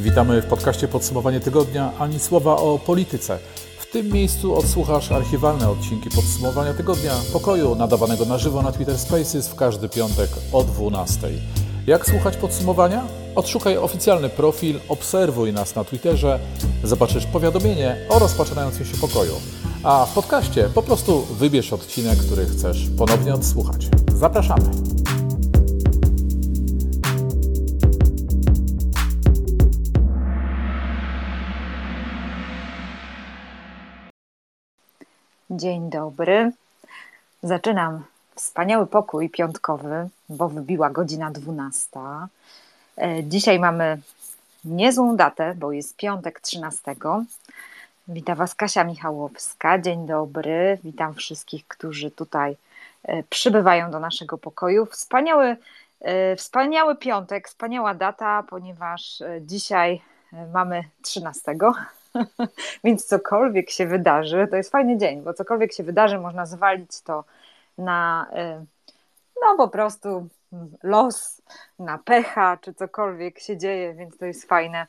Witamy w podcaście Podsumowanie Tygodnia, ani słowa o polityce. W tym miejscu odsłuchasz archiwalne odcinki Podsumowania Tygodnia pokoju nadawanego na żywo na Twitter Spaces w każdy piątek o 12. Jak słuchać podsumowania? Odszukaj oficjalny profil, obserwuj nas na Twitterze, zobaczysz powiadomienie o rozpoczynającym się pokoju. A w podcaście po prostu wybierz odcinek, który chcesz ponownie odsłuchać. Zapraszamy! Dzień dobry. Zaczynam wspaniały pokój piątkowy, bo wybiła godzina 12. E, dzisiaj mamy niezłą datę, bo jest piątek 13. Witam Was Kasia Michałowska. Dzień dobry. Witam wszystkich, którzy tutaj e, przybywają do naszego pokoju. Wspaniały, e, wspaniały piątek, wspaniała data, ponieważ dzisiaj mamy 13. Więc cokolwiek się wydarzy, to jest fajny dzień, bo cokolwiek się wydarzy, można zwalić to na y, no po prostu los, na pecha, czy cokolwiek się dzieje, więc to jest fajne,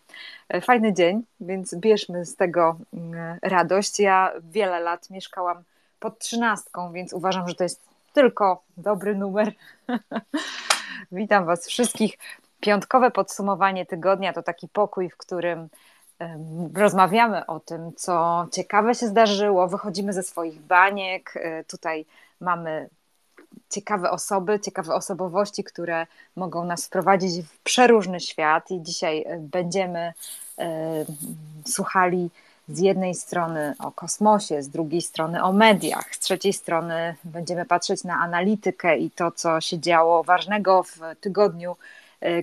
y, fajny dzień, więc bierzmy z tego y, radość. Ja wiele lat mieszkałam pod trzynastką, więc uważam, że to jest tylko dobry numer. Witam Was wszystkich. Piątkowe podsumowanie tygodnia to taki pokój, w którym rozmawiamy o tym, co ciekawe się zdarzyło, wychodzimy ze swoich baniek. E, tutaj mamy ciekawe osoby, ciekawe osobowości, które mogą nas wprowadzić w przeróżny świat. I dzisiaj e, będziemy e, słuchali z jednej strony o kosmosie, z drugiej strony o mediach, z trzeciej strony będziemy patrzeć na analitykę i to, co się działo ważnego w tygodniu,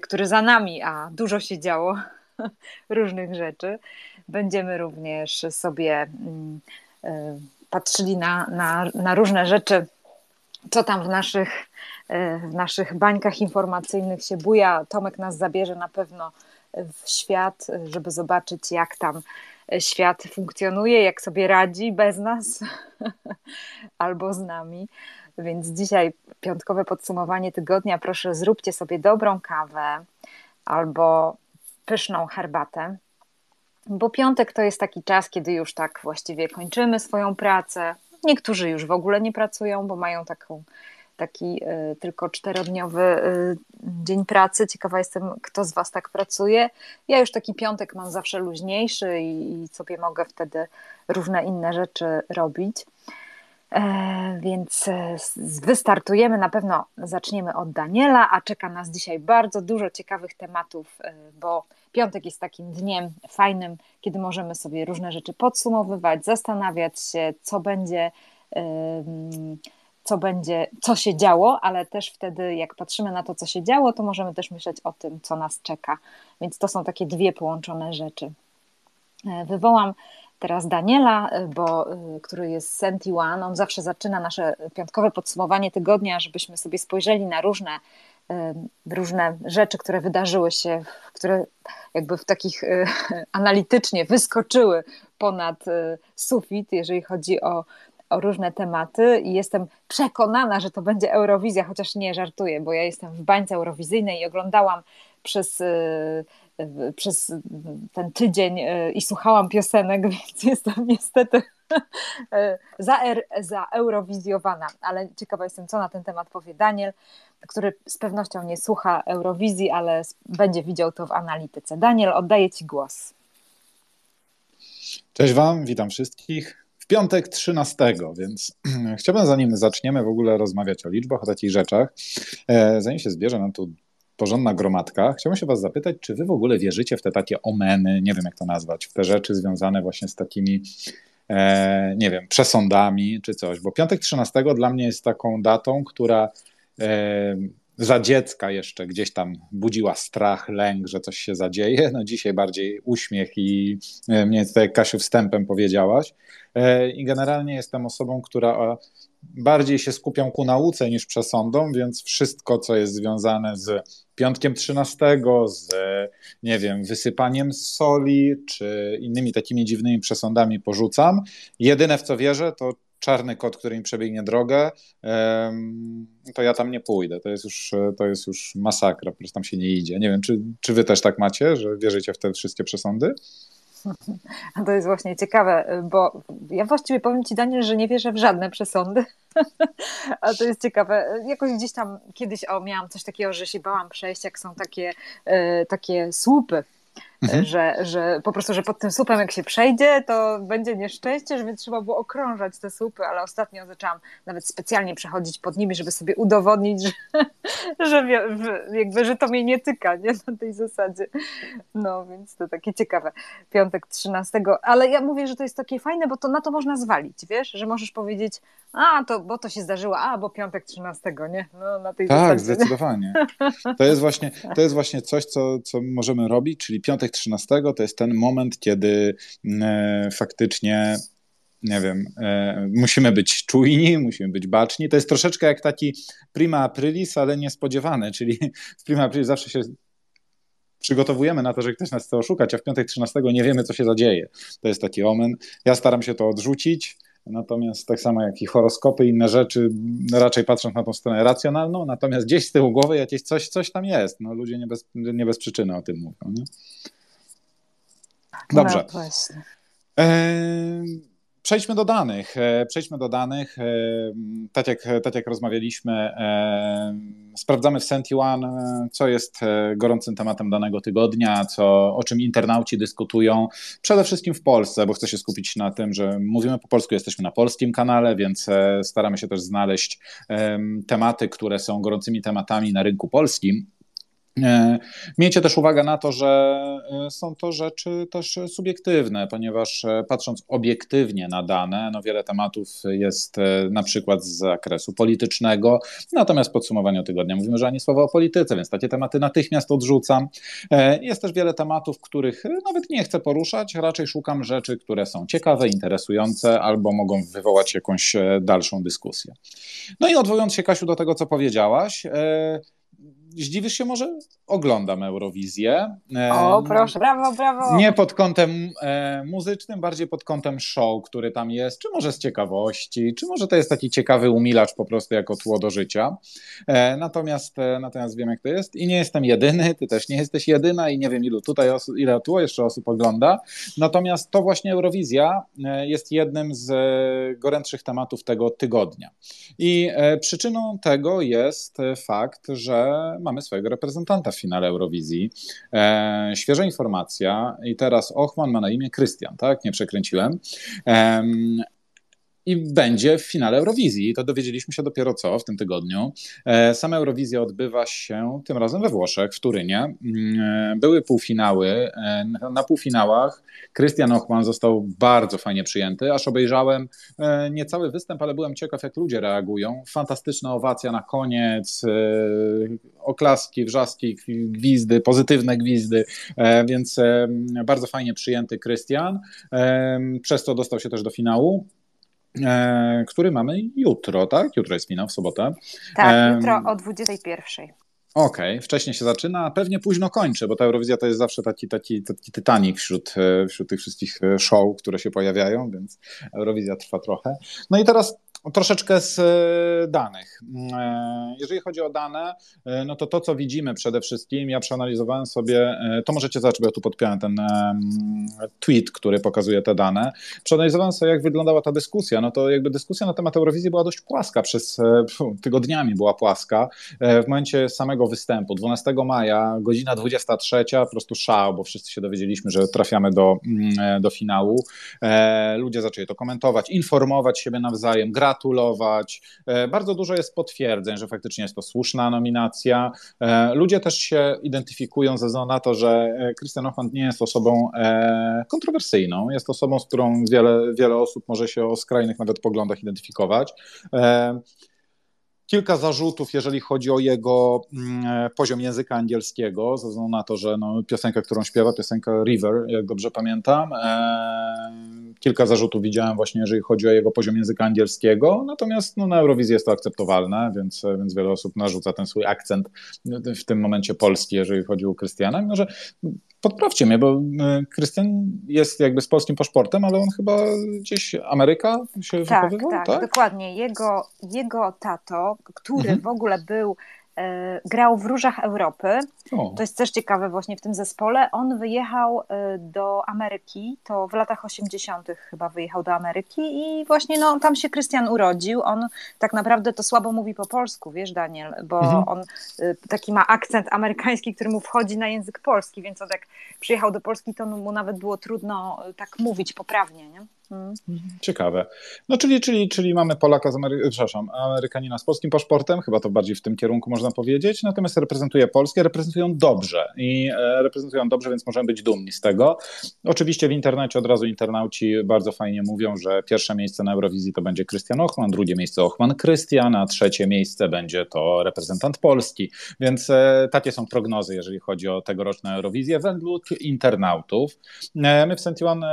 który za nami, a dużo się działo różnych rzeczy. Będziemy również sobie mm, e, patrzyli na, na, na różne rzeczy, co tam w naszych, e, w naszych bańkach informacyjnych się buja. Tomek nas zabierze na pewno w świat, żeby zobaczyć, jak tam świat funkcjonuje, jak sobie radzi bez nas albo z nami. Więc dzisiaj piątkowe podsumowanie tygodnia. Proszę, zróbcie sobie dobrą kawę albo pyszną herbatę, bo piątek to jest taki czas, kiedy już tak właściwie kończymy swoją pracę. Niektórzy już w ogóle nie pracują, bo mają taką, taki y, tylko czterodniowy y, dzień pracy. Ciekawa jestem, kto z Was tak pracuje. Ja już taki piątek mam zawsze luźniejszy i, i sobie mogę wtedy różne inne rzeczy robić. E, więc e, wystartujemy, na pewno zaczniemy od Daniela, a czeka nas dzisiaj bardzo dużo ciekawych tematów, e, bo piątek jest takim dniem fajnym, kiedy możemy sobie różne rzeczy podsumowywać, zastanawiać się, co będzie, co będzie, co się działo, ale też wtedy, jak patrzymy na to, co się działo, to możemy też myśleć o tym, co nas czeka. Więc to są takie dwie połączone rzeczy. Wywołam teraz Daniela, y, bo, y, który jest Senti One. On zawsze zaczyna nasze piątkowe podsumowanie tygodnia, żebyśmy sobie spojrzeli na różne, różne rzeczy, które wydarzyły się, które jakby w takich analitycznie wyskoczyły ponad sufit, jeżeli chodzi o, o różne tematy. I jestem przekonana, że to będzie Eurowizja, chociaż nie żartuję, bo ja jestem w bańce eurowizyjnej i oglądałam przez przez ten tydzień e, i słuchałam piosenek, więc jestem niestety e, za, za eurowizjowana, ale ciekawa jestem, co na ten temat powie Daniel, który z pewnością nie słucha Eurowizji, ale będzie widział to w analityce. Daniel, oddaję Ci głos. Cześć Wam, witam wszystkich. W piątek 13, więc chciałbym zanim zaczniemy w ogóle rozmawiać o liczbach, o takich rzeczach, e, zanim się zbierze nam tu porządna gromadka. Chciałbym się Was zapytać, czy Wy w ogóle wierzycie w te takie omeny, nie wiem jak to nazwać, w te rzeczy związane właśnie z takimi, nie wiem, przesądami czy coś, bo piątek 13 dla mnie jest taką datą, która e, za dziecka jeszcze gdzieś tam budziła strach, lęk, że coś się zadzieje. No dzisiaj bardziej uśmiech i e, mnie tutaj Kasiu wstępem powiedziałaś. E, I generalnie jestem osobą, która bardziej się skupiam ku nauce niż przesądom, więc wszystko, co jest związane z piątkiem 13, z nie wiem, wysypaniem soli, czy innymi takimi dziwnymi przesądami porzucam. Jedyne w co wierzę, to czarny kot, który mi przebiegnie drogę, to ja tam nie pójdę. To jest już, to jest już masakra, po prostu tam się nie idzie. Nie wiem, czy, czy wy też tak macie, że wierzycie w te wszystkie przesądy? To jest właśnie ciekawe, bo ja właściwie powiem Ci, Daniel, że nie wierzę w żadne przesądy. A to jest ciekawe. Jakoś gdzieś tam kiedyś o, miałam coś takiego, że się bałam przejść, jak są takie, e, takie słupy Mhm. Że, że po prostu, że pod tym słupem jak się przejdzie, to będzie nieszczęście, żeby trzeba było okrążać te słupy, ale ostatnio zaczęłam nawet specjalnie przechodzić pod nimi, żeby sobie udowodnić, że, że, jakby, że to mnie nie tyka, nie? Na tej zasadzie. No, więc to takie ciekawe. Piątek 13, ale ja mówię, że to jest takie fajne, bo to na to można zwalić, wiesz, że możesz powiedzieć, a, to, bo to się zdarzyło, a, bo piątek 13, nie? No, na tej tak, zasadzie. zdecydowanie. To jest właśnie, to jest właśnie coś, co, co możemy robić, czyli piątek 13 to jest ten moment, kiedy e, faktycznie nie wiem, e, musimy być czujni, musimy być baczni. To jest troszeczkę jak taki prima aprilis, ale niespodziewany, czyli w prima aprilis zawsze się przygotowujemy na to, że ktoś nas chce oszukać, a w piątek 13 nie wiemy, co się zadzieje. To jest taki omen. Ja staram się to odrzucić, Natomiast tak samo jak i horoskopy, inne rzeczy, raczej patrząc na tą stronę racjonalną, natomiast gdzieś z tyłu głowy jakieś coś, coś tam jest. No, ludzie nie bez, nie bez przyczyny o tym mówią. Nie? Dobrze. No właśnie. Przejdźmy do danych. E, przejdźmy do danych. E, tak jak, tak jak rozmawialiśmy, e, sprawdzamy w Senti One, co jest gorącym tematem danego tygodnia, co, o czym internauci dyskutują. Przede wszystkim w Polsce, bo chcę się skupić na tym, że mówimy po polsku, jesteśmy na polskim kanale, więc staramy się też znaleźć tematy, które są gorącymi tematami na rynku polskim. E, miejcie też uwagę na to, że e, są to rzeczy też subiektywne, ponieważ e, patrząc obiektywnie na dane, no wiele tematów jest na przykład z zakresu politycznego, natomiast w podsumowaniu tygodnia mówimy, że ani słowa o polityce, więc takie tematy natychmiast odrzucam. Jest też wiele tematów, których nawet nie chcę poruszać, raczej szukam rzeczy, które są ciekawe, interesujące albo mogą wywołać jakąś dalszą dyskusję. No i odwołując się, Kasiu, do tego, co powiedziałaś, zdziwisz się może? Oglądam Eurowizję. O, proszę, brawo, brawo. Nie pod kątem e, muzycznym, bardziej pod kątem show, który tam jest, czy może z ciekawości, czy może to jest taki ciekawy umilacz po prostu jako tło do życia. E, natomiast, e, natomiast wiem, jak to jest i nie jestem jedyny, ty też nie jesteś jedyna i nie wiem, ilu tutaj osób, ile tu jeszcze osób ogląda. Natomiast to właśnie Eurowizja jest jednym z gorętszych tematów tego tygodnia. I przyczyną tego jest fakt, że mamy swojego reprezentanta w finale Eurowizji. E, świeża informacja i teraz Ochman ma na imię Krystian, tak? Nie przekręciłem. E, i będzie w finale Eurowizji. To dowiedzieliśmy się dopiero co w tym tygodniu. E, sama Eurowizja odbywa się tym razem we Włoszech, w Turynie. Mm, e, były półfinały. E, na półfinałach Krystian Ochman został bardzo fajnie przyjęty, aż obejrzałem nie cały występ, ale byłem ciekaw, jak ludzie reagują. Fantastyczna owacja na koniec, oklaski, wrzaski, gwizdy, pozytywne gwizdy, więc bardzo fajnie przyjęty Krystian. Przez to dostał się też do finału. E, który mamy jutro, tak? Jutro jest finał, w sobotę. Tak, jutro o 21. Okej, okay. wcześniej się zaczyna, a pewnie późno kończy, bo ta Eurowizja to jest zawsze taki, taki, taki Titanic wśród, e, wśród tych wszystkich e, show, które się pojawiają, więc Eurowizja trwa trochę. No i teraz Troszeczkę z e, danych. E, jeżeli chodzi o dane, e, no to to, co widzimy przede wszystkim, ja przeanalizowałem sobie, to możecie zobaczyć, bo ja tu podpiąłem ten tweet, który pokazuje te dane. Przeanalizowałem sobie, jak wyglądała ta dyskusja. No to jakby dyskusja na temat Eurowizji była dość płaska, przez tygodniami była płaska. W momencie samego występu, 12 maja, godzina 23, po prostu szał, bo wszyscy się dowiedzieliśmy, że trafiamy do, mm, do finału. Ludzie zaczęli to komentować, informować siebie nawzajem, grać gratulować. E, bardzo dużo jest potwierdzeń, że faktycznie jest to słuszna nominacja. E, ludzie też się identyfikują ze względu na to, że Christian Hoffman nie jest osobą e, kontrowersyjną, jest osobą, z którą wiele, wiele osób może się o skrajnych nawet poglądach identyfikować kilka zarzutów, jeżeli chodzi o jego mm, poziom języka angielskiego, ze względu na to, że no, piosenka, którą śpiewa, piosenka River, jak dobrze pamiętam, kilka zarzutów widziałem właśnie, jeżeli chodzi o jego poziom języka angielskiego, natomiast no, na Eurowizji jest to akceptowalne, więc, więc wiele osób narzuca ten swój akcent w tym momencie polski, jeżeli chodzi o Krystiana, mimo że podprawcie mnie, bo e, Krystian jest jakby z polskim paszportem, ale on chyba gdzieś Ameryka się tak, wychowywał, tak? tak? dokładnie. Jego, jego tato, który mhm. w ogóle był grał w Różach Europy. O. To jest też ciekawe właśnie w tym zespole. On wyjechał e, do Ameryki, to w latach 80. chyba wyjechał do Ameryki i właśnie no, tam się Krystian urodził. On tak naprawdę to słabo mówi po polsku, wiesz Daniel, bo mhm. on e, taki ma akcent amerykański, który mu wchodzi na język polski, więc on jak przyjechał do Polski, to mu nawet było trudno tak mówić poprawnie, nie? Mhm. Ciekawe. No czyli, czyli, czyli mamy Polaka z Amery przepraszam, Amerykanina z polskim paszportem, chyba to bardziej w tym kierunku można powiedzieć, natomiast reprezentuje Polskę, reprezentują dobrze i e, reprezentują dobrze, więc możemy być dumni z tego. Oczywiście w internecie od razu internauci bardzo fajnie mówią, że pierwsze miejsce na Eurowizji to będzie Krystian Ochman, drugie miejsce Ochman Krystian, a trzecie miejsce będzie to reprezentant Polski, więc e, takie są prognozy, jeżeli chodzi o tegoroczną Eurowizję według internautów. E, my w Sentiwan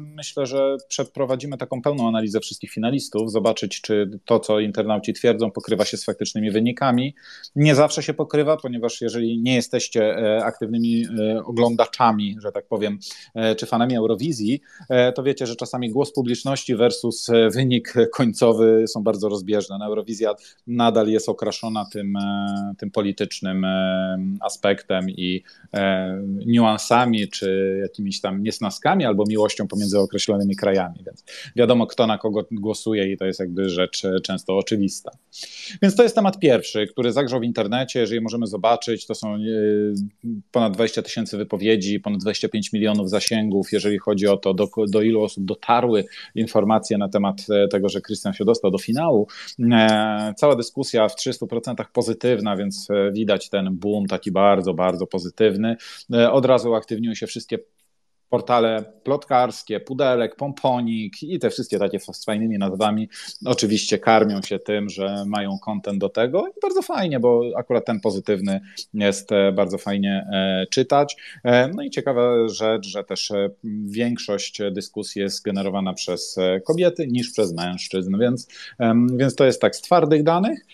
myślę, że przed przeprowadzimy taką pełną analizę wszystkich finalistów, zobaczyć, czy to, co internauci twierdzą, pokrywa się z faktycznymi wynikami. Nie zawsze się pokrywa, ponieważ jeżeli nie jesteście e, aktywnymi e, oglądaczami, że tak powiem, e, czy fanami Eurowizji, to wiecie, że czasami głos publiczności versus wynik końcowy są bardzo rozbieżne. Eurowizja nadal jest okraszona tym, tym politycznym aspektem i niuansami, czy jakimiś tam niesnaskami albo miłością pomiędzy określonymi krajami więc wiadomo, kto na kogo głosuje i to jest jakby rzecz e, często oczywista. Więc to jest temat pierwszy, który zagrzał w internecie. Jeżeli możemy zobaczyć, to są e, ponad 20 tysięcy wypowiedzi, ponad 25 milionów zasięgów, jeżeli chodzi o to, do, do ilu osób dotarły informacje na temat e, tego, że Krystian się dostał do finału. Cała dyskusja w 300% pozytywna, więc widać ten boom taki bardzo, bardzo pozytywny. Od razu aktywniły się wszystkie portale plotkarskie, Pudelek, Pomponik i te wszystkie takie z fajnymi nazwami oczywiście karmią się tym, że mają kontent do tego i bardzo fajnie, bo akurat ten pozytywny jest e, bardzo fajnie e, czytać. E, no i ciekawa rzecz, że też większość dyskusji jest generowana przez kobiety niż przez mężczyzn, więc, więc to jest tak z twardych danych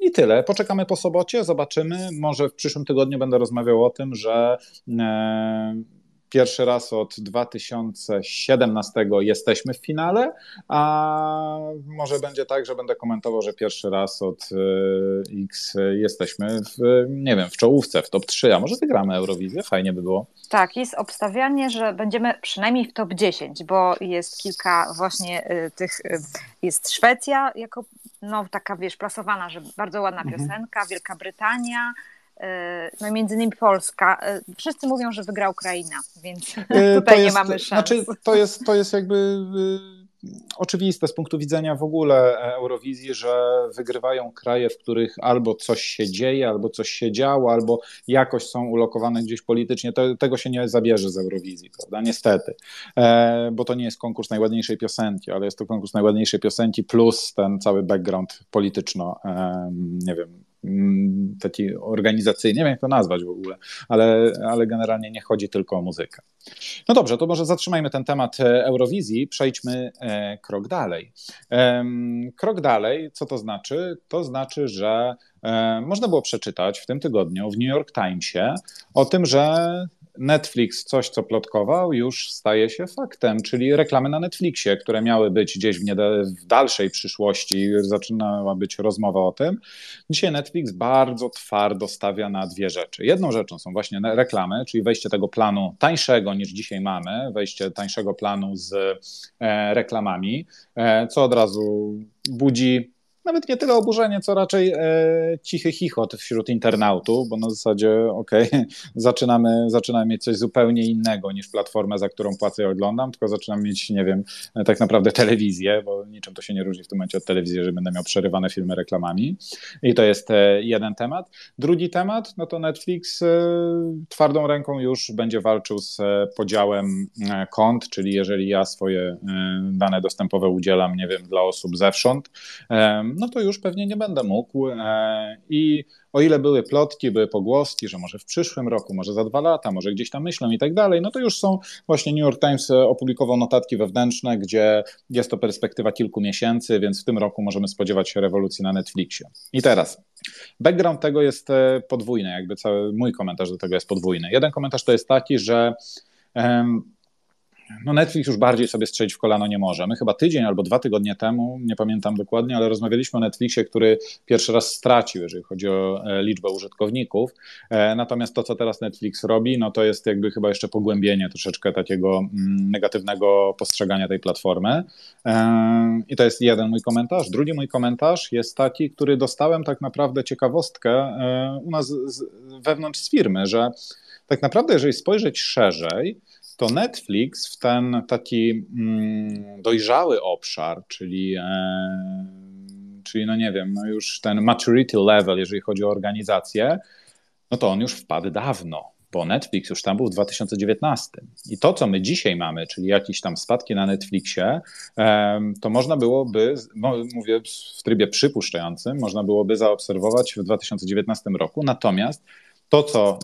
i tyle. Poczekamy po sobocie, zobaczymy. Może w przyszłym tygodniu będę rozmawiał o tym, że pierwszy raz od 2017 jesteśmy w finale, a może będzie tak, że będę komentował, że pierwszy raz od e, X jesteśmy w, nie wiem, w czołówce, w top 3, a może wygramy Eurowizję, fajnie by było. Tak, jest obstawianie, że będziemy przynajmniej w top 10, bo jest kilka właśnie e, tych, e, jest Szwecja jako no, taka, wiesz, plasowana, że bardzo ładna mhm. piosenka, Wielka Brytania, no między innymi Polska. E, wszyscy mówią, że wygra Ukraina, więc e, tutaj jest, nie mamy szans. Znaczy, to, jest, to jest jakby y, oczywiste z punktu widzenia w ogóle Eurowizji, że wygrywają kraje, w których albo coś się dzieje, albo coś się działo, albo jakoś są ulokowane gdzieś politycznie. To, tego się nie zabierze z Eurowizji, prawda? Niestety. E, bo to nie jest konkurs najładniejszej piosenki, ale jest to konkurs najładniejszej piosenki plus ten cały background polityczno, e, nie wiem, taki organizacyjny, nie wiem jak to nazwać w ogóle, ale, ale generalnie nie chodzi tylko o muzykę. No dobrze, to może zatrzymajmy ten temat e, Eurowizji, przejdźmy e, krok dalej. Krok dalej, co to znaczy? To znaczy, że e, można było przeczytać w tym tygodniu w New York Timesie o tym, że Netflix coś, co plotkował, już staje się faktem, czyli reklamy na Netflixie, które miały być gdzieś w, w dalszej przyszłości, zaczynała być rozmowa o tym. Dzisiaj Netflix bardzo twardo stawia na dwie rzeczy. Jedną rzeczą są właśnie reklamy, czyli wejście tego planu tańszego niż dzisiaj mamy, wejście tańszego planu z e, reklamami, e, co od razu budzi nawet nie tyle oburzenie, co raczej e, cichy chichot wśród internautów, bo na zasadzie okej, okay, zaczynamy, zaczynamy mieć coś zupełnie innego niż platformę, za którą płacę i oglądam, tylko zaczynam mieć, nie wiem, tak naprawdę telewizję, bo niczym to się nie różni w tym momencie od telewizji, że będę miał przerywane filmy reklamami. I to jest e, jeden temat. Drugi temat, no to Netflix e, twardą ręką już będzie walczył z e, podziałem e, kont, czyli jeżeli ja swoje e, dane dostępowe udzielam, nie wiem, dla osób zewsząd, no to już pewnie nie będę mógł. I o ile były plotki, były pogłoski, że może w przyszłym roku, może za dwa lata, może gdzieś tam myślą i tak dalej, no to już są właśnie New York Times opublikował notatki wewnętrzne, gdzie jest to perspektywa kilku miesięcy, więc w tym roku możemy spodziewać się rewolucji na Netflixie. I teraz, background tego jest podwójny, jakby cały mój komentarz do tego jest podwójny. Jeden komentarz to jest taki, że no Netflix już bardziej sobie strzelić w kolano nie może. My chyba tydzień albo dwa tygodnie temu, nie pamiętam dokładnie, ale rozmawialiśmy o Netflixie, który pierwszy raz stracił, jeżeli chodzi o e, liczbę użytkowników. E, natomiast to, co teraz Netflix robi, no to jest jakby chyba jeszcze pogłębienie troszeczkę takiego mm, negatywnego postrzegania tej platformy. E, I to jest jeden mój komentarz. Drugi mój komentarz jest taki, który dostałem tak naprawdę ciekawostkę u nas wewnątrz z firmy, że tak naprawdę, jeżeli spojrzeć szerzej, to Netflix w ten taki mm, dojrzały obszar, czyli, e, czyli no nie wiem, no już ten maturity level, jeżeli chodzi o organizację, no to on już wpadł dawno, bo Netflix już tam był w 2019. I to, co my dzisiaj mamy, czyli jakieś tam spadki na Netflixie, e, to można byłoby, mówię w trybie przypuszczającym, można byłoby zaobserwować w 2019 roku. Natomiast to, co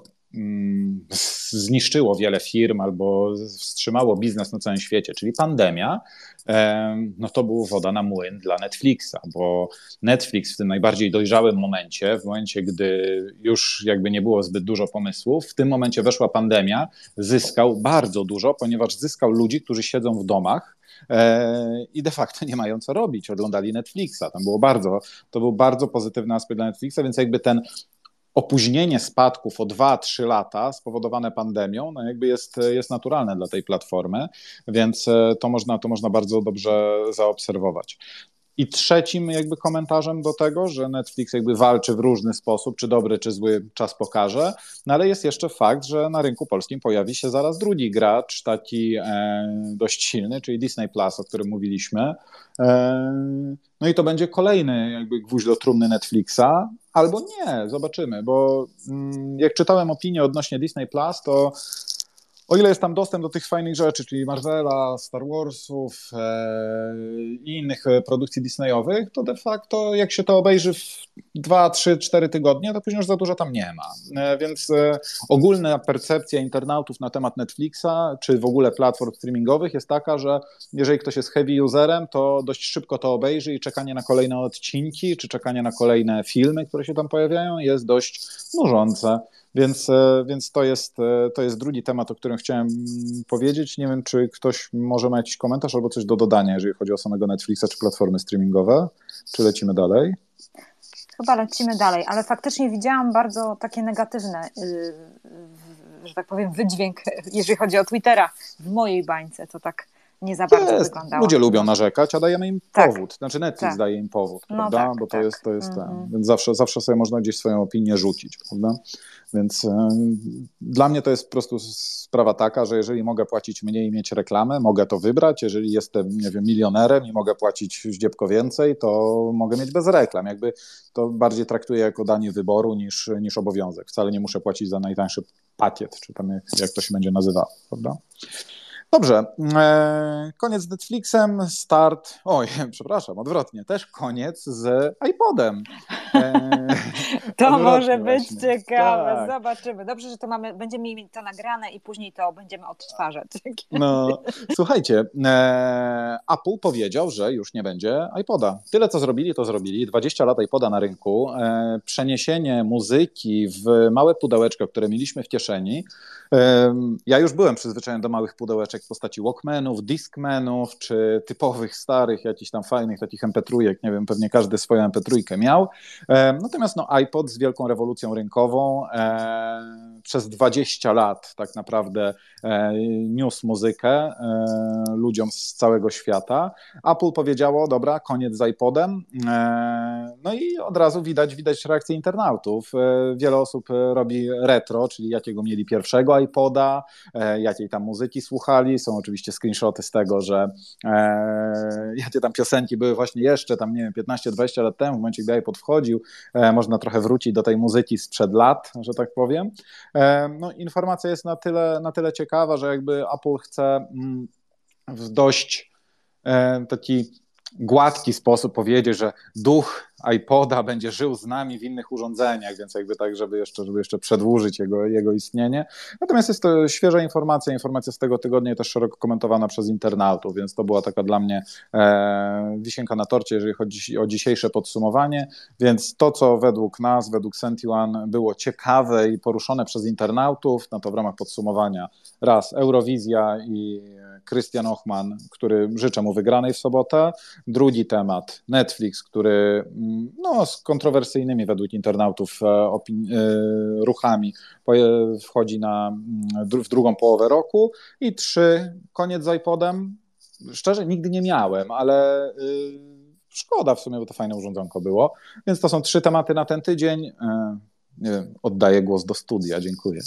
zniszczyło wiele firm albo wstrzymało biznes na całym świecie, czyli pandemia, no to było woda na młyn dla Netflixa, bo Netflix w tym najbardziej dojrzałym momencie, w momencie, gdy już jakby nie było zbyt dużo pomysłów, w tym momencie weszła pandemia, zyskał bardzo dużo, ponieważ zyskał ludzi, którzy siedzą w domach, e, i de facto nie mają co robić, oglądali Netflixa. Tam było bardzo, to był bardzo pozytywny aspekt dla Netflixa, więc jakby ten opóźnienie spadków o 2-3 lata spowodowane pandemią, no jakby jest, jest naturalne dla tej platformy, więc e, to można, to można bardzo dobrze zaobserwować. I trzecim jakby komentarzem do tego, że Netflix jakby walczy w różny sposób, czy dobry, czy zły czas pokaże, no ale jest jeszcze fakt, że na rynku polskim pojawi się zaraz drugi gracz, taki e, dość silny, czyli Disney Plus, o którym mówiliśmy. E, no i to będzie kolejny jakby gwóźdź do trumny Netflixa, albo nie, zobaczymy, bo mm, jak czytałem opinię odnośnie Disney Plus, to o ile jest tam dostęp do tych fajnych rzeczy, czyli Marvela, Star Warsów e, i innych e, produkcji Disneyowych, to de facto jak się to obejrzy w 2, 3, 4 tygodnie, to później już za dużo tam nie ma. E, więc e, ogólna percepcja internautów na temat Netflixa, czy w ogóle platform streamingowych jest taka, że jeżeli ktoś jest heavy userem, to dość szybko to obejrzy i czekanie na kolejne odcinki, czy czekanie na kolejne filmy, które się tam pojawiają, jest dość nużące. Więc, e, więc to, jest, e, to jest drugi temat, o którym chciałem powiedzieć. Nie wiem, czy ktoś może ma jakiś komentarz albo coś do dodania, jeżeli chodzi o samego Netflixa czy platformy streamingowe. Czy lecimy dalej? Chyba lecimy dalej, ale faktycznie widziałam bardzo takie negatywne, y, że tak powiem, wydźwięk, jeżeli chodzi o Twittera w mojej bańce. To tak nie za bardzo jest. wyglądało. Ludzie lubią narzekać, a dajemy im tak. powód. Znaczy Netflix tak. daje im powód, no prawda? No tak, Bo to tak. jest, to jest ten. Mhm. Więc zawsze, zawsze sobie można gdzieś swoją opinię rzucić, prawda? Więc y, dla mnie to jest po prostu sprawa taka, że jeżeli mogę płacić mniej i mieć reklamę, mogę to wybrać. Jeżeli jestem, nie wiem, milionerem i mogę płacić zdziepko więcej, to mogę mieć bez reklam. Jakby to bardziej traktuję jako danie wyboru niż, niż obowiązek. Wcale nie muszę płacić za najtańszy pakiet, czy tam jak, jak to się będzie nazywało, prawda? Dobrze, e, koniec z Netflixem, start, oj, przepraszam, odwrotnie, też koniec z iPodem. E, to może być właśnie. ciekawe, tak. zobaczymy. Dobrze, że to mamy, będziemy mieli to nagrane i później to będziemy odtwarzać. No, słuchajcie, e, Apple powiedział, że już nie będzie iPoda. Tyle, co zrobili, to zrobili. 20 lat iPoda na rynku, przeniesienie muzyki w małe pudełeczko, które mieliśmy w kieszeni. E, ja już byłem przyzwyczajony do małych pudełeczek, w postaci Walkmanów, Discmanów, czy typowych starych, jakichś tam fajnych takich MP3, nie wiem, pewnie każdy swoją MP3 miał. E, natomiast no, iPod z wielką rewolucją rynkową e, przez 20 lat tak naprawdę e, niósł muzykę ludziom z całego świata. Apple powiedziało, dobra, koniec z iPodem. No i od razu widać, widać reakcję internautów. Wiele osób robi retro, czyli jakiego mieli pierwszego iPoda, jakiej tam muzyki słuchali, są oczywiście screenshoty z tego, że e, jakie tam piosenki były właśnie jeszcze tam, nie wiem, 15-20 lat temu, w momencie, gdy iPod wchodził, e, można trochę wrócić do tej muzyki sprzed lat, że tak powiem. E, no, informacja jest na tyle, na tyle ciekawa, że jakby Apple chce mm, w dość e, taki gładki sposób powiedzieć, że duch iPoda będzie żył z nami w innych urządzeniach, więc jakby tak, żeby jeszcze, żeby jeszcze przedłużyć jego, jego istnienie. Natomiast jest to świeża informacja, informacja z tego tygodnia też szeroko komentowana przez internautów, więc to była taka dla mnie e, wisienka na torcie, jeżeli chodzi o dzisiejsze podsumowanie, więc to, co według nas, według Sentiwan było ciekawe i poruszone przez internautów, no to w ramach podsumowania raz Eurowizja i Christian Ochman, który życzę mu wygranej w sobotę. Drugi temat Netflix, który no, z kontrowersyjnymi według internautów e, e, ruchami wchodzi na, mm, w drugą połowę roku. I trzy, koniec z iPodem. Szczerze, nigdy nie miałem, ale y, szkoda w sumie, bo to fajne urządzonko było. Więc to są trzy tematy na ten tydzień. E, nie wiem, oddaję głos do studia. Dziękuję.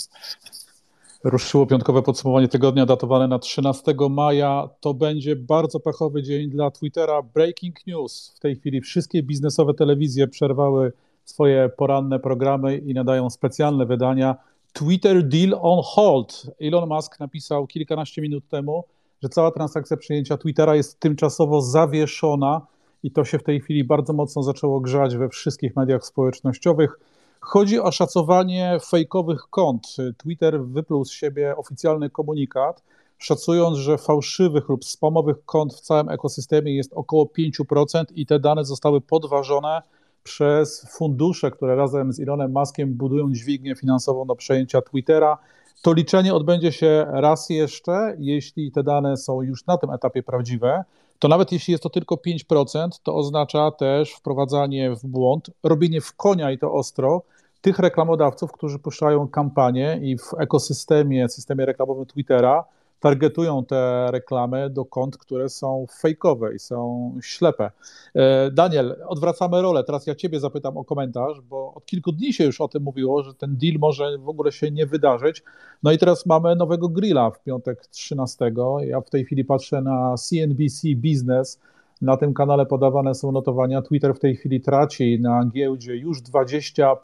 Ruszyło piątkowe podsumowanie tygodnia datowane na 13 maja. To będzie bardzo pechowy dzień dla Twittera. Breaking news. W tej chwili wszystkie biznesowe telewizje przerwały swoje poranne programy i nadają specjalne wydania. Twitter deal on hold. Elon Musk napisał kilkanaście minut temu, że cała transakcja przyjęcia Twittera jest tymczasowo zawieszona i to się w tej chwili bardzo mocno zaczęło grzać we wszystkich mediach społecznościowych. Chodzi o szacowanie fejkowych kont. Twitter wypluł z siebie oficjalny komunikat, szacując, że fałszywych lub spamowych kont w całym ekosystemie jest około 5% i te dane zostały podważone przez fundusze, które razem z Elonem Muskiem budują dźwignię finansową do przejęcia Twittera. To liczenie odbędzie się raz jeszcze, jeśli te dane są już na tym etapie prawdziwe to nawet jeśli jest to tylko 5%, to oznacza też wprowadzanie w błąd, robienie w konia i to ostro tych reklamodawców, którzy puszczają kampanię i w ekosystemie, systemie reklamowym Twittera targetują te reklamy do kont, które są fejkowe i są ślepe. E, Daniel, odwracamy rolę. Teraz ja Ciebie zapytam o komentarz, bo od kilku dni się już o tym mówiło, że ten deal może w ogóle się nie wydarzyć. No i teraz mamy nowego grilla w piątek 13. Ja w tej chwili patrzę na CNBC Business. Na tym kanale podawane są notowania. Twitter w tej chwili traci na giełdzie już 20%.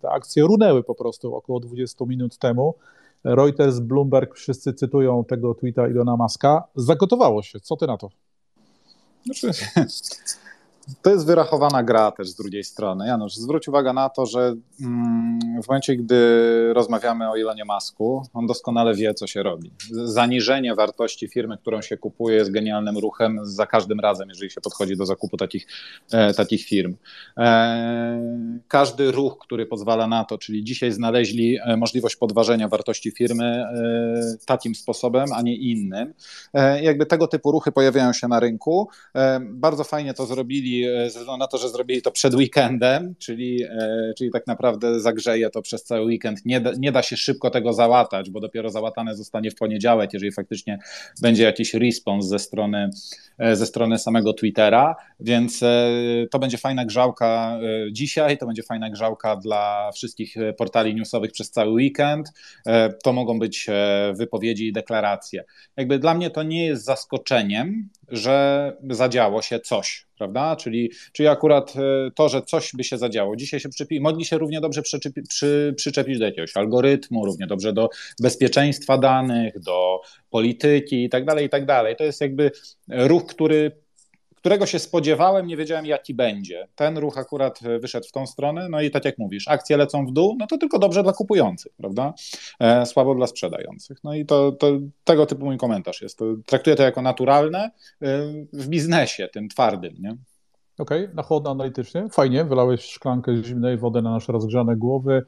Te akcje runęły po prostu około 20 minut temu. Reuters, Bloomberg, wszyscy cytują tego tweeta Ilona Maska. Zagotowało się. Co ty na to? Znaczy, to jest wyrachowana gra też z drugiej strony. Janusz, zwróć uwagę na to, że mm, w momencie, gdy rozmawiamy o Elonie Masku, on doskonale wie, co się robi. Zaniżenie wartości firmy, którą się kupuje, jest genialnym ruchem za każdym razem, jeżeli się podchodzi do zakupu takich, e, takich firm. E, każdy ruch, który pozwala na to, czyli dzisiaj znaleźli e, możliwość podważenia wartości firmy takim sposobem, a nie innym. Jakby tego typu ruchy pojawiają się na rynku. Bardzo fajnie to zrobili E, ze względu na to, że zrobili to przed weekendem, czyli, e, czyli tak naprawdę zagrzeje to przez cały weekend. Nie da, nie da się szybko tego załatać, bo dopiero załatane zostanie w poniedziałek, jeżeli faktycznie będzie jakiś respons ze strony, e, ze strony samego Twittera, więc to będzie fajna grzałka dzisiaj, to będzie fajna grzałka dla wszystkich portali newsowych przez cały weekend. To mogą być wypowiedzi i deklaracje. Jakby dla mnie to nie jest zaskoczeniem, że zadziało się coś, prawda? Czyli, czyli akurat e, to, że coś by się zadziało. Dzisiaj się przyczepi, mogli się równie dobrze przyczepi, przy, przyczepić do jakiegoś algorytmu, równie dobrze do bezpieczeństwa danych, do polityki i tak dalej, i tak. To jest jakby ruch, który którego się spodziewałem, nie wiedziałem jaki będzie. Ten ruch akurat e, wyszedł w tą stronę, no i tak jak mówisz, akcje lecą w dół, no to tylko dobrze dla kupujących, prawda? E, słabo dla sprzedających. No i to, to tego typu mój komentarz jest. Traktuję to jako naturalne e, w biznesie, tym twardym, nie? Okej, okay, na chłodno analitycznie. Fajnie, wylałeś szklankę zimnej wody na nasze rozgrzane głowy.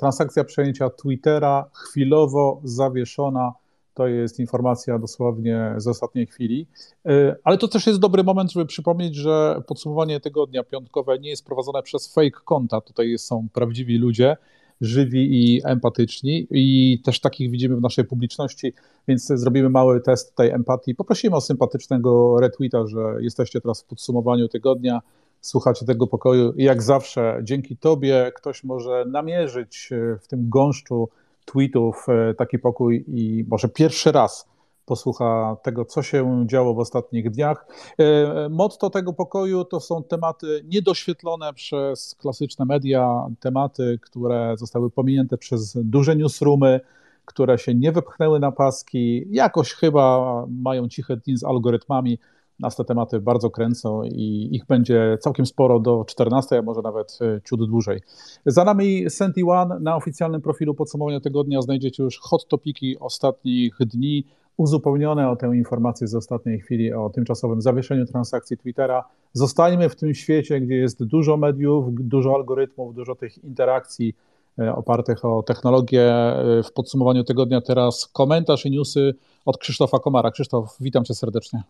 Transakcja przejęcia Twittera chwilowo zawieszona to jest informacja dosłownie z ostatniej chwili. E, ale to też jest dobry moment, żeby przypomnieć, że podsumowanie tygodnia piątkowe nie jest prowadzone przez fake konta. Tutaj są prawdziwi ludzie, żywi i empatyczni i też takich widzimy w naszej publiczności, więc zrobimy mały test tej empatii. Poprosimy o sympatycznego retweeta, że jesteście teraz w podsumowaniu tygodnia, słuchacie tego pokoju i jak zawsze dzięki Tobie ktoś może namierzyć w tym gąszczu tweetów e, taki pokój i może pierwszy raz posłucha tego, co się działo w ostatnich dniach. E, motto tego pokoju to są tematy niedoświetlone przez klasyczne media, tematy, które zostały pominięte przez duże newsroomy, które się nie wypchnęły na paski, jakoś chyba mają ciche dni z algorytmami, Nas te tematy bardzo kręcą i ich będzie całkiem sporo do 14, a może nawet e, ciut dłużej. Za nami Senti One. Na oficjalnym profilu podsumowania tygodnia znajdziecie już hot topiki ostatnich dni, uzupełnione o tę informację z ostatniej chwili o tymczasowym zawieszeniu transakcji Twittera. Zostańmy w tym świecie, gdzie jest dużo mediów, dużo algorytmów, dużo tych interakcji opartych o technologię. E, w podsumowaniu tygodnia teraz komentarz i newsy od Krzysztofa Komara. Krzysztof, witam cię serdecznie.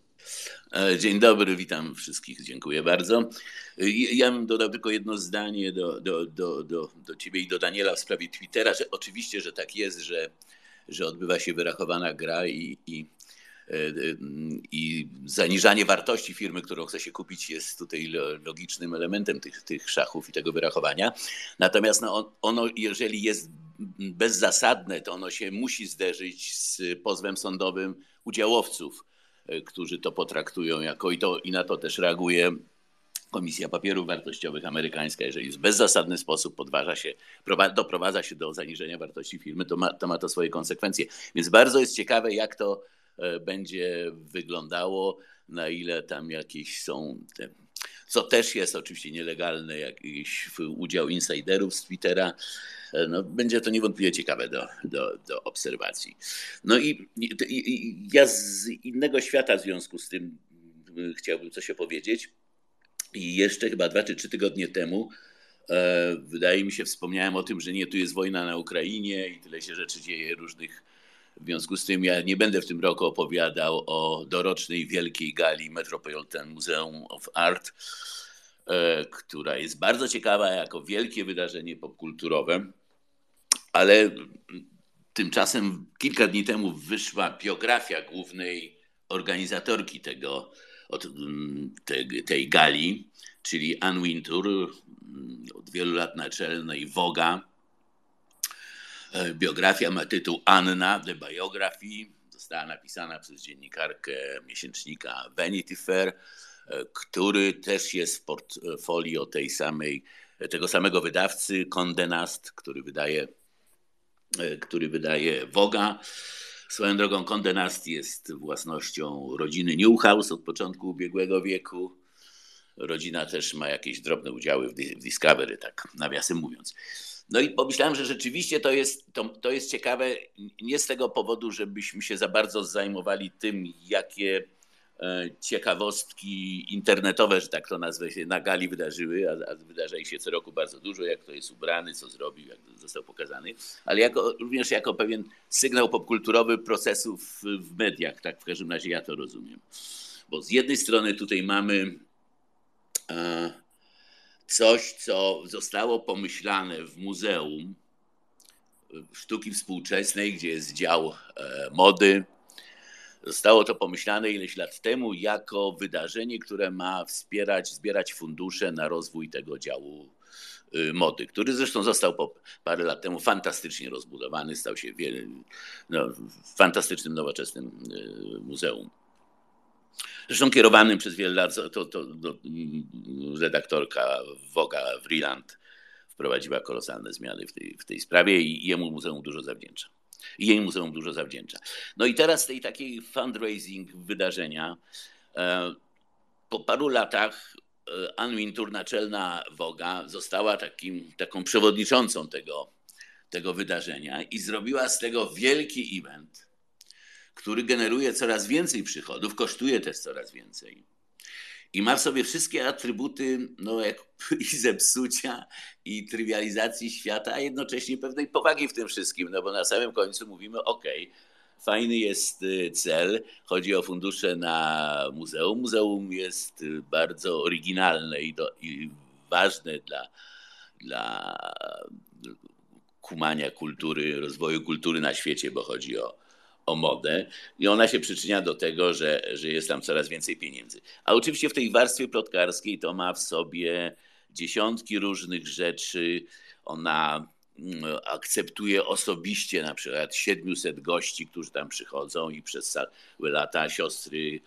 E, dzień dobry, witam wszystkich, dziękuję bardzo. Ja bym dodał tylko jedno zdanie do, do, do, do, do ciebie i do Daniela w sprawie Twittera, że oczywiście, że tak jest, że, że odbywa się wyrachowana gra i, i i zaniżanie wartości firmy, którą chce się kupić, jest tutaj logicznym elementem tych, tych szachów i tego wyrachowania. Natomiast no, ono, jeżeli jest bezzasadne, to ono się musi zderzyć z pozwem sądowym udziałowców, e, którzy to potraktują jako i, to, i na to też reaguje Komisja Papierów Wartościowych amerykańska, jeżeli w bezzasadny sposób podważa się, doprowadza się do zaniżenia wartości firmy, to ma, to ma to swoje konsekwencje. Więc bardzo jest ciekawe, jak to e, będzie wyglądało, na ile tam jakieś są te co też jest oczywiście nielegalne, jakiś udział insiderów z Twittera. E, no, będzie to niewątpliwie ciekawe do, do, do obserwacji. No i, i, ja z innego świata w związku z tym mm, chciałbym coś opowiedzieć. I jeszcze chyba dwa czy trzy tygodnie temu e, wydaje mi się, wspomniałem o tym, że nie, tu jest wojna na Ukrainie i tyle się rzeczy dzieje różnych. W związku z tym ja nie będę w tym roku opowiadał o dorocznej wielkiej gali Metropolitan Museum of Art, e, która jest bardzo ciekawa jako wielkie wydarzenie popkulturowe ale tymczasem kilka dni temu wyszła biografia głównej organizatorki tego, tej, tej gali, czyli Ann Wintour, od wielu lat naczelnej Woga. E, biografia ma tytuł Anna, The Biography. Została napisana przez dziennikarkę miesięcznika Vanity Fair, e, który też jest w portfolio tej samej, tego samego wydawcy, Condé Nast, który wydaje E, który wydaje Woga. Swoją drogą Condé Nast jest własnością rodziny Newhouse od początku ubiegłego wieku. Rodzina też ma jakieś drobne udziały w Discovery, tak nawiasem mówiąc. No i pomyślałem, że rzeczywiście to jest, to, to jest ciekawe nie z tego powodu, żebyśmy się za bardzo zajmowali tym, jakie E, ciekawostki internetowe, że tak to nazwę, się na gali wydarzyły, a, a wydarza ich się co roku bardzo dużo, jak to jest ubrany, co zrobił, jak został pokazany, ale jako, również jako pewien sygnał popkulturowy procesów w mediach, tak w każdym razie ja to rozumiem. Bo z jednej strony tutaj mamy e, coś, co zostało pomyślane w muzeum sztuki współczesnej, gdzie jest dział e, mody, Zostało to pomyślane ileś lat temu jako wydarzenie, które ma wspierać, zbierać fundusze na rozwój tego działu y, mody, który zresztą został po parę lat temu fantastycznie rozbudowany, stał się no, fantastycznym, nowoczesnym y, muzeum. Zresztą kierowanym przez wiele lat, to, to, to mm, redaktorka Woga Vreeland wprowadziła kolosalne zmiany w tej, w tej sprawie i jemu muzeum dużo zawdzięcza i jej muzeum dużo zawdzięcza. No i teraz tej takiej fundraising wydarzenia e, po paru latach e, Anne Wintour, naczelna Woga, została takim, taką przewodniczącą tego, tego wydarzenia i zrobiła z tego wielki event, który generuje coraz więcej przychodów, kosztuje też coraz więcej i ma w sobie wszystkie atrybuty no, jak, i zepsucia, i trywializacji świata, a jednocześnie pewnej powagi w tym wszystkim, no bo na samym końcu mówimy, ok, fajny jest y, cel, chodzi o fundusze na muzeum. Muzeum jest y, bardzo oryginalne i, do, i ważne dla, dla kumania kultury, rozwoju kultury na świecie, bo chodzi o o modę i ona się przyczynia do tego, że, że jest tam coraz więcej pieniędzy. A oczywiście w tej warstwie plotkarskiej to ma w sobie dziesiątki różnych rzeczy. Ona mm, akceptuje osobiście na przykład 700 gości, którzy tam przychodzą i przez całe lata siostry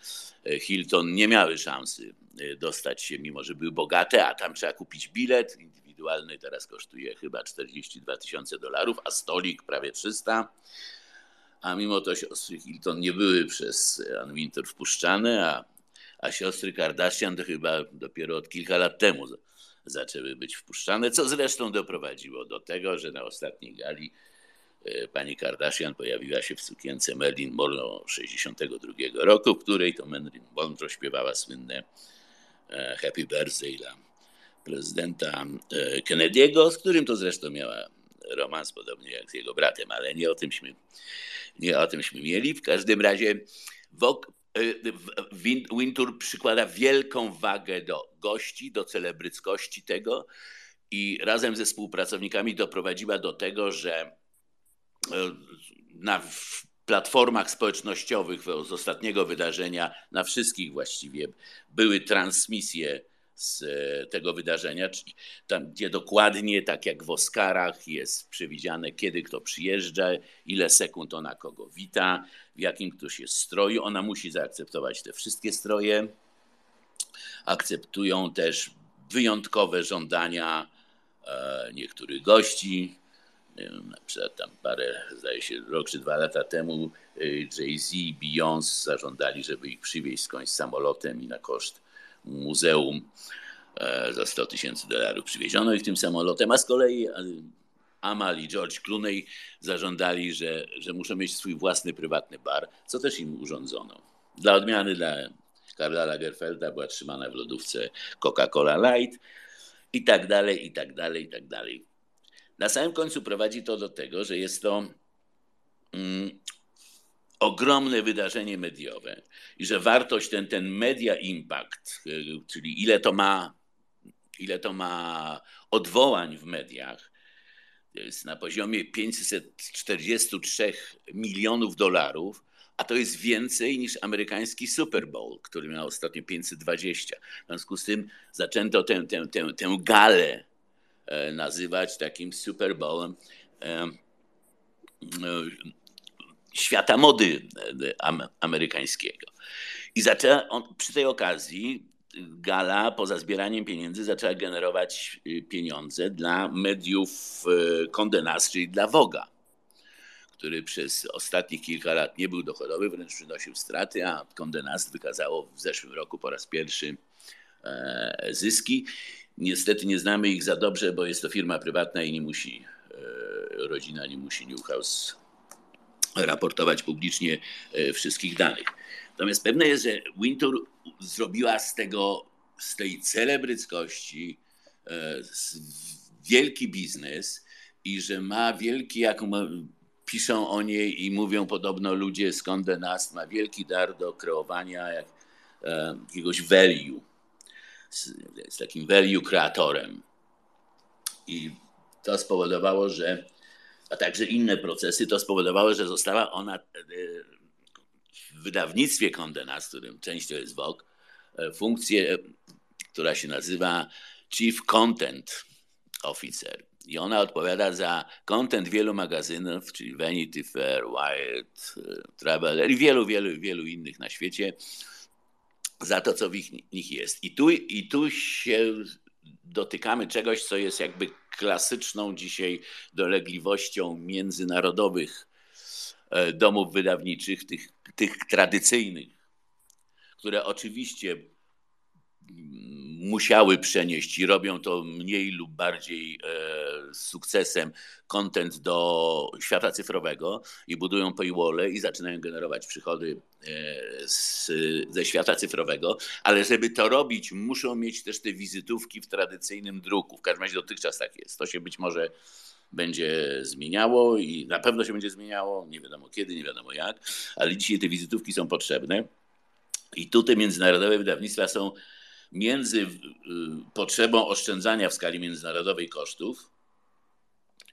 e, Hilton nie miały szansy e, dostać się, mimo że były bogate, a tam trzeba kupić bilet indywidualny, teraz kosztuje chyba 42 tysiące dolarów, a stolik prawie 300 a mimo to siostry Hilton nie były przez Ann Winter wpuszczane, a, a siostry Kardashian to chyba dopiero od kilka lat temu zaczęły być wpuszczane, co zresztą doprowadziło do tego, że na ostatniej gali e, pani Kardashian pojawiła się w sukience Marilyn Monroe 62 roku, w której to Marilyn Monroe śpiewała słynne e, Happy Birthday dla prezydenta e, Kennedy'ego, z którym to zresztą miała romans, podobnie jak z jego bratem, ale nie o tymśmy, nie o tymśmy mieli. W każdym razie Wintour przykłada wielką wagę do gości, do celebryckości tego i razem ze współpracownikami doprowadziła do tego, że e, na platformach społecznościowych z ostatniego wydarzenia, na wszystkich właściwie, były transmisje z e, tego wydarzenia, czyli tam, gdzie dokładnie, tak jak w Oscarach, jest przewidziane, kiedy kto przyjeżdża, ile sekund ona kogo wita, w jakim ktoś jest stroju. Ona musi zaakceptować te wszystkie stroje. Akceptują też wyjątkowe żądania e, niektórych gości. na przykład tam parę, zdaje się, rok czy dwa lata temu e, Jay-Z i Beyoncé zażądali, żeby ich przywieźć skądś samolotem i na koszt muzeum e, za 100 tysięcy dolarów przywieziono ich tym samolotem, a z kolei e, Amal i George Clooney zażądali, że, że muszą mieć swój własny prywatny bar, co też im urządzono. Dla odmiany dla Karla Lagerfelda była trzymana w lodówce Coca-Cola Light i tak dalej, i tak dalej, i tak dalej. Na samym końcu prowadzi to do tego, że jest to mm, ogromne wydarzenie mediowe i że wartość, ten, ten media impact, y, czyli ile to ma, ile to ma odwołań w mediach, jest na poziomie 543 milionów dolarów, a to jest więcej niż amerykański Super Bowl, który miał ostatnio 520. W związku z tym zaczęto tę, tę, tę, tę galę e, nazywać takim Super Bowlem e, świata mody e, amerykańskiego. I zaczęła on, przy tej okazji Gala poza zbieraniem pieniędzy zaczęła generować y, pieniądze dla mediów e, Conde czyli dla Woga, który przez ostatnich kilka lat nie był dochodowy, wręcz przynosił straty, a Conde wykazało w zeszłym roku po raz pierwszy e, zyski. Niestety nie znamy ich za dobrze, bo jest to firma prywatna i nie musi, rodzina nie musi Newhouse raportować publicznie e, wszystkich danych. Natomiast pewne jest, że Wintour zrobiła z tego, z tej celebryckości e, wielki biznes i że ma wielki, jak piszą o niej i mówią podobno ludzie z Condé ma wielki dar do kreowania e, jakiegoś value. Jest takim value kreatorem. I to spowodowało, że a także inne procesy, to spowodowało, że została ona e, w wydawnictwie Condé Nast, którym częścią jest Vogue, e, funkcję, która się nazywa Chief Content Officer. I ona odpowiada za content wielu magazynów, czyli Vanity Fair, Wired, e, Traveler i wielu, wielu, wielu innych na świecie, za to, co w ich, nich jest. I tu, I tu się dotykamy czegoś, co jest jakby klasyczną dzisiaj dolegliwością międzynarodowych e, domów wydawniczych, tych, tych tradycyjnych, które oczywiście musiały przenieść i robią to mniej lub bardziej e, z sukcesem content do świata cyfrowego i budują paywall i zaczynają generować przychody e, z, ze świata cyfrowego, ale żeby to robić, muszą mieć też te wizytówki w tradycyjnym druku. W każdym razie dotychczas tak jest. To się być może będzie zmieniało i na pewno się będzie zmieniało, nie wiadomo kiedy, nie wiadomo jak, ale dzisiaj te wizytówki są potrzebne. I tutaj międzynarodowe wydawnictwa są między y, potrzebą oszczędzania w skali międzynarodowej kosztów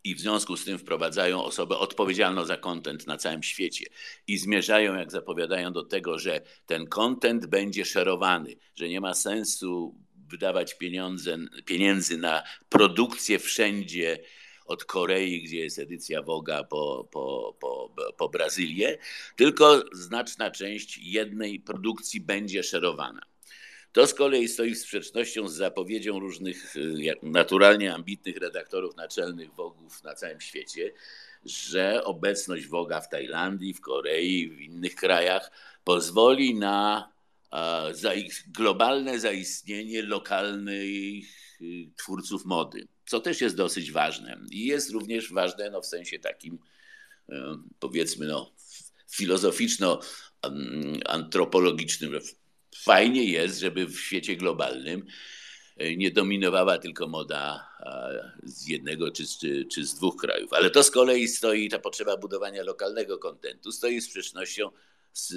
i w związku z tym wprowadzają osobę odpowiedzialną za kontent na całym świecie i zmierzają, jak zapowiadają, do tego, że ten kontent będzie szerowany, że nie ma sensu wydawać pieniądze, pieniędzy na produkcję wszędzie, od Korei, gdzie jest edycja Woga, po, po, po, po Brazylię, tylko znaczna część jednej produkcji będzie szerowana. To z kolei stoi w sprzecznością z zapowiedzią różnych y, naturalnie ambitnych redaktorów naczelnych Wogów na całym świecie, że obecność Woga w Tajlandii, w Korei, w innych krajach pozwoli na globalne zaistnienie lokalnych y, twórców mody, co też jest dosyć ważne. I jest również ważne no, w sensie takim, y, powiedzmy, no, filozoficzno-antropologicznym. Fajnie jest, żeby w świecie globalnym y, nie dominowała tylko moda z jednego czy, czy, czy z dwóch krajów. Ale to z kolei stoi, ta potrzeba budowania lokalnego kontentu, stoi w sprzecznością z,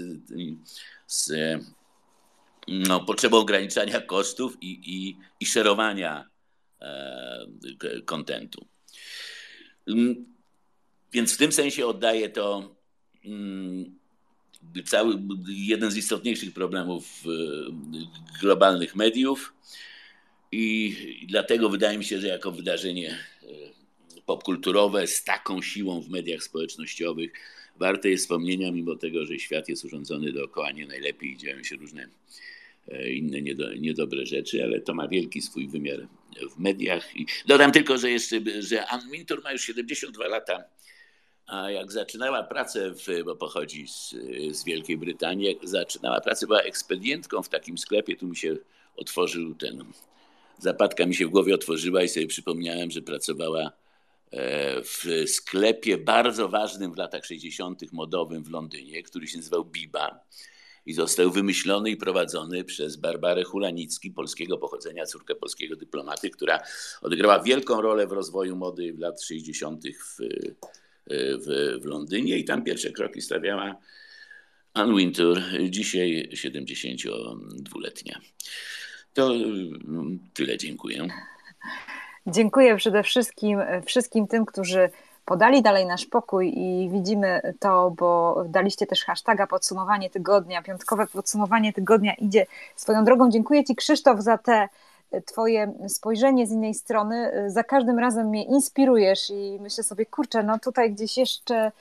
z no, potrzebą ograniczania kosztów i, i, i szerowania e, kontentu. Mm, więc w tym sensie oddaję to mm, cały, jeden z istotniejszych problemów e, globalnych mediów i dlatego wydaje mi się, że jako wydarzenie e, popkulturowe z taką siłą w mediach społecznościowych warte jest wspomnienia, mimo tego, że świat jest urządzony dookoła nie najlepiej i dzieją się różne E, inne niedobre rzeczy, ale to ma wielki swój wymiar w mediach. I dodam tylko, że jeszcze, że Ann Wintour ma już 72 lata, a jak zaczynała pracę, w, bo pochodzi z, z Wielkiej Brytanii, jak zaczynała pracę, była ekspedientką w takim sklepie, tu mi się otworzył ten, zapadka mi się w głowie otworzyła i sobie przypomniałem, że pracowała e, w sklepie bardzo ważnym w latach 60. modowym w Londynie, który się nazywał Biba i został wymyślony i prowadzony przez Barbarę Hulanicki, polskiego pochodzenia, córkę polskiego dyplomaty, która odegrała wielką rolę w rozwoju mody w lat 60. W, w, w Londynie i tam pierwsze kroki stawiała Ann Wintour, dzisiaj 72-letnia. To mm, tyle, dziękuję. Dziękuję przede wszystkim wszystkim tym, którzy podali dalej nasz pokój i widzimy to, bo daliście też hashtaga podsumowanie tygodnia, piątkowe podsumowanie tygodnia idzie swoją drogą. Dziękuję Ci Krzysztof za te Twoje spojrzenie z innej strony. Za każdym razem mnie inspirujesz i myślę sobie, kurczę, no tutaj gdzieś jeszcze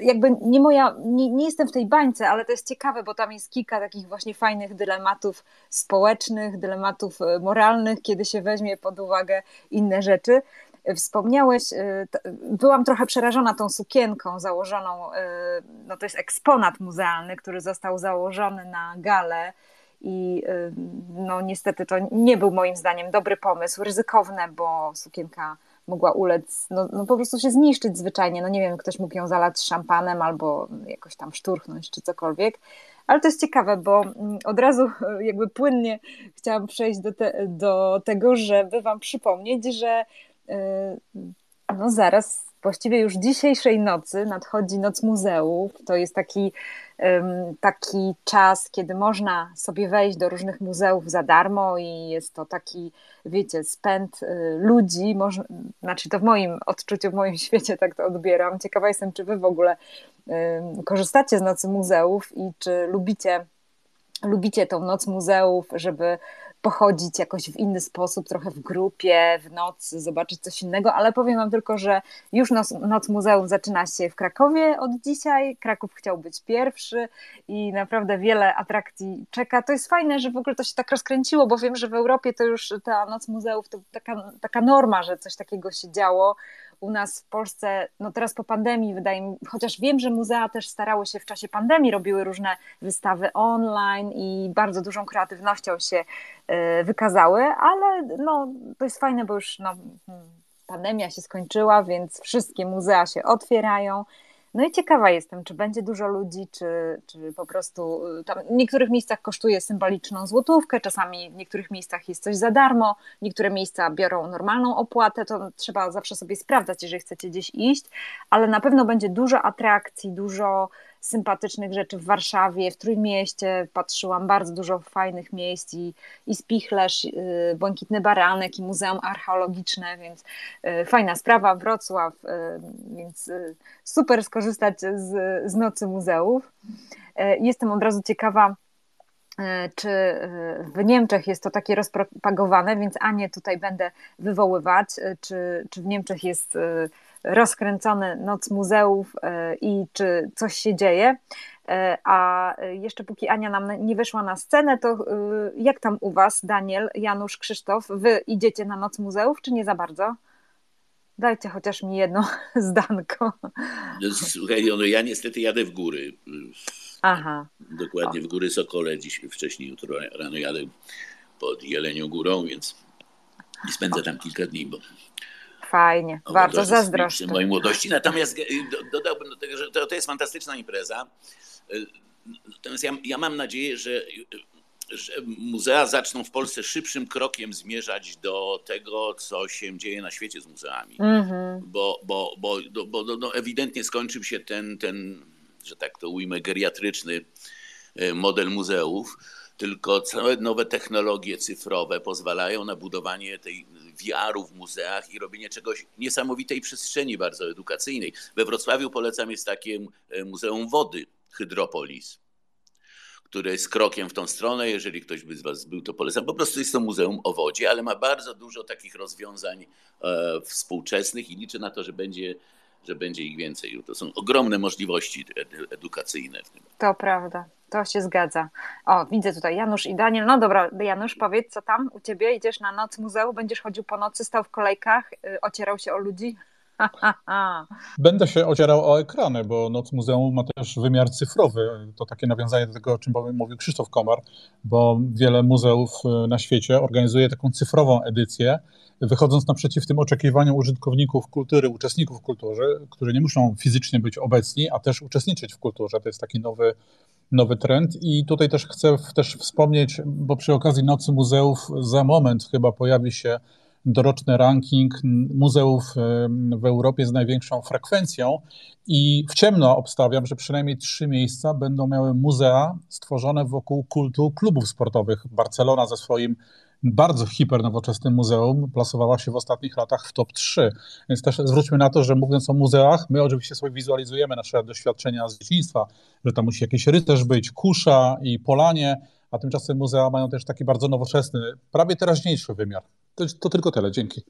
jakby nie moja, nie, nie, jestem w tej bańce, ale to jest ciekawe, bo tam jest kilka takich właśnie fajnych dylematów społecznych, dylematów moralnych, kiedy się weźmie pod uwagę inne rzeczy. Wspomniałeś, y, byłam trochę przerażona tą sukienką założoną, y, no to jest eksponat muzealny, który został założony na galę i no niestety to nie był moim zdaniem dobry pomysł, ryzykowne, bo sukienka mogła ulec, no, no po prostu się zniszczyć zwyczajnie, no nie wiem, ktoś mógł ją zalać szampanem albo jakoś tam szturchnąć czy cokolwiek. Ale to jest ciekawe, bo mm, od razu jakby płynnie chciałam przejść do, te, do tego, żeby Wam przypomnieć, że Y, no zaraz, właściwie już dzisiejszej nocy nadchodzi Noc Muzeów. To jest taki, taki czas, kiedy można sobie wejść do różnych muzeów za darmo i jest to taki, wiecie, spęd y, ludzi. Można, znaczy to w moim odczuciu, w moim świecie tak to odbieram. Ciekawa jestem, czy wy w ogóle korzystacie z Nocy Muzeów i czy lubicie lubicie tą noc muzeów, żeby pochodzić jakoś w inny sposób, trochę w grupie, w nocy, zobaczyć coś innego, ale powiem Wam tylko, że już noc, noc muzeum zaczyna się w Krakowie od dzisiaj. Kraków chciał być pierwszy i naprawdę wiele atrakcji czeka. To jest fajne, że w ogóle to się tak rozkręciło, bo wiem, że w Europie to już ta noc muzeów to taka, taka norma, że coś takiego się działo u nas w Polsce, no teraz po pandemii, wydaje mi chociaż wiem, że muzea też starały się w czasie pandemii, robiły różne wystawy online i bardzo dużą kreatywnością się e, wykazały, ale no, to jest fajne, bo już no, hmm, pandemia się skończyła, więc wszystkie muzea się otwierają. No i ciekawa jestem, czy będzie dużo ludzi, czy, czy po prostu y, tam w niektórych miejscach kosztuje symboliczną złotówkę, czasami w niektórych miejscach jest coś za darmo, niektóre miejsca biorą normalną opłatę, to trzeba zawsze sobie sprawdzać, jeżeli chcecie gdzieś iść, ale na pewno będzie dużo atrakcji, dużo sympatycznych rzeczy w Warszawie, w Trójmieście. Patrzyłam bardzo dużo fajnych miejsc i, i Spichlerz, y, Błękitny Baranek i Muzeum Archeologiczne, więc y, fajna sprawa. Wrocław, y, więc super skorzystać z, z Nocy Muzeów. Jestem od razu ciekawa, czy w Niemczech jest to takie rozpropagowane, więc Anię tutaj będę wywoływać, czy, czy w Niemczech jest rozkręcony Noc Muzeów e, i czy coś się dzieje. E, a jeszcze póki Ania nam nie wyszła na scenę, to e, jak tam u Was, Daniel, Janusz, Krzysztof, Wy idziecie na Noc Muzeów, czy nie za bardzo? Dajcie chociaż mi jedno zdanko. No, słuchaj, no ja niestety jadę w góry. Aha. Dokładnie w Góry Sokole, dziś wcześniej jutro rano jadę pod Jelenią Górą, więc i spędzę tam kilka dni, bo Fajnie, bardzo zazdroszczę. mojej młodości. Natomiast dodałbym do tego, że to, to jest fantastyczna impreza. Natomiast ja, ja mam nadzieję, że że muzea zaczną w Polsce szybszym krokiem zmierzać do tego, co się dzieje na świecie z muzeami. Mm-hmm. Bo, bo, bo, bo no, ewidentnie skończył się ten, ten, że tak to ujmę, geriatryczny e, model muzeów, tylko całe nowe technologie cyfrowe pozwalają na budowanie tej VR-u w muzeach i robienie czegoś niesamowitej przestrzeni bardzo edukacyjnej. We Wrocławiu polecam jest takie e, Muzeum Wody Hydropolis które jest krokiem w tą stronę. Jeżeli ktoś by z Was był, to polecam. Po prostu jest to muzeum o wodzie, ale ma bardzo dużo takich rozwiązań e, współczesnych i liczę na to, że będzie, że będzie ich więcej. To są ogromne możliwości edukacyjne. To prawda, to się zgadza. O, widzę tutaj Janusz i Daniel. No dobra, Janusz, powiedz, co tam u Ciebie? Idziesz na noc muzeum, będziesz chodził po nocy, stał w kolejkach, y, ocierał się o ludzi? Będę się ocierał o ekrany, bo Noc Muzeum ma też wymiar cyfrowy. To takie nawiązanie do tego, o czym mówił Krzysztof Komar, bo wiele muzeów e, na świecie organizuje taką cyfrową edycję, wychodząc naprzeciw tym oczekiwaniom użytkowników kultury, uczestników kultury, którzy nie muszą fizycznie być obecni, a też uczestniczyć w kulturze. To jest taki nowy, nowy trend. I tutaj też chcę też wspomnieć, bo przy okazji Nocy Muzeów za moment chyba pojawi się doroczny ranking muzeów w Europie z największą frekwencją i w ciemno obstawiam, że przynajmniej trzy miejsca będą miały muzea stworzone wokół kultu klubów sportowych. Barcelona ze swoim bardzo hipernowoczesnym muzeum plasowała się w ostatnich latach w top 3. Więc też zwróćmy na to, że mówiąc o muzeach, my oczywiście sobie wizualizujemy nasze doświadczenia z dzieciństwa, że tam musi jakiś rycerz być, kusza i polanie, a tymczasem muzea mają też taki bardzo nowoczesny, prawie teraźniejszy wymiar. To, to tylko tyle, dzięki.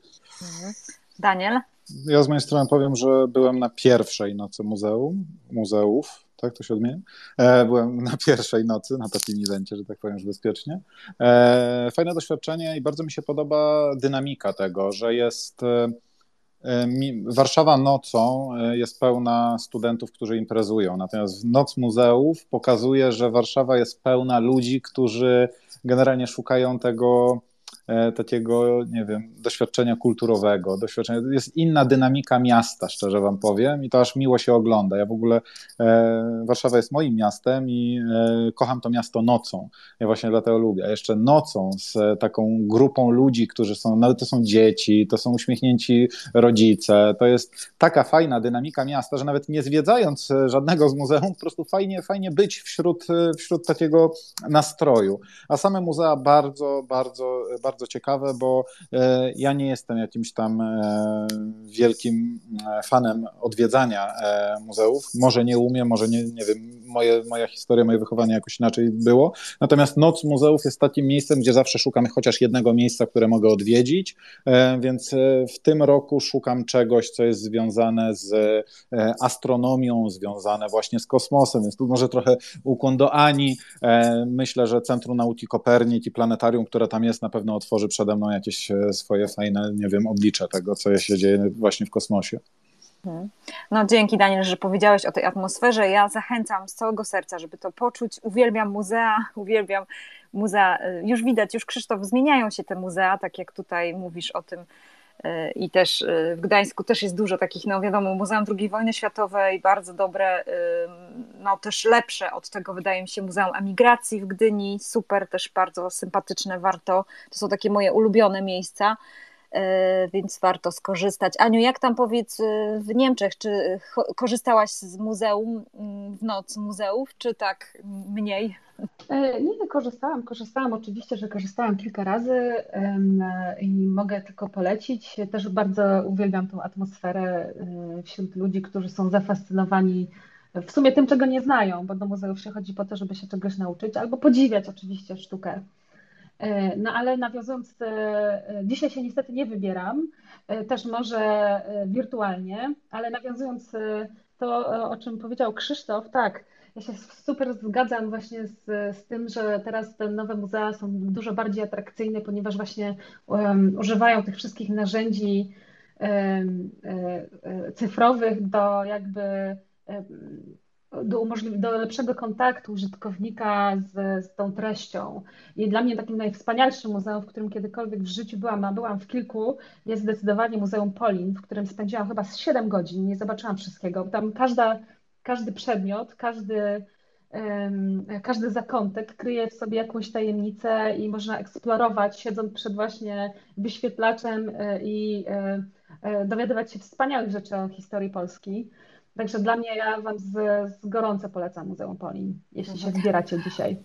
Mhm. Daniel? Ja z mojej strony powiem, że byłem na pierwszej nocy muzeum, muzeów, tak to się odmienia? E, byłem na pierwszej nocy, na takim evencie, że tak powiem już bezpiecznie. E, fajne doświadczenie i bardzo mi się podoba dynamika tego, że jest... E, Warszawa nocą jest pełna studentów, którzy imprezują, natomiast Noc Muzeów pokazuje, że Warszawa jest pełna ludzi, którzy generalnie szukają tego takiego, nie wiem, doświadczenia kulturowego, doświadczenia, jest inna dynamika miasta, szczerze wam powiem i to aż miło się ogląda. Ja w ogóle, e, Warszawa jest moim miastem i e, kocham to miasto nocą. Ja właśnie dlatego lubię. A jeszcze nocą z taką grupą ludzi, którzy są, nawet to są dzieci, to są uśmiechnięci rodzice, to jest taka fajna dynamika miasta, że nawet nie zwiedzając żadnego z muzeum, po prostu fajnie, fajnie być wśród, wśród takiego nastroju. A same muzea bardzo, bardzo, bardzo bardzo ciekawe, bo e, ja nie jestem jakimś tam e, wielkim e, fanem odwiedzania muzeów. Może nie umiem, może nie, nie wiem, moje, moja historia, moje wychowanie jakoś inaczej było. Natomiast Noc Muzeów jest takim miejscem, gdzie zawsze szukam chociaż jednego miejsca, które mogę odwiedzić, więc w tym roku szukam czegoś, co jest związane z astronomią, związane właśnie z kosmosem, więc tu może trochę ukłon do Ani. Myślę, że Centrum Nauki Kopernik i planetarium, które tam jest, na pewno otworzy przede mną jakieś e, swoje fajne, nie wiem, oblicze tego, co się dzieje właśnie w kosmosie. Mhm. No dzięki Daniel, że powiedziałeś o tej atmosferze. Ja zachęcam z całego serca, żeby to poczuć. Uwielbiam muzea, uwielbiam muzea. E, już widać, już Krzysztof, zmieniają się te muzea, tak jak tutaj mówisz o tym I też e, w Gdańsku też jest dużo takich, no wiadomo, Muzeum II wojny światowej, bardzo dobre, no też lepsze od tego wydaje mi się Muzeum Emigracji w Gdyni, super, też bardzo sympatyczne, warto, to są takie moje ulubione miejsca, e, więc warto skorzystać. Aniu, jak tam powiedz w Niemczech, czy korzystałaś z muzeum w noc muzeów, czy tak mniej? E, nie, korzystałam, korzystałam, oczywiście, że korzystałam kilka razy i mogę tylko polecić. Też bardzo uwielbiam tą atmosferę e, wśród ludzi, którzy są zafascynowani w sumie tym, czego nie znają, bo do muzeów się chodzi po to, żeby się czegoś nauczyć albo podziwiać oczywiście sztukę. E, no ale nawiązując, dzisiaj się niestety nie wybieram, też może wirtualnie, ale nawiązując to, o czym powiedział Krzysztof, tak, ja się super zgadzam właśnie z, z tym, że teraz te nowe muzea są dużo bardziej atrakcyjne, ponieważ właśnie um, używają tych wszystkich narzędzi um, cyfrowych do jakby um, do, do lepszego kontaktu użytkownika z, z tą treścią. I dla mnie takim najwspanialszym muzeum, w którym kiedykolwiek w życiu byłam, a byłam w kilku, jest zdecydowanie Muzeum Polin, w którym spędziłam chyba z 7 godzin, nie zobaczyłam wszystkiego. Tam każda, każdy przedmiot, każdy każdy zakątek kryje w sobie jakąś tajemnicę i można eksplorować, siedząc przed właśnie wyświetlaczem e, i e, e, dowiadywać się wspaniałych rzeczy o historii Polski. Także dla mnie ja Wam z, z gorąco polecam Muzeum Polin, jeśli się zbieracie dzisiaj.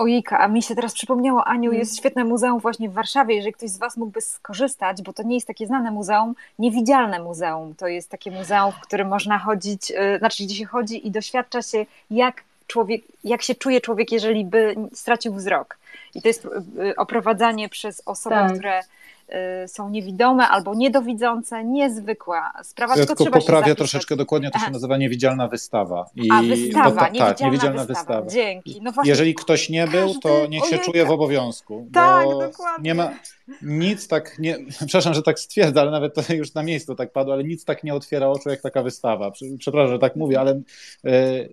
Ojejka, a mi się teraz przypomniało, Aniu, jest świetne muzeum właśnie w Warszawie, jeżeli ktoś z Was mógłby skorzystać, bo to nie jest takie znane muzeum, niewidzialne muzeum. To jest takie muzeum, w którym można chodzić, znaczy gdzie się chodzi i doświadcza się, jak człowiek, jak się czuje człowiek, jeżeli by stracił wzrok. I to jest y, oprowadzanie przez osoby, tak. które y, są niewidome albo niedowidzące, niezwykła sprawa. Ja tylko, tylko poprawię troszeczkę dokładnie, to się nazywa niewidzialna wystawa. I A, wystawa, to, niewidzialna, tak, niewidzialna wystawa. wystawa. Dzięki. No właśnie, Jeżeli ktoś nie był, to niech się czuje w obowiązku. Tak, dokładnie. Nie ma, nic tak nie, przepraszam, że tak stwierdzę, ale nawet to już na miejscu tak padło, ale nic tak nie otwiera oczu jak taka wystawa. Przepraszam, że tak mówię, ale e,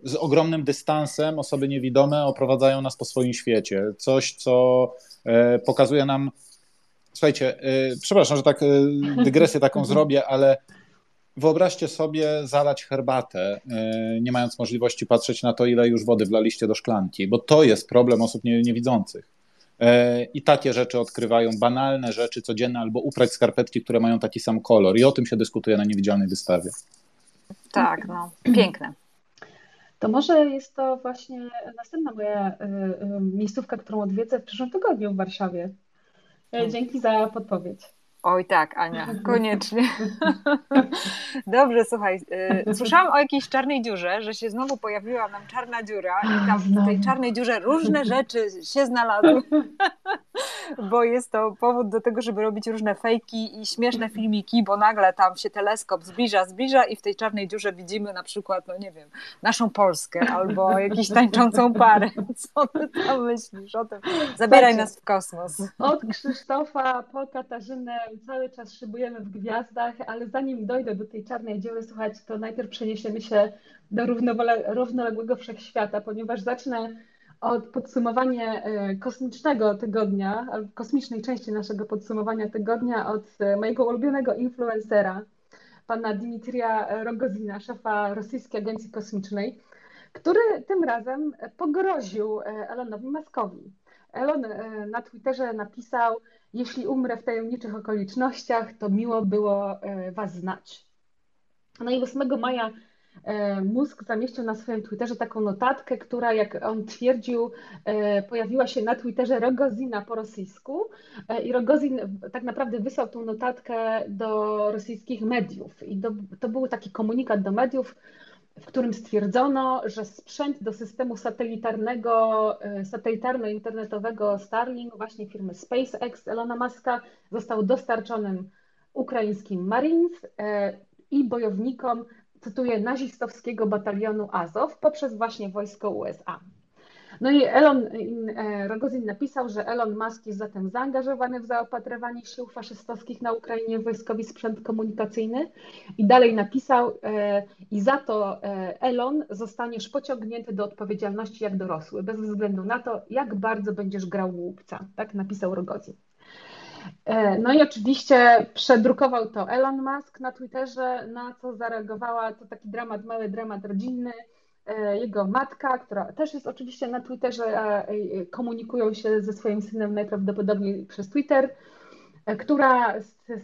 z ogromnym dystansem osoby niewidome oprowadzają nas po swoim świecie. Coś, co e, pokazuje nam. Słuchajcie, e, przepraszam, że tak dygresję taką zrobię, ale wyobraźcie sobie zalać herbatę, nie mając możliwości patrzeć na to, ile już wody wlaliście do szklanki, bo to jest problem osób niewidzących E, i takie rzeczy odkrywają, banalne rzeczy codzienne, albo uprać skarpetki, które mają taki sam kolor. I o tym się dyskutuje na niewidzialnej wystawie. Tak, no, piękne. To może jest to właśnie następna moja y, y, miejscówka, którą odwiedzę w przyszłym tygodniu w Warszawie. E, dzięki za podpowiedź. Oj tak, Ania, koniecznie. Dobrze, słuchaj, y, słyszałam o jakiejś czarnej dziurze, że się znowu pojawiła nam czarna dziura i tam w tej czarnej dziurze różne rzeczy się znalazły, bo jest to powód do tego, żeby robić różne fejki i śmieszne filmiki, bo nagle tam się teleskop zbliża, zbliża i w tej czarnej dziurze widzimy na przykład, no nie wiem, naszą Polskę albo jakąś tańczącą parę. Co ty tam myślisz o tym? Zabieraj nas w kosmos. Od Krzysztofa po Katarzynę cały czas szybujemy w gwiazdach, ale zanim dojdę do tej czarnej dziury, słuchajcie, to najpierw przeniesiemy się do równoległego wszechświata, ponieważ zacznę od podsumowania e, kosmicznego tygodnia, kosmicznej części naszego podsumowania tygodnia od e, mojego ulubionego influencera, pana Dimitrija Rogozina, szefa Rosyjskiej Agencji Kosmicznej, który tym razem pogroził e, Elonowi Muskowi. Elon na Twitterze napisał, jeśli umrę w tajemniczych okolicznościach, to miło było e, Was znać. No i 8 maja e, Mózg zamieścił na swoim Twitterze taką notatkę, która, jak on twierdził, e, pojawiła się na Twitterze Rogozina po rosyjsku. I Rogozin tak naprawdę wysłał tą notatkę do rosyjskich mediów. I to był taki komunikat do mediów, w którym stwierdzono, że sprzęt do systemu satelitarnego, e, satelitarno-internetowego Starlink, właśnie firmy SpaceX Elona Muska, został dostarczonym ukraińskim Marines e, i bojownikom, cytuję, nazistowskiego batalionu Azow poprzez właśnie wojsko USA. No i Elon e, Rogozin napisał, że Elon Musk jest zatem zaangażowany w zaopatrywanie sił faszystowskich na Ukrainie w wojskowy sprzęt komunikacyjny i dalej napisał e, i za to e, Elon zostaniesz pociągnięty do odpowiedzialności jak dorosły, bez względu na to, jak bardzo będziesz grał łupca, tak napisał Rogozin. No i oczywiście przedrukował to Elon Musk na Twitterze, na co zareagowała, to taki dramat, mały dramat rodzinny, jego matka, która też jest oczywiście na Twitterze, e, komunikują się ze swoim synem najprawdopodobniej przez Twitter, e, która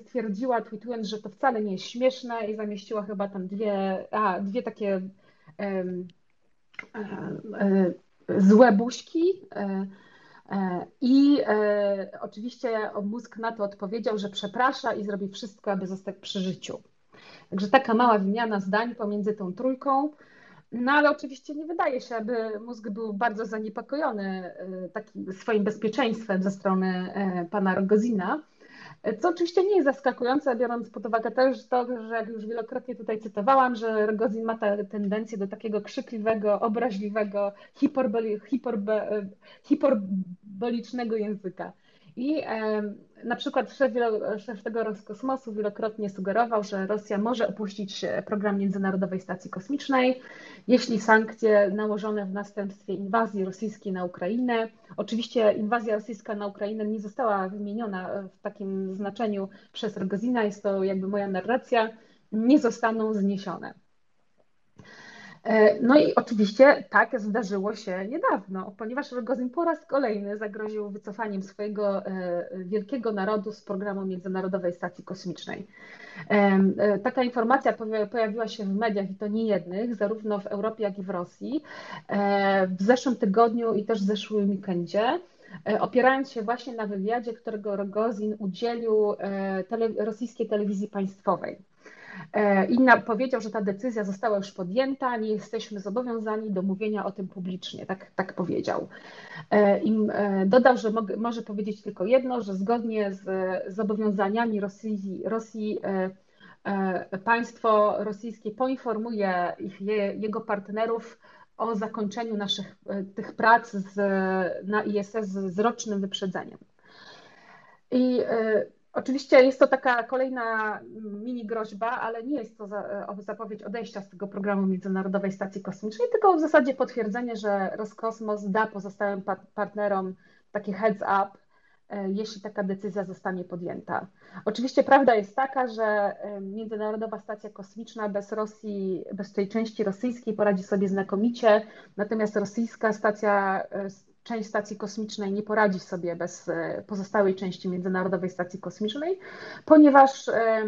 stwierdziła, tweetując, że to wcale nie jest śmieszne i zamieściła chyba tam dwie, a, dwie takie um, złe buźki. I oczywiście mózg na to odpowiedział, że przeprasza i zrobi wszystko, aby zostać przy życiu. Także taka mała wymiana zdań pomiędzy tą trójką. No ale oczywiście nie wydaje się, aby mózg był bardzo zaniepokojony e, takim swoim bezpieczeństwem ze strony e, pana Rogozina, co oczywiście nie jest zaskakujące, biorąc pod uwagę też to, że jak już wielokrotnie tutaj cytowałam, że Rogozin ma tę tendencję do takiego krzykliwego, obraźliwego, hiperboli, hiperbe, hiperbolicznego języka. I Na przykład szef, szef tego Roskosmosu wielokrotnie sugerował, że Rosja może opuścić program Międzynarodowej Stacji Kosmicznej, jeśli sankcje nałożone w następstwie inwazji rosyjskiej na Ukrainę, oczywiście inwazja rosyjska na Ukrainę nie została wymieniona w takim znaczeniu przez Rogozina, jest to jakby moja narracja, nie zostaną zniesione. E, no i oczywiście tak zdarzyło się niedawno, ponieważ Rogozin po raz kolejny zagroził wycofaniem swojego e, wielkiego narodu z programu Międzynarodowej Stacji Kosmicznej. E, taka informacja pojawiła się w mediach i to nie jednych, zarówno w Europie, jak i w Rosji w zeszłym tygodniu i też w zeszłym weekendzie opierając się właśnie na wywiadzie, którego Rogozin udzielił tele, rosyjskiej telewizji państwowej. E, Inna powiedział, że ta decyzja została już podjęta, nie jesteśmy zobowiązani do mówienia o tym publicznie, tak, tak powiedział. E, I e, dodał, że może powiedzieć tylko jedno, że zgodnie z zobowiązaniami Rosji, Rosji państwo rosyjskie poinformuje ich, jego partnerów o zakończeniu naszych tych prac z, na ISS z rocznym wyprzedzeniem. I Oczywiście jest to taka kolejna mini groźba, ale nie jest to e, zapowiedź odejścia z tego programu Międzynarodowej Stacji Kosmicznej, tylko w zasadzie potwierdzenie, że Roskosmos da pozostałym partnerom taki heads up, e, jeśli taka decyzja zostanie podjęta. Oczywiście prawda jest taka, że e, Międzynarodowa Stacja Kosmiczna bez Rosji, bez tej części rosyjskiej poradzi sobie znakomicie, natomiast rosyjska stacja część stacji kosmicznej nie poradzi sobie bez e, pozostałej części Międzynarodowej Stacji Kosmicznej, ponieważ e,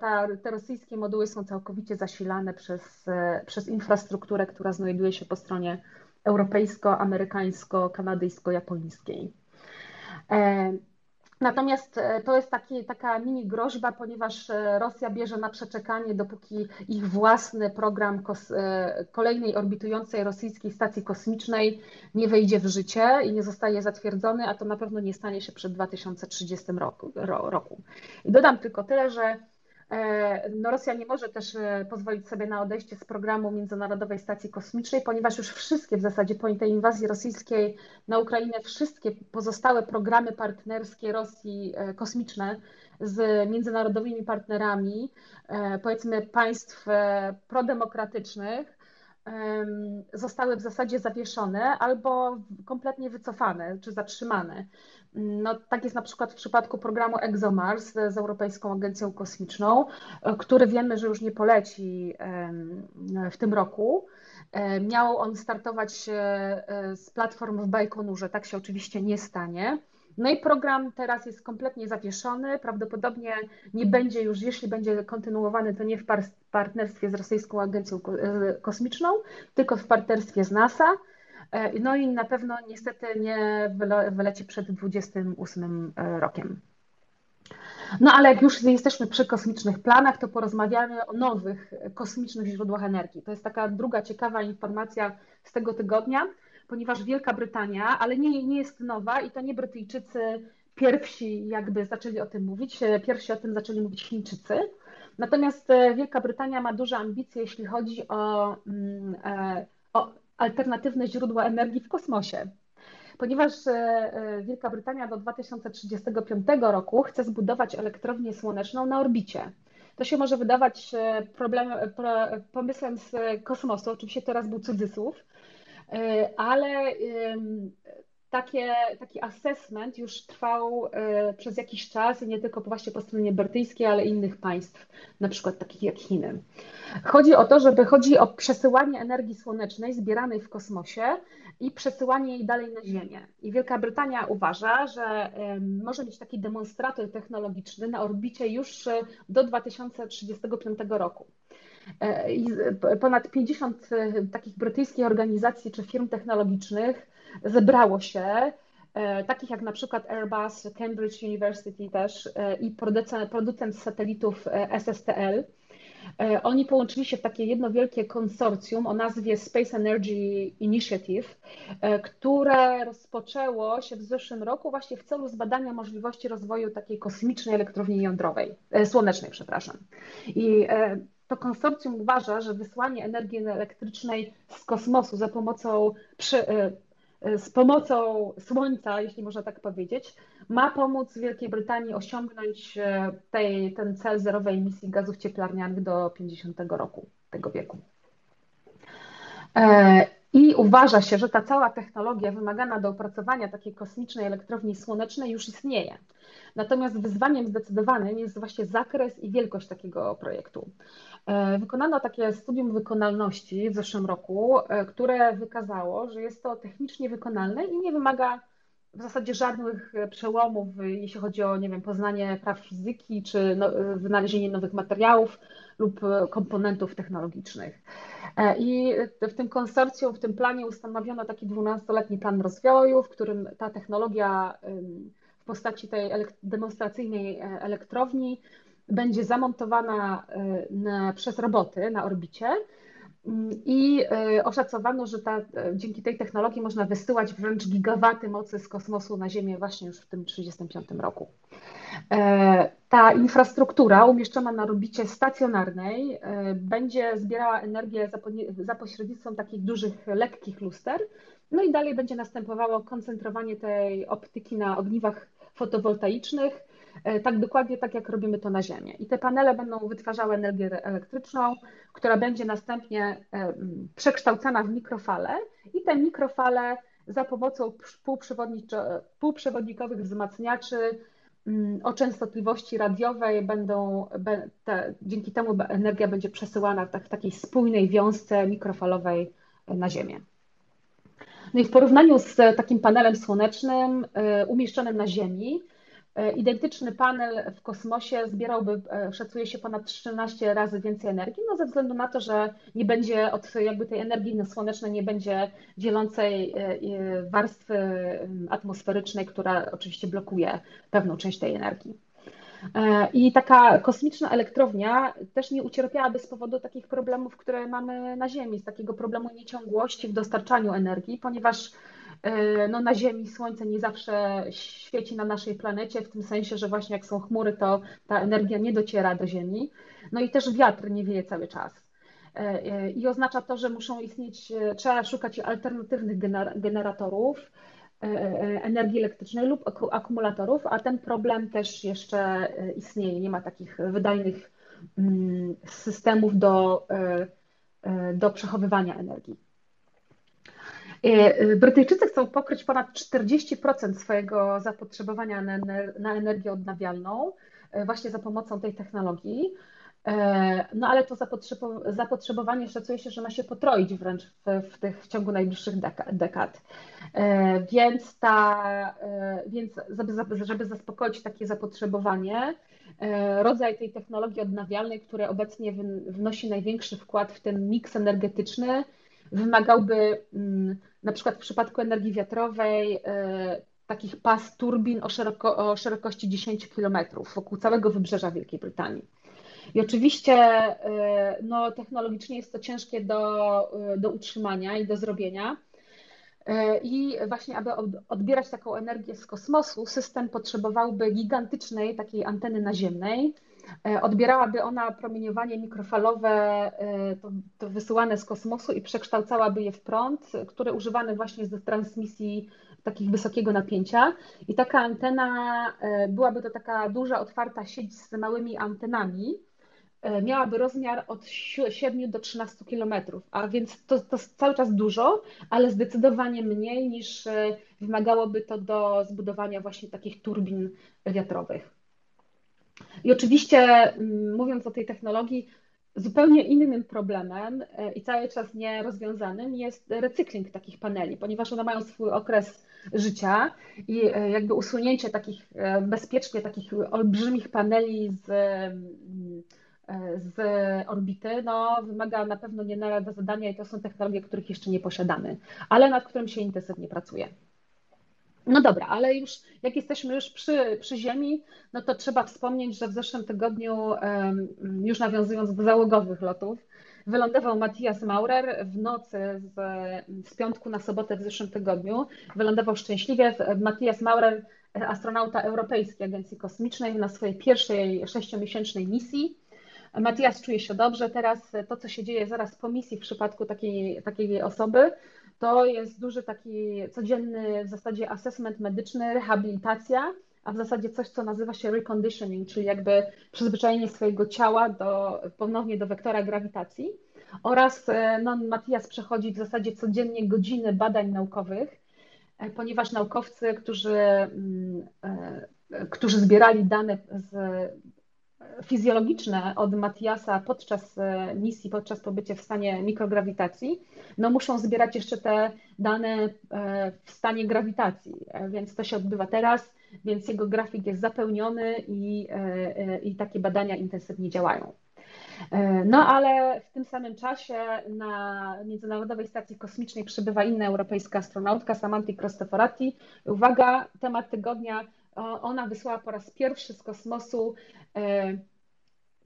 ta, te rosyjskie moduły są całkowicie zasilane przez, e, przez infrastrukturę, która znajduje się po stronie europejsko-amerykańsko-kanadyjsko-japońskiej. Natomiast e, to jest taki, taka mini groźba, ponieważ e, Rosja bierze na przeczekanie, dopóki ich własny program kos, e, kolejnej orbitującej rosyjskiej stacji kosmicznej nie wejdzie w życie i nie zostaje zatwierdzony, a to na pewno nie stanie się przed 2030 roku. roku. I dodam tylko tyle, że no Rosja nie może też e, pozwolić sobie na odejście z programu Międzynarodowej Stacji Kosmicznej, ponieważ już wszystkie w zasadzie po tej inwazji rosyjskiej na Ukrainę, wszystkie pozostałe programy partnerskie Rosji e, kosmiczne z międzynarodowymi partnerami, powiedzmy państw prodemokratycznych, zostały w zasadzie zawieszone albo kompletnie wycofane czy zatrzymane. No, tak jest na przykład w przypadku programu ExoMars z Europejską Agencją Kosmiczną, e, który wiemy, że już nie poleci w tym roku. E, miał on startować e, z platform w Bajkonurze, tak się oczywiście nie stanie. No i program teraz jest kompletnie zawieszony. Prawdopodobnie nie będzie już, jeśli będzie kontynuowany, to nie w partnerstwie z Rosyjską Agencją Kosmiczną, tylko w partnerstwie z NASA. E, no i na pewno niestety nie wyleci przed 28 e, rokiem. No ale jak już jesteśmy przy kosmicznych planach, to porozmawiamy o nowych kosmicznych źródłach energii. To jest taka druga ciekawa informacja z tego tygodnia, ponieważ Wielka Brytania, ale nie, nie jest nowa i to nie Brytyjczycy pierwsi jakby zaczęli o tym mówić, pierwsi o tym zaczęli mówić Chińczycy. Natomiast Wielka Brytania ma duże ambicje, jeśli chodzi o, mm, e, o alternatywne źródła energii w kosmosie. Ponieważ e, e, Wielka Brytania do 2035 roku chce zbudować elektrownię słoneczną na orbicie. To się może wydawać e, problem, pomysłem z kosmosu, oczywiście teraz był cudzysłów, ale takie, taki assessment już trwał przez jakiś czas i nie tylko właśnie po stronie brytyjskiej, ale innych państw, na przykład takich jak Chiny. Chodzi o to, żeby chodzi o przesyłanie energii słonecznej zbieranej w kosmosie i przesyłanie jej dalej na Ziemię. I Wielka Brytania uważa, że może mieć taki demonstrator technologiczny na orbicie już e, do 2035 roku. E, I ponad 50 e, takich brytyjskich organizacji czy firm technologicznych zebrało się, takich jak na przykład Airbus, Cambridge University też i producent, producent satelitów SSTL, E, oni połączyli się w takie jedno wielkie konsorcjum o nazwie Space Energy Initiative, e, które rozpoczęło się w zeszłym roku właśnie w celu zbadania możliwości rozwoju takiej kosmicznej elektrowni jądrowej, e, słonecznej, przepraszam. I to konsorcjum uważa, że wysłanie energii elektrycznej z kosmosu za pomocą przy, z pomocą Słońca, jeśli można tak powiedzieć, ma pomóc Wielkiej Brytanii osiągnąć tej, ten cel zerowej emisji gazów cieplarnianych do 50 roku tego wieku. I uważa się, że ta cała technologia wymagana do opracowania takiej kosmicznej elektrowni słonecznej już istnieje. Natomiast wyzwaniem zdecydowanym jest właśnie zakres i wielkość takiego projektu. E, wykonano takie studium wykonalności w zeszłym roku, e, które wykazało, że jest to technicznie wykonalne i nie wymaga w zasadzie żadnych przełomów, jeśli chodzi o nie wiem, poznanie praw fizyki czy no, wynalezienie nowych materiałów lub komponentów technologicznych. E, I w tym konsorcjum, w tym planie ustanowiono taki 12-letni plan rozwoju, w którym ta technologia w postaci tej demonstracyjnej elektrowni będzie zamontowana na, przez roboty na orbicie. I y, oszacowano, że ta, dzięki tej technologii można wysyłać wręcz gigawaty mocy z kosmosu na Ziemię właśnie już w tym 1935 roku. E, ta infrastruktura umieszczona na orbicie stacjonarnej y, będzie zbierała energię za, za pośrednictwem takich dużych, lekkich luster. No i dalej będzie następowało koncentrowanie tej optyki na ogniwach fotowoltaicznych E, tak dokładnie tak, jak robimy to na Ziemię. I te panele będą wytwarzały energię elektryczną, która będzie następnie e, przekształcana w mikrofale i te mikrofale za pomocą półprzewodnikowych wzmacniaczy o częstotliwości radiowej będą, te, dzięki temu energia będzie przesyłana w, tak, w takiej spójnej wiązce mikrofalowej na Ziemię. No i w porównaniu z takim panelem słonecznym e, umieszczonym na Ziemi, E, identyczny panel w kosmosie zbierałby, e, szacuje się, ponad 13 razy więcej energii, no ze względu na to, że nie będzie od jakby tej energii słonecznej nie będzie dzielącej e, warstwy atmosferycznej, która oczywiście blokuje pewną część tej energii. I taka kosmiczna elektrownia też nie ucierpiałaby z powodu takich problemów, które mamy na Ziemi, z takiego problemu nieciągłości w dostarczaniu energii, ponieważ E, no, na Ziemi słońce nie zawsze świeci na naszej planecie, w tym sensie, że właśnie jak są chmury, to ta energia nie dociera do Ziemi. No i też wiatr nie wieje cały czas. E, e, I oznacza to, że muszą istnieć, trzeba szukać alternatywnych generatorów energii elektrycznej lub akumulatorów, a ten problem też jeszcze istnieje. Nie ma takich wydajnych mm, systemów do, do przechowywania energii. E, Brytyjczycy chcą pokryć ponad 40% swojego zapotrzebowania na energię odnawialną e, właśnie za pomocą tej technologii. E, no ale to zapotrzebowanie szacuje się, że ma się potroić wręcz w, w, tych, w ciągu najbliższych dekad. Więc, ta, więc żeby, zaspokoić takie zapotrzebowanie, rodzaj tej technologii odnawialnej, który obecnie wnosi największy wkład w ten miks energetyczny, wymagałby mm, na przykład w przypadku energii wiatrowej e, takich pas turbin o, szeroko, o szerokości 10 km wokół całego wybrzeża Wielkiej Brytanii. I oczywiście e, no, technologicznie jest to ciężkie do, e, do utrzymania i do zrobienia. I właśnie, aby odbierać taką energię z kosmosu, system potrzebowałby gigantycznej takiej anteny naziemnej, odbierałaby ona promieniowanie mikrofalowe e, to, to wysyłane z kosmosu i przekształcałaby je w prąd, który używany właśnie jest do transmisji takich wysokiego napięcia. I taka antena, e, byłaby to taka duża, otwarta sieć z małymi antenami, miałaby rozmiar od 7 do 13 kilometrów, a więc to, to cały czas dużo, ale zdecydowanie mniej niż wymagałoby to do zbudowania właśnie takich turbin wiatrowych. I oczywiście, mm, mówiąc o tej technologii, zupełnie innym problemem e, i cały czas nierozwiązanym jest recykling takich paneli, ponieważ one mają swój okres życia i e, jakby usunięcie takich e, bezpiecznie takich olbrzymich paneli z, mm, z orbity no, wymaga na pewno nie lada zadania i to są technologie, których jeszcze nie posiadamy, ale nad którym się intensywnie pracuje. No dobra, ale już jak jesteśmy już przy, przy Ziemi, no to trzeba wspomnieć, że w zeszłym tygodniu, już nawiązując do załogowych lotów, wylądował Matthias Maurer w nocy z, z piątku na sobotę w zeszłym tygodniu. Wylądował szczęśliwie. Matthias Maurer, astronauta Europejskiej Agencji Kosmicznej, na swojej pierwszej sześciomiesięcznej misji. Matthias czuje się dobrze. Teraz to, co się dzieje zaraz po misji w przypadku takiej, takiej osoby, to jest duży taki codzienny w zasadzie assessment medyczny, rehabilitacja, a w zasadzie coś, co nazywa się reconditioning, czyli jakby przyzwyczajenie swojego ciała do, ponownie do wektora grawitacji. Oraz no, Matias przechodzi w zasadzie codziennie godziny badań naukowych, ponieważ naukowcy, którzy, mm, którzy zbierali dane z fizjologiczne od Matiasa podczas e, misji, podczas pobycia w stanie mikrograwitacji, no muszą zbierać jeszcze te dane e, w stanie grawitacji, e, więc to się odbywa teraz, więc jego grafik jest zapełniony i, i takie badania intensywnie działają. No ale w tym samym czasie na Międzynarodowej Stacji Kosmicznej przybywa inna europejska astronautka, Samantha Cristoforati. Uwaga, temat tygodnia ona wysłała po raz pierwszy z kosmosu e,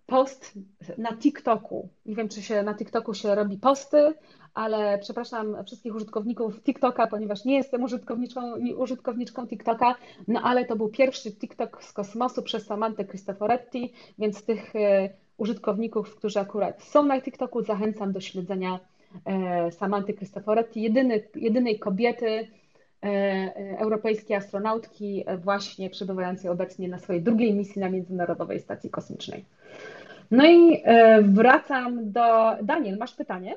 post na TikToku. Nie wiem, czy się na TikToku się robi posty, ale przepraszam wszystkich użytkowników TikToka, ponieważ nie jestem użytkowniczką, użytkowniczką TikToka, no ale to był pierwszy TikTok z kosmosu przez Samantę Cristoforetti, więc tych e, użytkowników, którzy akurat są na TikToku, zachęcam do śledzenia e, Samanty Cristoforetti, jedyny, jedynej kobiety, europejskiej astronautki e, właśnie przebywającej obecnie na swojej drugiej misji na Międzynarodowej Stacji Kosmicznej. No i wracam do... Daniel, masz pytanie?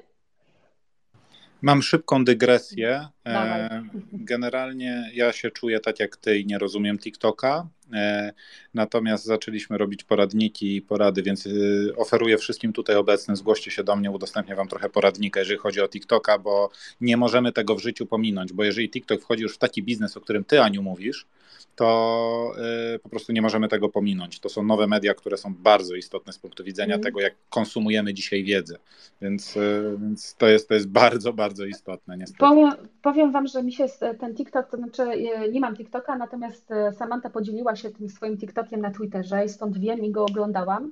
Mam szybką dygresję. E, generalnie ja się czuję tak jak ty i nie rozumiem TikToka. E, natomiast zaczęliśmy robić poradniki i porady, więc e, oferuję wszystkim tutaj obecnym, zgłoście się do mnie, udostępnię wam trochę poradnika, jeżeli chodzi o TikToka, bo nie możemy tego w życiu pominąć, bo jeżeli TikTok wchodzi już w taki biznes, o którym ty, Aniu, mówisz, to y, po prostu nie możemy tego pominąć. To są nowe media, które są bardzo istotne z punktu widzenia mm. tego, jak konsumujemy dzisiaj wiedzę. Więc, y, więc to, jest, to jest bardzo, bardzo istotne. Niestety. Powiem, powiem Wam, że mi się ten TikTok, to znaczy y, nie mam TikToka, natomiast Samantha podzieliła się tym swoim TikTokiem na Twitterze i stąd wiem i go oglądałam.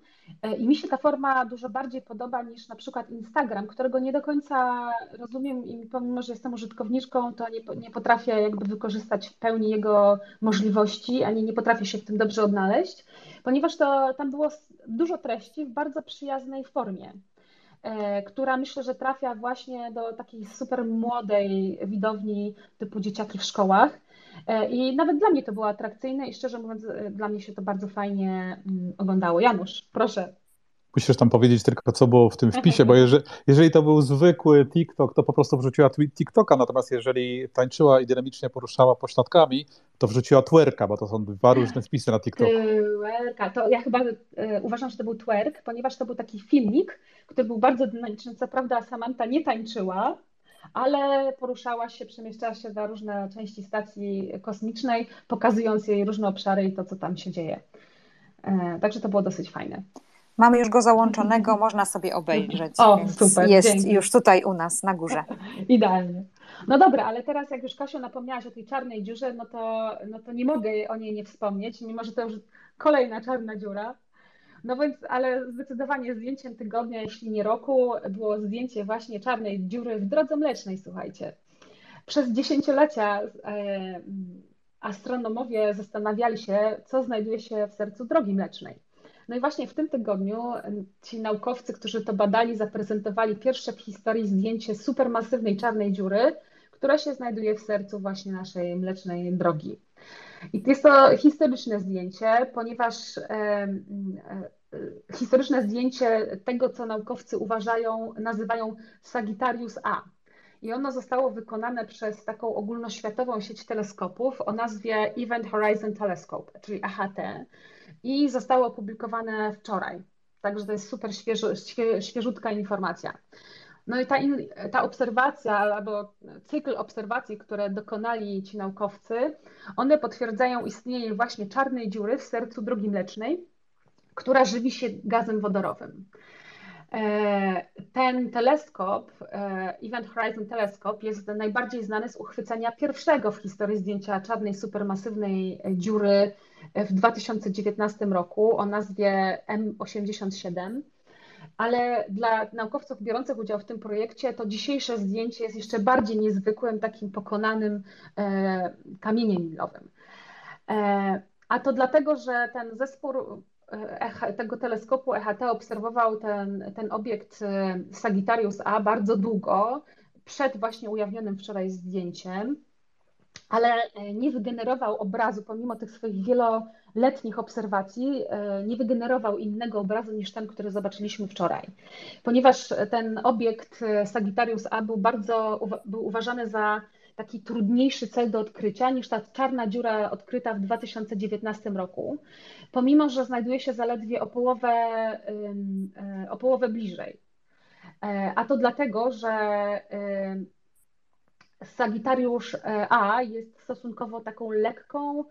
I mi się ta forma dużo bardziej podoba niż na przykład Instagram, którego nie do końca rozumiem i pomimo, że jestem użytkowniczką, to nie, nie potrafię jakby wykorzystać w pełni jego możliwości, ani nie potrafię się w tym dobrze odnaleźć, ponieważ to tam było dużo treści w bardzo przyjaznej formie e, która myślę, że trafia właśnie do takiej super młodej widowni typu dzieciaki w szkołach. E, I nawet dla mnie to było atrakcyjne i szczerze mówiąc, e, dla mnie się to bardzo fajnie mm, oglądało. Janusz, proszę. Musisz tam powiedzieć tylko, co było w tym wpisie, bo jeżeli, jeżeli to był zwykły TikTok, to po prostu wrzuciła TikToka, natomiast jeżeli tańczyła i dynamicznie poruszała pośladkami, to wrzuciła twerka, bo to są dwa różne wpisy na TikToku. Twerka, to ja chyba e, uważam, że to był twerk, ponieważ to był taki filmik, który był bardzo dynamiczny. Co prawda Samantha nie tańczyła, ale poruszała się, przemieszczała się na różne części stacji kosmicznej, pokazując jej różne obszary i to, co tam się dzieje. E, także to było dosyć fajne. Mamy już go załączonego, można sobie obejrzeć. O, super. Jest już tutaj u nas na górze. Idealnie. No dobra, ale teraz jak już Kasiu napomniałaś o tej czarnej dziurze, no to, no to nie mogę o niej nie wspomnieć, mimo że to już kolejna czarna dziura. No więc, ale zdecydowanie zdjęciem tygodnia, jeśli nie roku, było zdjęcie właśnie czarnej dziury w drodze mlecznej, słuchajcie. Przez dziesięciolecia e, astronomowie zastanawiali się, co znajduje się w sercu drogi mlecznej. No i właśnie w tym tygodniu ci naukowcy, którzy to badali, zaprezentowali pierwsze w historii zdjęcie supermasywnej czarnej dziury, która się znajduje w sercu właśnie naszej mlecznej drogi. I jest to historyczne zdjęcie, ponieważ e, e, historyczne zdjęcie tego, co naukowcy uważają, nazywają Sagittarius A. I ono zostało wykonane przez taką ogólnoświatową sieć teleskopów o nazwie Event Horizon Telescope, czyli AHT, i zostało opublikowane wczoraj. Także to jest super świeżo, świeżutka informacja. No i ta, ta obserwacja albo cykl obserwacji, które dokonali ci naukowcy, one potwierdzają istnienie właśnie czarnej dziury w sercu drogi mlecznej, która żywi się gazem wodorowym. E, ten teleskop, e, Event Horizon Telescope, jest najbardziej znany z uchwycenia pierwszego w historii zdjęcia czarnej supermasywnej dziury w 2019 roku o nazwie M87 ale dla naukowców biorących udział w tym projekcie to dzisiejsze zdjęcie jest jeszcze bardziej niezwykłym, takim pokonanym e, kamieniem milowym. E, a to dlatego, że ten zespół e, tego teleskopu EHT obserwował ten, ten obiekt Sagittarius A bardzo długo, przed właśnie ujawnionym wczoraj zdjęciem. Ale nie wygenerował obrazu, pomimo tych swoich wieloletnich obserwacji, nie wygenerował innego obrazu niż ten, który zobaczyliśmy wczoraj. Ponieważ ten obiekt Sagittarius A był bardzo był uważany za taki trudniejszy cel do odkrycia niż ta czarna dziura odkryta w 2019 roku, pomimo że znajduje się zaledwie o połowę, e, o połowę bliżej. E, a to dlatego, że Sagittariusz e, A jest stosunkowo taką lekką,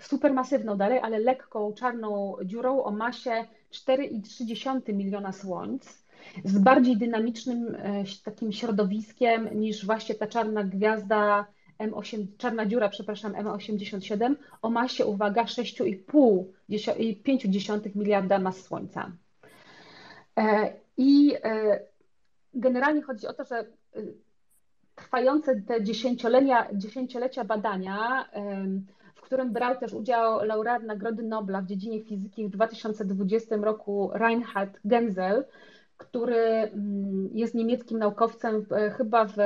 supermasywną dalej, ale lekką czarną dziurą o masie 4,3 miliona słońc z bardziej dynamicznym e, takim środowiskiem niż właśnie ta czarna gwiazda M8, czarna dziura, przepraszam, M87 o masie, uwaga, 6,5 miliarda mas Słońca. E, I e, generalnie chodzi o to, że trwające te dziesięciolecia, dziesięciolecia badania, w którym brał też udział laureat Nagrody Nobla w dziedzinie fizyki w 2020 roku Reinhard Genzel, który mm, jest niemieckim naukowcem chyba w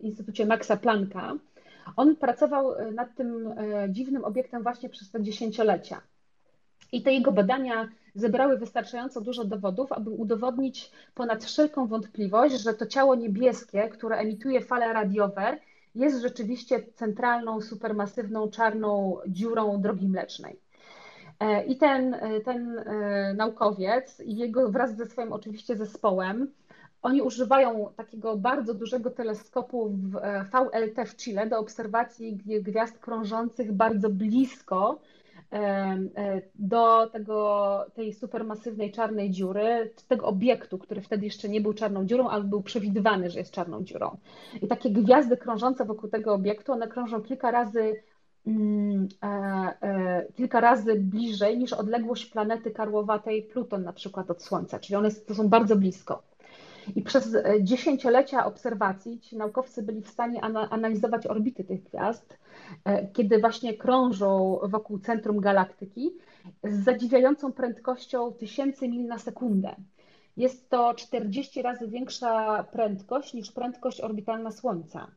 Instytucie Maxa Plancka. On pracował e, nad tym e, dziwnym obiektem właśnie przez te dziesięciolecia. I te jego badania zebrały wystarczająco dużo dowodów, aby udowodnić ponad wszelką wątpliwość, że to ciało niebieskie, które emituje fale radiowe, jest rzeczywiście centralną, supermasywną, czarną dziurą drogi mlecznej. E, I ten, e, ten e, naukowiec i jego wraz ze swoim oczywiście zespołem, oni używają takiego bardzo dużego teleskopu VLT w Chile do obserwacji gwiazd krążących bardzo blisko do tego, tej supermasywnej czarnej dziury, tego obiektu, który wtedy jeszcze nie był czarną dziurą, ale był przewidywany, że jest czarną dziurą. I takie gwiazdy krążące wokół tego obiektu, one krążą kilka razy Mm, e, e, kilka razy bliżej niż odległość planety karłowatej Pluton na przykład od Słońca, czyli one to są bardzo blisko. I przez e, dziesięciolecia obserwacji ci naukowcy byli w stanie analizować orbity tych gwiazd, kiedy właśnie krążą wokół centrum galaktyki z zadziwiającą prędkością tysięcy mil na sekundę. Jest to 40 razy większa prędkość niż prędkość orbitalna Słońca.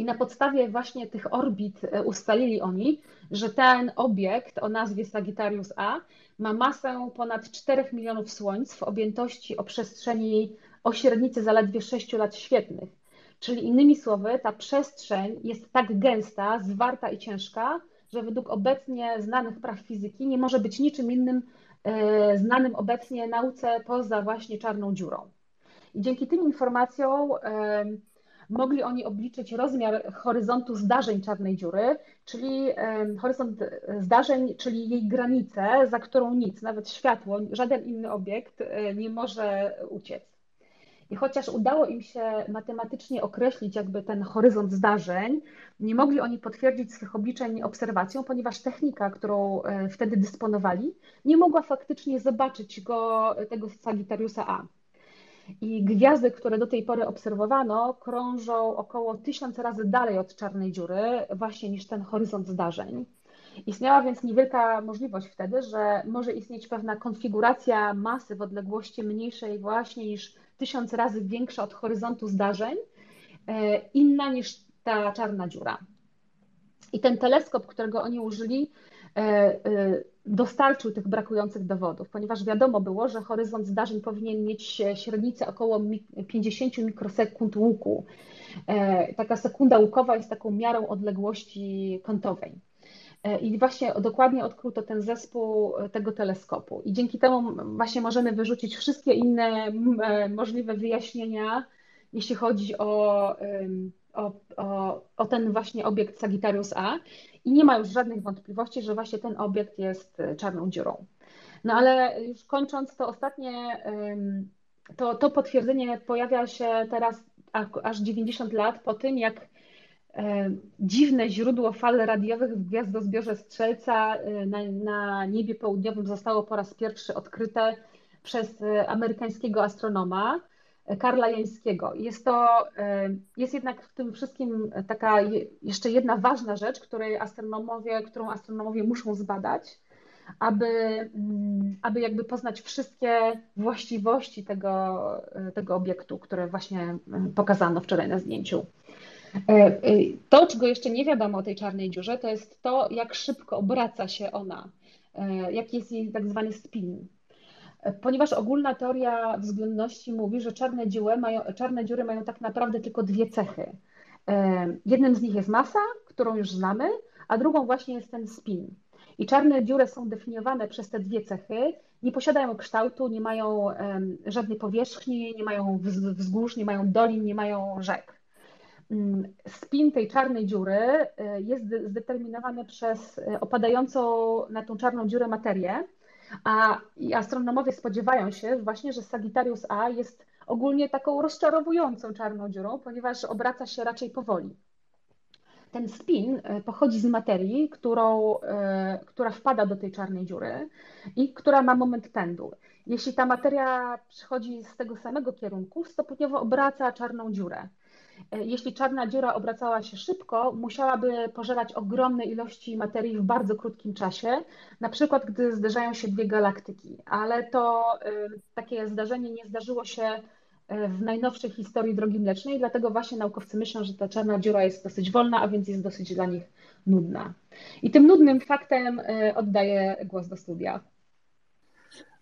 I na podstawie właśnie tych orbit e, ustalili oni, że ten obiekt o nazwie Sagittarius A ma masę ponad 4 milionów słońc w objętości o przestrzeni o średnicy zaledwie 6 lat świetnych. Czyli innymi słowy, ta przestrzeń jest tak gęsta, zwarta i ciężka, że według obecnie znanych praw fizyki nie może być niczym innym e, znanym obecnie nauce poza właśnie czarną dziurą. I dzięki tym informacjom mogli oni obliczyć rozmiar horyzontu zdarzeń czarnej dziury, czyli horyzont zdarzeń, czyli jej granicę, za którą nic, nawet światło, żaden inny obiekt e, nie może uciec. I chociaż udało im się matematycznie określić jakby ten horyzont zdarzeń, nie mogli oni potwierdzić swych obliczeń obserwacją, ponieważ technika, którą e, wtedy dysponowali, nie mogła faktycznie zobaczyć go, tego Sagittariusa A. I gwiazdy, które do tej pory obserwowano, krążą około tysiąc razy dalej od czarnej dziury, właśnie niż ten horyzont zdarzeń. Istniała więc niewielka możliwość wtedy, że może istnieć pewna konfiguracja masy w odległości mniejszej właśnie niż tysiąc razy większa od horyzontu zdarzeń, e, inna niż ta czarna dziura. I ten teleskop, którego oni użyli, e, e, dostarczył tych brakujących dowodów, ponieważ wiadomo było, że horyzont zdarzeń powinien mieć średnicę około 50 mikrosekund łuku. E, taka sekunda łukowa jest taką miarą odległości kątowej. E, I właśnie dokładnie odkryto ten zespół tego teleskopu. I dzięki temu właśnie możemy wyrzucić wszystkie inne e, możliwe wyjaśnienia, jeśli chodzi o, o, o, o ten właśnie obiekt Sagittarius A i nie ma już żadnych wątpliwości, że właśnie ten obiekt jest e, czarną dziurą. No ale już kończąc, to ostatnie, to, to potwierdzenie pojawia się teraz aż 90 lat po tym, jak e, dziwne źródło fal radiowych w gwiazdozbiorze Strzelca e, na, na niebie południowym zostało po raz pierwszy odkryte przez amerykańskiego astronoma. Karla Jańskiego. Jest to, e, jest jednak w tym wszystkim taka jeszcze jedna ważna rzecz, której astronomowie, którą astronomowie muszą zbadać, aby, mm, aby jakby poznać wszystkie właściwości tego, e, tego obiektu, które właśnie pokazano wczoraj na zdjęciu. To, czego jeszcze nie wiadomo o tej czarnej dziurze, to jest to, jak szybko obraca się ona, jaki jest jej tak zwany spin. Ponieważ ogólna teoria względności mówi, że czarne dziury mają, czarne dziury mają tak naprawdę tylko dwie cechy. Jednym z nich jest masa, którą już znamy, a drugą właśnie jest ten spin. I czarne dziury są definiowane przez te dwie cechy. Nie posiadają kształtu, nie mają żadnej powierzchni, nie mają wzgórz, nie mają dolin, nie mają rzek. Mm, spin tej czarnej dziury e, jest zdeterminowany przez e, opadającą na tą czarną dziurę materię, a astronomowie spodziewają się właśnie, że Sagittarius A jest ogólnie taką rozczarowującą czarną dziurą, ponieważ obraca się raczej powoli. Ten spin e, pochodzi z materii, którą, e, która wpada do tej czarnej dziury i która ma moment pędu. Jeśli ta materia przychodzi z tego samego kierunku, stopniowo obraca czarną dziurę. E, jeśli czarna dziura obracała się szybko, musiałaby pożerać ogromne ilości materii w bardzo krótkim czasie, na przykład gdy zderzają się dwie galaktyki, ale to takie zdarzenie nie zdarzyło się w najnowszej historii drogi mlecznej, dlatego właśnie naukowcy myślą, że ta czarna dziura jest dosyć wolna, a więc jest dosyć dla nich nudna. I tym nudnym faktem e, oddaję głos do studia.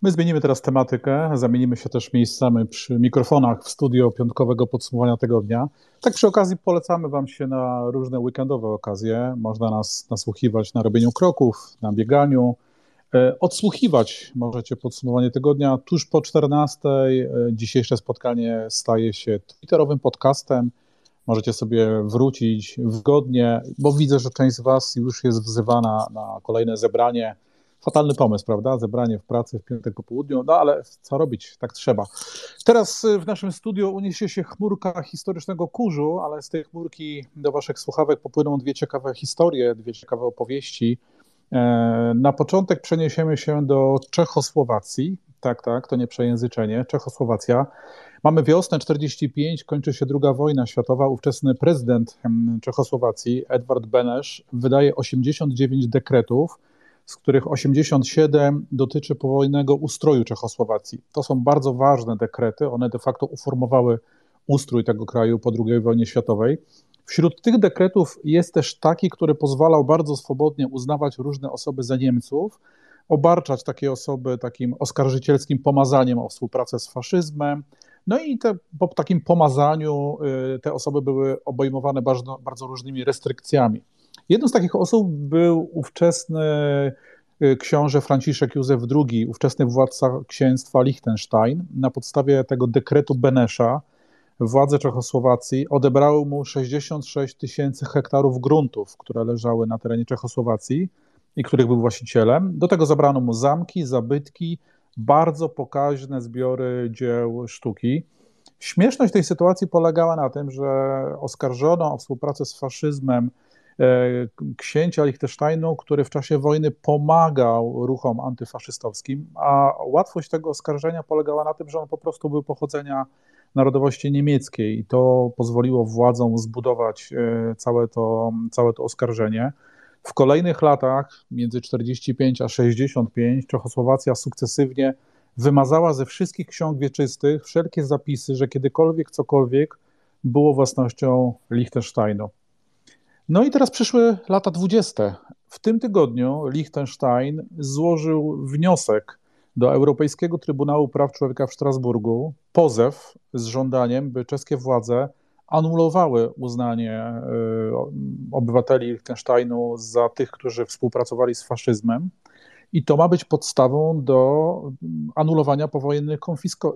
My zmienimy teraz tematykę, zamienimy się też miejscami przy mikrofonach w studio piątkowego podsumowania tygodnia. Tak przy okazji polecamy Wam się na różne weekendowe okazje. Można nas nasłuchiwać na robieniu kroków, na bieganiu, E, odsłuchiwać możecie podsumowanie tygodnia tuż po 14. E, dzisiejsze spotkanie staje się twitterowym podcastem. Możecie sobie wrócić wygodnie, bo widzę, że część z Was już jest wzywana na kolejne zebranie. Fatalny pomysł, prawda? Zebranie w pracy w piątek po południu, no ale co robić, tak trzeba. Teraz e, w naszym studiu uniesie się chmurka historycznego kurzu, ale z tej chmurki do Waszych słuchawek popłyną dwie ciekawe historie, dwie ciekawe opowieści E, na początek przeniesiemy się do Czechosłowacji. Tak, tak, to nie przejęzyczenie. Czechosłowacja. Mamy wiosnę 45, kończy się II wojna światowa. Ówczesny prezydent Czechosłowacji, Edward Benesz, wydaje 89 dekretów, z których 87 dotyczy powojennego ustroju Czechosłowacji. To są bardzo ważne dekrety. One de facto uformowały ustrój tego kraju po II wojnie światowej. Wśród tych dekretów jest też taki, który pozwalał bardzo swobodnie uznawać różne osoby za Niemców, obarczać takie osoby takim oskarżycielskim pomazaniem o współpracę z faszyzmem. No i te, po takim pomazaniu y, te osoby były obejmowane bardzo, bardzo różnymi restrykcjami. Jedną z takich osób był ówczesny y, książę Franciszek Józef II, ówczesny władca księstwa Liechtenstein. Na podstawie tego dekretu Benesza władze Czechosłowacji odebrały mu 66 tysięcy hektarów gruntów, które leżały na terenie Czechosłowacji i których był właścicielem. Do tego zabrano mu zamki, zabytki, bardzo pokaźne zbiory dzieł sztuki. Śmieszność tej sytuacji polegała na tym, że oskarżono o współpracę z faszyzmem księcia Liechtensteinu, który w czasie wojny pomagał ruchom antyfaszystowskim, a łatwość tego oskarżenia polegała na tym, że on po prostu był pochodzenia narodowości niemieckiej i to pozwoliło władzom zbudować e, całe to, całe to oskarżenie. W kolejnych latach, między 45 a 65, Czechosłowacja sukcesywnie wymazała ze wszystkich ksiąg wieczystych wszelkie zapisy, że kiedykolwiek cokolwiek było własnością Liechtensteinu. No i teraz przyszły lata 20. W tym tygodniu Liechtenstein złożył wniosek do Europejskiego Trybunału Praw Człowieka w Strasburgu pozew z żądaniem, by czeskie władze anulowały uznanie e, obywateli Liechtensteinu za tych, którzy współpracowali z faszyzmem. I to ma być podstawą do anulowania powojennych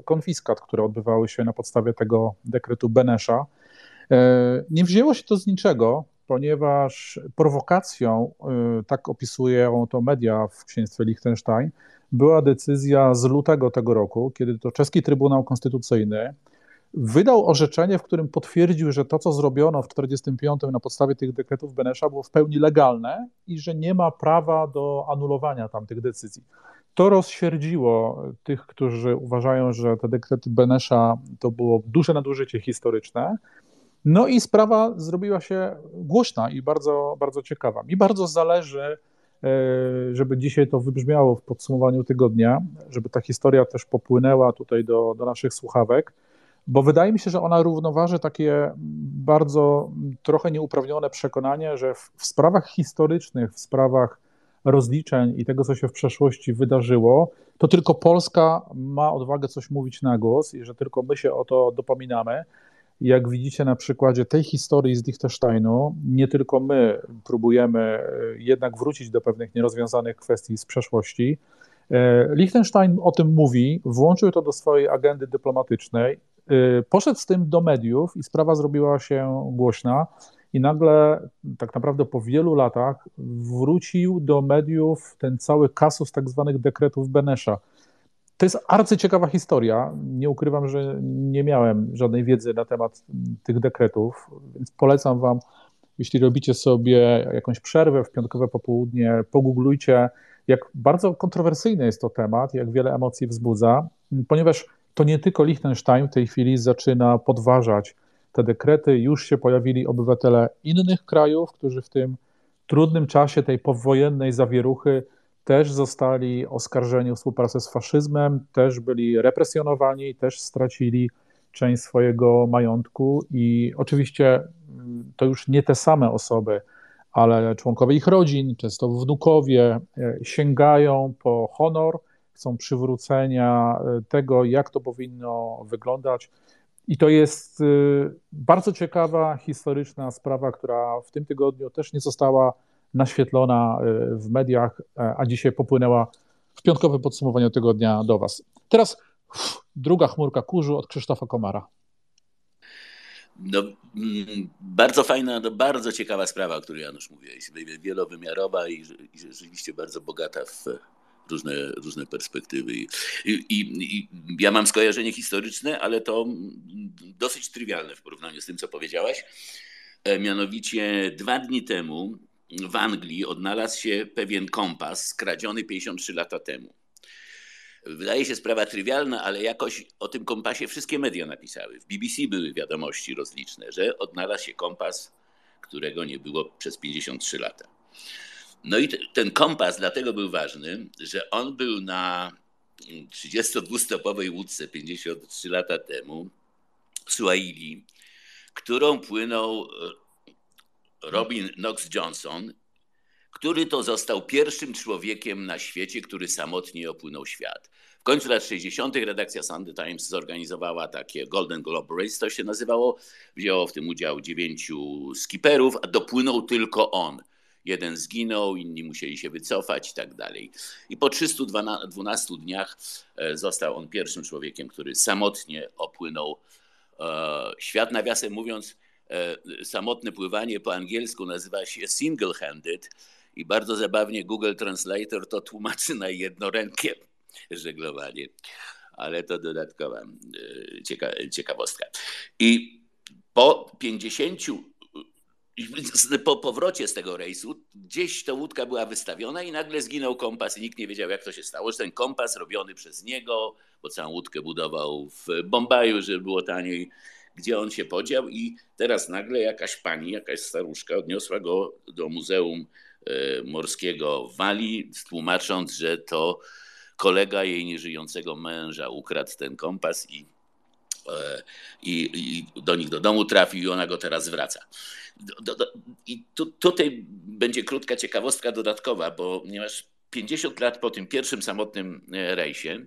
konfiskat, które odbywały się na podstawie tego dekretu Benesza. E, nie wzięło się to z niczego, ponieważ prowokacją, e, tak opisują to media w księstwie Liechtenstein, była decyzja z lutego tego roku, kiedy to czeski Trybunał Konstytucyjny wydał orzeczenie, w którym potwierdził, że to, co zrobiono w 1945 na podstawie tych dekretów Benesza, było w pełni legalne i że nie ma prawa do anulowania tamtych decyzji. To rozsierdziło tych, którzy uważają, że te dekrety Benesza to było duże nadużycie historyczne. No i sprawa zrobiła się głośna i bardzo, bardzo ciekawa. Mi bardzo zależy E, żeby dzisiaj to wybrzmiało w podsumowaniu tygodnia, żeby ta historia też popłynęła tutaj do, do naszych słuchawek, bo wydaje mi się, że ona równoważy takie bardzo trochę nieuprawnione przekonanie, że w, w sprawach historycznych, w sprawach rozliczeń i tego, co się w przeszłości wydarzyło, to tylko Polska ma odwagę coś mówić na głos i że tylko my się o to dopominamy. Jak widzicie na przykładzie tej historii z Liechtensteinu, nie tylko my próbujemy e, jednak wrócić do pewnych nierozwiązanych kwestii z przeszłości. E, Liechtenstein o tym mówi, włączył to do swojej agendy dyplomatycznej, e, poszedł z tym do mediów i sprawa zrobiła się głośna. I nagle, tak naprawdę po wielu latach, wrócił do mediów ten cały kasus tak zwanych dekretów Benesza. To jest arcyciekawa historia. Nie ukrywam, że nie miałem żadnej wiedzy na temat tych dekretów, więc polecam Wam, jeśli robicie sobie jakąś przerwę w piątkowe popołudnie, pogooglujcie, jak bardzo kontrowersyjny jest to temat, jak wiele emocji wzbudza, ponieważ to nie tylko Liechtenstein w tej chwili zaczyna podważać te dekrety, już się pojawili obywatele innych krajów, którzy w tym trudnym czasie tej powojennej zawieruchy też zostali oskarżeni o współpracę z faszyzmem, też byli represjonowani, też stracili część swojego majątku i oczywiście mm, to już nie te same osoby, ale członkowie ich rodzin, często wnukowie e, sięgają po honor, chcą przywrócenia e, tego, jak to powinno wyglądać. I to jest y, bardzo ciekawa, historyczna sprawa, która w tym tygodniu też nie została naświetlona y, w mediach, a dzisiaj popłynęła w piątkowe podsumowanie tygodnia do Was. Teraz uff, druga chmurka kurzu od Krzysztofa Komara. No, mm, bardzo fajna, no, bardzo ciekawa sprawa, o której Janusz mówiłeś. Wielowymiarowa i, i rzeczywiście bardzo bogata w różne, różne perspektywy. I, i, I, ja mam skojarzenie historyczne, ale to dosyć trywialne w porównaniu z tym, co powiedziałaś. E, mianowicie dwa dni temu w Anglii odnalazł się pewien kompas skradziony 53 lata temu. Wydaje się sprawa trywialna, ale jakoś o tym kompasie wszystkie media napisały. W BBC były wiadomości rozliczne, że odnalazł się kompas, którego nie było przez 53 lata. No i ten kompas dlatego był ważny, że on był na 32-stopowej łódce 53 lata temu, Swahili, którą płynął Robin Knox Johnson, który to został pierwszym człowiekiem na świecie, który samotnie opłynął świat. W końcu lat 60. redakcja Sunday Times zorganizowała takie Golden Globe Race, to się nazywało. Wzięło w tym udział dziewięciu skiperów, a dopłynął tylko on. Jeden zginął, inni musieli się wycofać i tak dalej. I po 312 dniach e, został on pierwszym człowiekiem, który samotnie opłynął e, świat. Nawiasem mówiąc, samotne pływanie po angielsku nazywa się single-handed i bardzo zabawnie Google Translator to tłumaczy na jednorękie żeglowanie. Ale to dodatkowa ciekawostka. I po 50 po powrocie z tego rejsu gdzieś ta łódka była wystawiona i nagle zginął kompas i nikt nie wiedział, jak to się stało, że ten kompas robiony przez niego, bo całą łódkę budował w Bombaju, żeby było taniej, gdzie on się podział i teraz nagle jakaś pani, jakaś staruszka odniosła go do Muzeum e, Morskiego w Walii, tłumacząc, że to kolega jej nieżyjącego męża ukradł ten kompas i, e, i, i do nich do domu trafił i ona go teraz zwraca. Do, do, I tu, tutaj będzie krótka ciekawostka dodatkowa, bo ponieważ 50 lat po tym pierwszym samotnym e, rejsie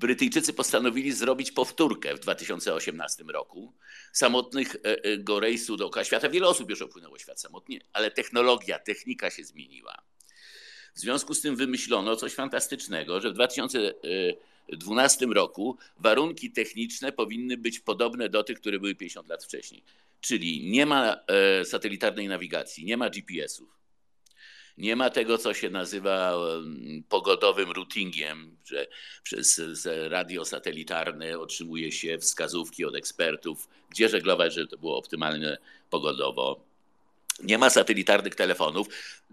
Brytyjczycy postanowili zrobić powtórkę w 2018 roku samotnego rejsu dookoła świata. Wiele osób już opłynęło świat samotnie, ale technologia, technika się zmieniła. W związku z tym wymyślono coś fantastycznego, że w 2012 roku warunki techniczne powinny być podobne do tych, które były 50 lat wcześniej. Czyli nie ma e, satelitarnej nawigacji, nie ma GPS-ów. Nie ma tego, co się nazywa pogodowym routingiem, że przez radio satelitarne otrzymuje się wskazówki od ekspertów, gdzie żeglować, żeby to było optymalne pogodowo. Nie ma satelitarnych telefonów.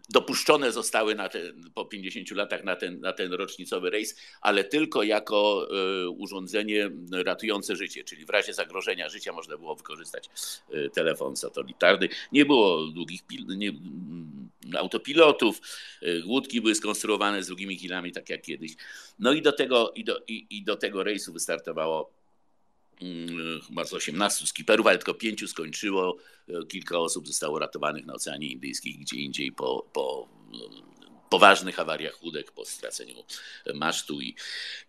Dopuszczone zostały na te, po 50 latach na ten, na ten rocznicowy rejs, ale tylko jako y, urządzenie ratujące życie, czyli w razie zagrożenia życia można było wykorzystać y, telefon satelitarny. Nie było długich nie, mm, autopilotów, y, łódki były skonstruowane z długimi kilami, tak jak kiedyś. No i do tego, i do, i, i do tego rejsu wystartowało chyba z 18 skiperów, ale tylko pięciu skończyło. Kilka osób zostało ratowanych na Oceanie Indyjskim, gdzie indziej po, po poważnych awariach łódek po straceniu masztu. I,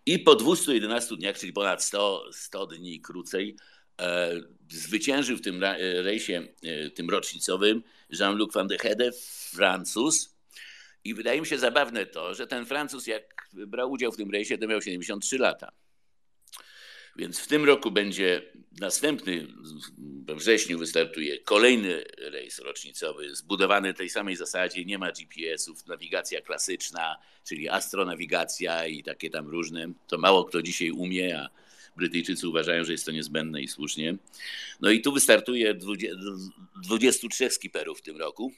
i po 211 dniach, czyli ponad 100, 100 dni krócej, e, zwyciężył w tym rejsie, e, tym rocznicowym Jean-Luc van der Hede, Francuz. I wydaje mi się zabawne to, że ten Francuz, jak brał udział w tym rejsie, to miał 73 lata. Więc w tym roku będzie następny, we wrześniu wystartuje kolejny rejs rocznicowy, zbudowany tej samej zasadzie, nie ma GPS-ów, nawigacja klasyczna, czyli astronawigacja i takie tam różne. To mało kto dzisiaj umie, a Brytyjczycy uważają, że jest to niezbędne i słusznie. No i tu wystartuje 23 skiperów w tym roku,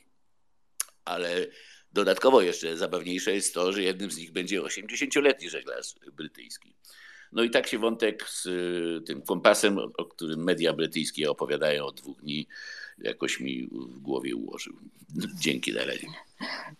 ale dodatkowo jeszcze zabawniejsze jest to, że jednym z nich będzie 80-letni żeglarz brytyjski. No i tak się wątek z y, tym kompasem, o którym media brytyjskie opowiadają od dwóch dni, jakoś mi w głowie ułożył. Dzięki Dareli.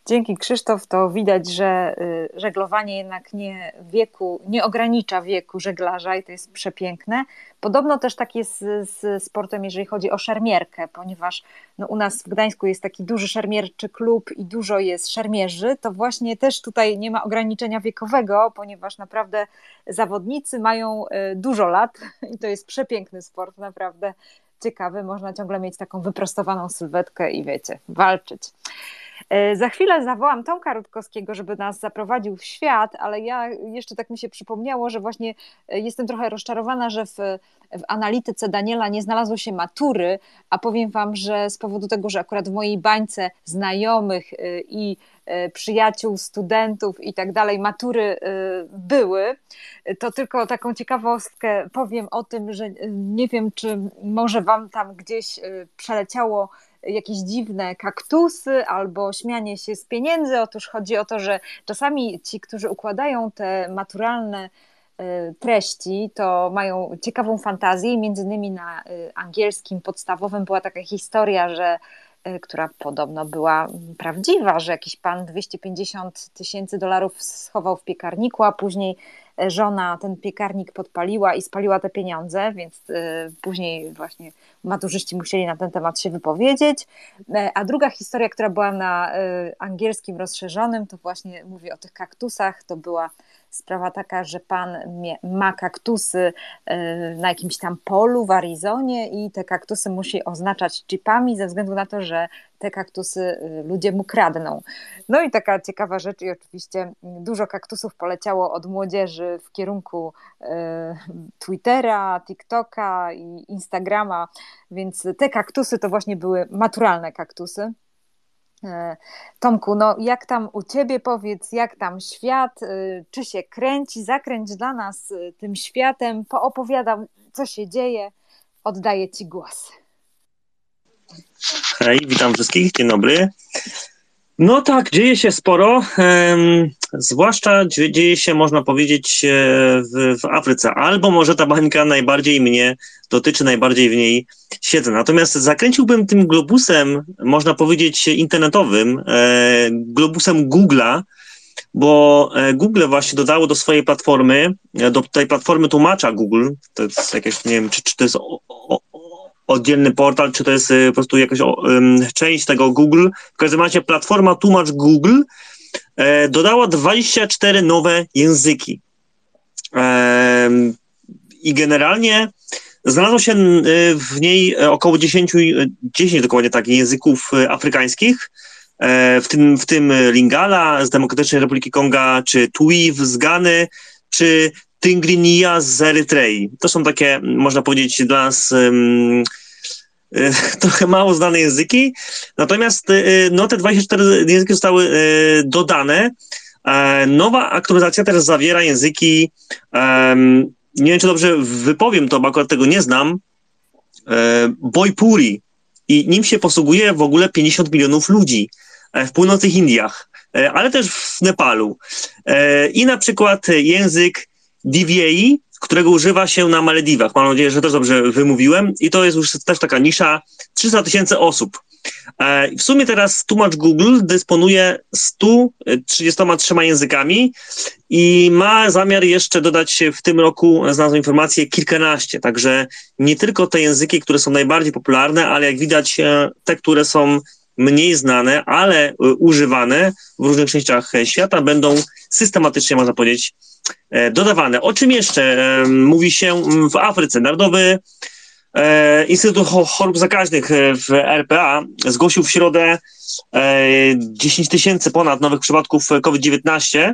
Dzięki Krzysztof, to widać, że y, żeglowanie jednak nie wieku, nie ogranicza wieku żeglarza i to jest przepiękne. Podobno też tak jest z sportem, jeżeli chodzi o szermierkę, ponieważ no u nas w Gdańsku jest taki duży szermierczy klub i dużo jest szermierzy, to właśnie też tutaj nie ma ograniczenia wiekowego, ponieważ naprawdę zawodnicy mają y, dużo lat i to jest przepiękny sport, naprawdę ciekawy. Można ciągle mieć taką wyprostowaną sylwetkę i wiecie, walczyć. E, za chwilę zawołam Tomka Rutkowskiego, żeby nas zaprowadził w świat, ale ja jeszcze tak mi się przypomniało, że właśnie e, jestem trochę rozczarowana, że w, w analityce Daniela nie znalazło się matury, a powiem Wam, że z powodu tego, że akurat w mojej bańce znajomych e, i przyjaciół, studentów i tak dalej, matury były, to tylko taką ciekawostkę powiem o tym, że nie wiem, czy może Wam tam gdzieś przeleciało jakieś dziwne kaktusy albo śmianie się z pieniędzy. Otóż chodzi o to, że czasami ci, którzy układają te maturalne y, treści, to mają ciekawą fantazję. Między innymi na y, angielskim podstawowym była taka historia, że y, która podobno była prawdziwa, że jakiś pan 250 tysięcy dolarów schował w piekarniku, a później żona ten piekarnik podpaliła i spaliła te pieniądze, więc e, później właśnie maturzyści musieli na ten temat się wypowiedzieć. E, a druga historia, która była na e, angielskim rozszerzonym, to właśnie mówię o tych kaktusach, to była sprawa taka, że pan ma kaktusy na jakimś tam polu w Arizonie i te kaktusy musi oznaczać chipami ze względu na to, że te kaktusy y, ludzie mu kradną. No i taka ciekawa rzecz i oczywiście dużo kaktusów poleciało od młodzieży w kierunku y, Twittera, TikToka i Instagrama, więc te kaktusy to właśnie były maturalne kaktusy. E, Tomku, no jak tam u Ciebie powiedz, jak tam świat, y, czy się kręci, zakręć dla nas tym światem, poopowiadam, co się dzieje, oddaję Ci głos. Hej, witam wszystkich, dzień dobry. No tak, dzieje się sporo, zwłaszcza dzieje się, można powiedzieć, e, w, w, Afryce, albo może ta bańka najbardziej mnie dotyczy, najbardziej w niej siedzę. Natomiast zakręciłbym tym globusem, można powiedzieć, internetowym, e, globusem Google'a, bo e, Google właśnie dodało do swojej platformy, do tej platformy tłumacza Google, to jest jakieś, nie wiem, czy, czy to jest oddzielny portal, czy to jest y, po prostu jakaś część tego Google. W każdym razie platforma Tłumacz Google e, dodała 24 nowe języki. I generalnie znalazło się y, w niej około 10, 10 dokładnie tak, języków y, afrykańskich, e, w tym, w tym Lingala z Demokratycznej Republiki Konga, czy Twi z Gany, czy Tingrinia z Erytrei. To są takie, można powiedzieć, dla nas um, trochę mało znane języki, natomiast e, no, te 24 języki zostały dodane. Nowa aktualizacja teraz zawiera języki, nie wiem czy dobrze wypowiem to, bo akurat tego nie znam, Boypuri i nim się posługuje w ogóle 50 milionów ludzi w północnych Indiach, ale też w Nepalu. I na przykład język DVA, którego używa się na Malediwach. Mam nadzieję, że też dobrze wymówiłem. I to jest już też taka nisza 300 tysięcy osób. E, w sumie teraz tłumacz Google dysponuje 133 językami i ma zamiar jeszcze dodać w tym roku, znalazłem informację, kilkanaście. Także nie tylko te języki, które są najbardziej popularne, ale jak widać e, te, które są mniej znane, ale e, używane w różnych częściach świata, będą systematycznie, można powiedzieć, dodawane. O czym jeszcze mówi się w Afryce? Narodowy E, Instytut Chorób Zakaźnych e, w RPA zgłosił w środę 10 e, tysięcy ponad nowych przypadków COVID-19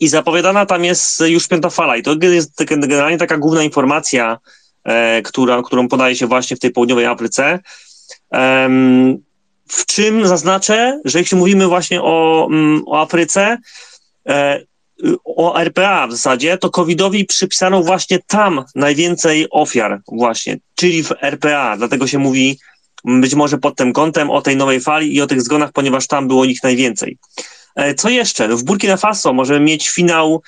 i zapowiadana tam jest już piąta fala. I to jest generalnie taka główna informacja, która, którą podaje się właśnie w tej południowej Afryce. W czym zaznaczę, że jeśli mówimy właśnie o, mm, o Afryce, o RPA w zasadzie, to covidowi przypisano właśnie tam najwięcej ofiar właśnie, czyli w RPA, dlatego się mówi być może pod tym kątem o tej nowej fali i o tych zgonach, ponieważ tam było ich najwięcej. E, co jeszcze? W Burkina Faso możemy mieć finał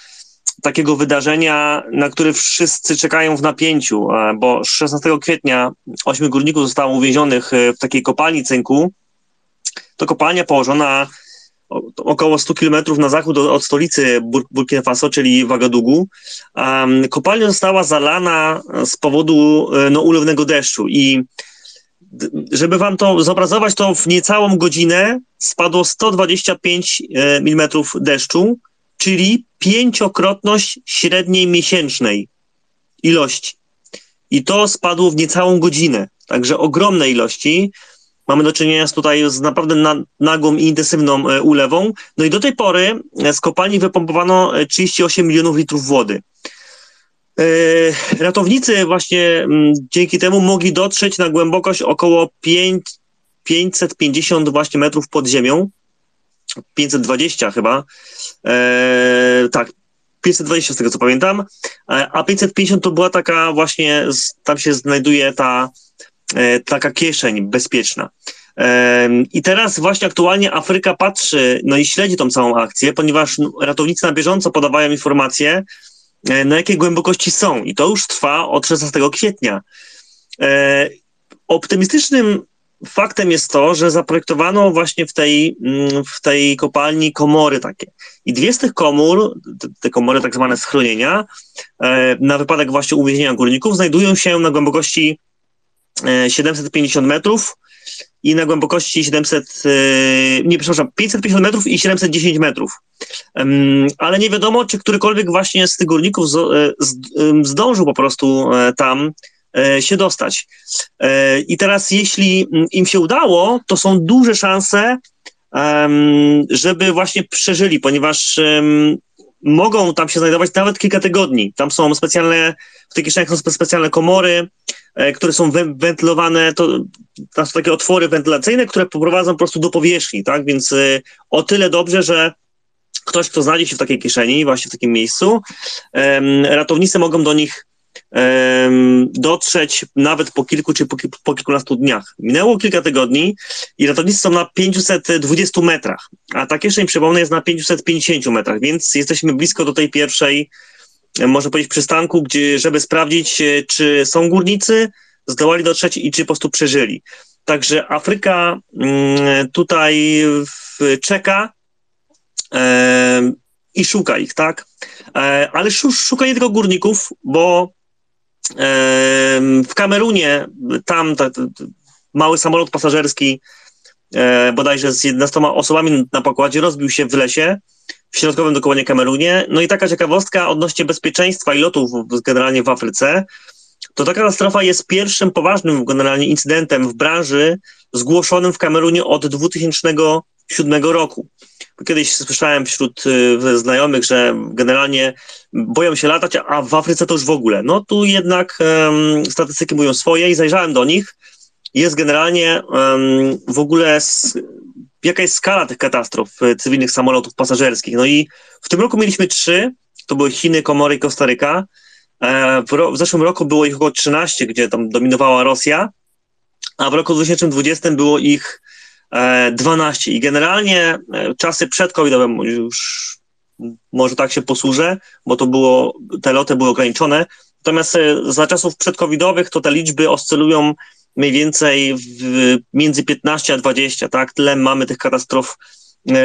takiego wydarzenia, na który wszyscy czekają w napięciu, e, bo 16 kwietnia ośmiu górników zostało uwięzionych e, w takiej kopalni cynku. To kopalnia położona około 100 kilometrów na zachód od stolicy Bur Burkina Faso, czyli Wagadugu. Um, kopalnia została zalana z powodu e, no, ulewnego deszczu i żeby wam to zobrazować, to w niecałą godzinę spadło 125 e, mm deszczu, czyli pięciokrotność średniej miesięcznej ilości. I to spadło w niecałą godzinę. Także ogromne ilości. Mamy do czynienia z tutaj z naprawdę na, nagłą i intensywną e, ulewą. No i do tej pory e, z kopalni wypompowano 38 e, milionów litrów wody. Ratownicy właśnie mm, dzięki temu mogli dotrzeć na głębokość około 5, 550 właśnie metrów pod ziemią. 520 chyba. Tak, 520 z tego co pamiętam. A 550 to była taka właśnie, tam się znajduje ta taka kieszeń bezpieczna. I teraz właśnie aktualnie Afryka patrzy, no i śledzi tą całą akcję, ponieważ ratownicy na bieżąco podawają informacje, e, na jakiej głębokości są. I to już trwa od 16 kwietnia. E, optymistycznym faktem jest to, że zaprojektowano właśnie w tej, mm, w tej kopalni komory takie. I dwie z tych komór, te komory tak zwane schronienia, na wypadek właśnie uwięzienia górników, znajdują się na głębokości 750 e, metrów i na głębokości 700, e, nie przepraszam, 550 metrów i 710 metrów. Ale nie wiadomo, czy którykolwiek właśnie z tych górników e, zdążył po prostu tam się dostać. I teraz, jeśli im się udało, to są duże szanse, żeby właśnie przeżyli, ponieważ mogą tam się znajdować nawet kilka tygodni. Tam są specjalne, w tych kieszeniach są specjalne komory, e, które są wentylowane, to, tam są takie otwory wentylacyjne, które poprowadzą po prostu do powierzchni, tak? Więc e, o tyle dobrze, że ktoś, kto znajdzie się w takiej kieszeni, właśnie w takim miejscu, ratownicy mogą do nich dotrzeć nawet po kilku czy po, po kilkunastu dniach. Minęło kilka tygodni i ratownicy są na 520 metrach, a ta kieszeń, przypomnę, jest na 550 metrach, więc jesteśmy blisko do tej pierwszej, można powiedzieć, przystanku, gdzie, żeby sprawdzić, e, czy są górnicy, zdołali dotrzeć i czy po prostu przeżyli. Także Afryka mm, tutaj czeka i szuka ich, tak? E, ale szuka nie tylko górników, bo w Kamerunie tam ta, ta, mały samolot pasażerski e, bodajże z 11 osobami na pokładzie rozbił się w lesie w środkowym dokładnie Kamerunie. No i taka ciekawostka odnośnie bezpieczeństwa i lotów generalnie w Afryce, to ta katastrofa jest pierwszym poważnym generalnie incydentem w branży zgłoszonym w Kamerunie od 2007 roku. Kiedyś słyszałem wśród y, znajomych, że generalnie boją się latać, a w Afryce to już w ogóle. No tu jednak um, statystyki mówią swoje i zajrzałem do nich. Jest generalnie um, w ogóle s, jaka jest skala tych katastrof y, cywilnych samolotów pasażerskich. No i w tym roku mieliśmy trzy, to były Chiny, Komory i Kostaryka. E, w, zeszłym roku było ich około 13, gdzie tam dominowała Rosja, a w roku 2020 było ich 12 e, i generalnie e, czasy przed covidowym już może tak się posłużę, bo to było, te loty były ograniczone. Natomiast za czasów przedcovidowych to te liczby oscylują mniej więcej w, między 15 a 20, tak? Tyle mamy tych katastrof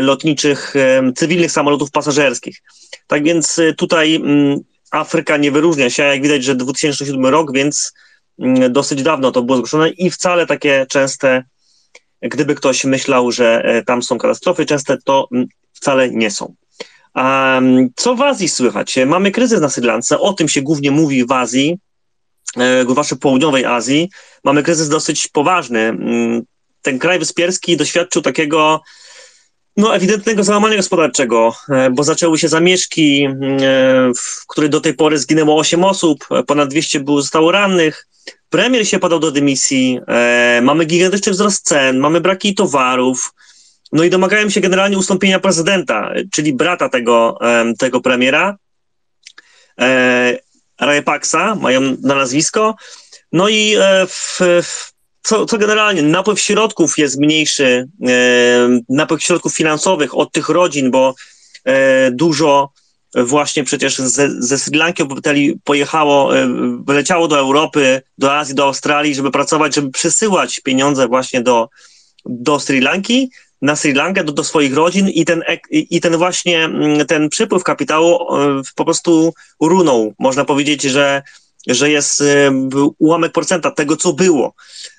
lotniczych, cywilnych samolotów pasażerskich. Tak więc tutaj mm, Afryka nie wyróżnia się, jak widać, że 2007 rok, więc mm, dosyć dawno to było zgłoszone i wcale takie częste, gdyby ktoś myślał, że e, tam są katastrofy, częste to mm, wcale nie są. Co w Azji słychać? Mamy kryzys na Sri Lance, o tym się głównie mówi w Azji, e, w południowej Azji. Mamy kryzys dosyć poważny. Mm, ten kraj wyspierski doświadczył takiego no, ewidentnego załamania gospodarczego, e, bo zaczęły się zamieszki, e, w których do tej pory zginęło 8 osób, e, ponad 200 było, zostało rannych. Premier się podał do dymisji, mamy gigantyczny wzrost cen, mamy braki towarów, no i domagają się generalnie ustąpienia prezydenta, czyli brata tego, tego premiera, Rajapaksa, mają na nazwisko. No i w, w co, co generalnie napływ środków jest mniejszy, e, napływ środków finansowych od tych rodzin, bo e, dużo właśnie przecież ze, ze Sri Lanki obywateli pojechało, e, wyleciało do Europy, do Azji, do Australii, żeby pracować, żeby przesyłać pieniądze właśnie do, do Sri Lanki, na Sri Lankę, do, do swoich rodzin i ten, i ten właśnie mm, ten przypływ kapitału po prostu runął. Można powiedzieć, że że jest y, ułamek procenta tego, co było.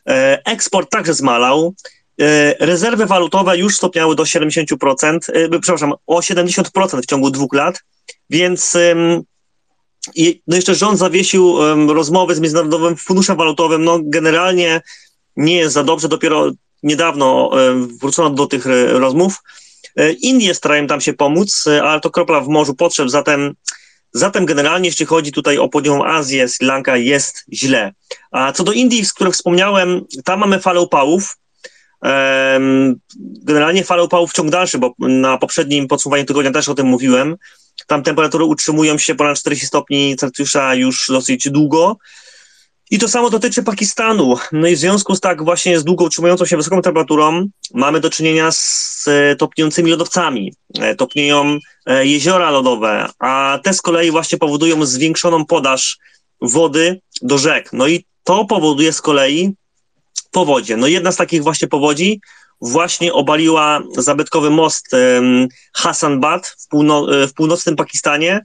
E, eksport także zmalał. E, rezerwy walutowe już stopniały do 70%, e, przepraszam, o 70% w ciągu dwóch lat, więc no jeszcze rząd zawiesił rozmowy z Międzynarodowym Funduszem Walutowym. No generalnie nie jest za dobrze, dopiero niedawno wrócono do tych rozmów. Indie starają tam się pomóc, ale to kropla w morzu potrzeb, zatem Zatem generalnie, jeśli chodzi tutaj o południową Azję, Sri Lanka jest źle. A co do Indii, z których wspomniałem, tam mamy falę upałów. Generalnie falę upałów ciąg dalszy, bo na poprzednim podsumowaniu tygodnia też o tym mówiłem. Tam temperatury utrzymują się ponad 40 stopni Celsjusza już dosyć długo. I to samo dotyczy Pakistanu. No i w związku z tak właśnie z długo utrzymującą się wysoką temperaturą mamy do czynienia z e, topniejącymi lodowcami. E, topnieją e, jeziora lodowe, a te z kolei właśnie powodują zwiększoną podaż wody do rzek. No i to powoduje z kolei powodzie. No jedna z takich właśnie powodzi właśnie obaliła zabytkowy most Hasanbad w, półno- w północnym Pakistanie,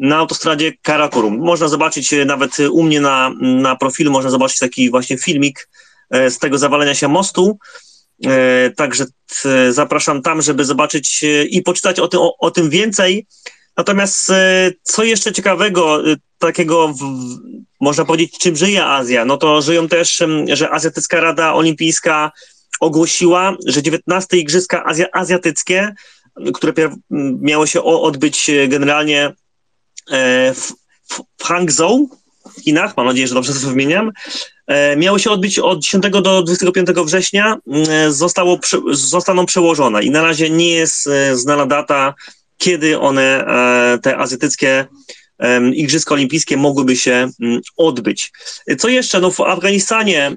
na autostradzie Karakorum. Można zobaczyć e, nawet u mnie na, na profilu, można zobaczyć taki właśnie filmik e, z tego zawalenia się mostu. Także zapraszam tam, żeby zobaczyć i poczytać o tym, o, o tym więcej. Natomiast co jeszcze ciekawego, takiego, w, można powiedzieć, czym żyje Azja? No to żyją też, że Azjatycka Rada Olimpijska ogłosiła, że 19 Igrzyska Azja, Azjatyckie, które miały się odbyć generalnie E, w, w Hangzhou w Chinach, mam nadzieję, że dobrze to wymieniam, e, miało się odbyć od 10 do 25 września, e, zostało, zostaną przełożone i na razie nie jest znana data, kiedy one, te azjatyckie Igrzyska Olimpijskie mogłyby się odbyć. Co jeszcze? No w Afganistanie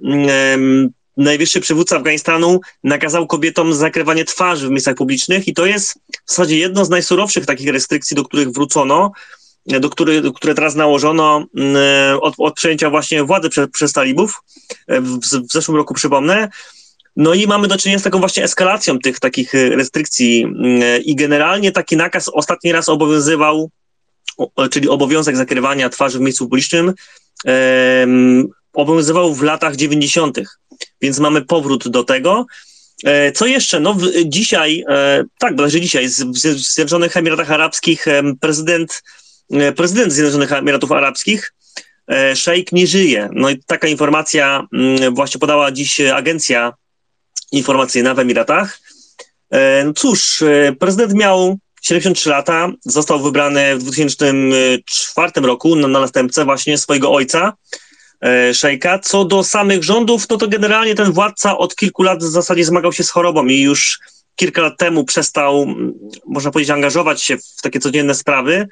najwyższy przywódca Afganistanu nakazał kobietom zakrywanie twarzy w miejscach publicznych i to jest w zasadzie jedno z najsurowszych takich restrykcji, do których wrócono do który, które teraz nałożono mm, od, od przejęcia właśnie władzy przez, przez talibów e, w, w zeszłym roku, przypomnę. No i mamy do czynienia z taką właśnie eskalacją tych takich restrykcji mm, i generalnie taki nakaz ostatni raz obowiązywał, czyli obowiązek zakrywania twarzy w miejscu publicznym, obowiązywał w latach 90., więc mamy powrót do tego. E, co jeszcze? No, dzisiaj, e, tak, bodajże dzisiaj, w Zjednoczonych Emiratach Arabskich prezydent E, prezydent Zjednoczonych Emiratów Arabskich, e, szejk nie żyje. No i taka informacja mm, właśnie podała dziś agencja informacyjna w Emiratach. E, no cóż, prezydent miał 73 lata, został wybrany w 2004 roku na, na następcę właśnie swojego ojca, szejka. Co do samych rządów, no to generalnie ten władca od kilku lat w zasadzie zmagał się z chorobą i już kilka lat temu przestał, można powiedzieć, angażować się w takie codzienne sprawy.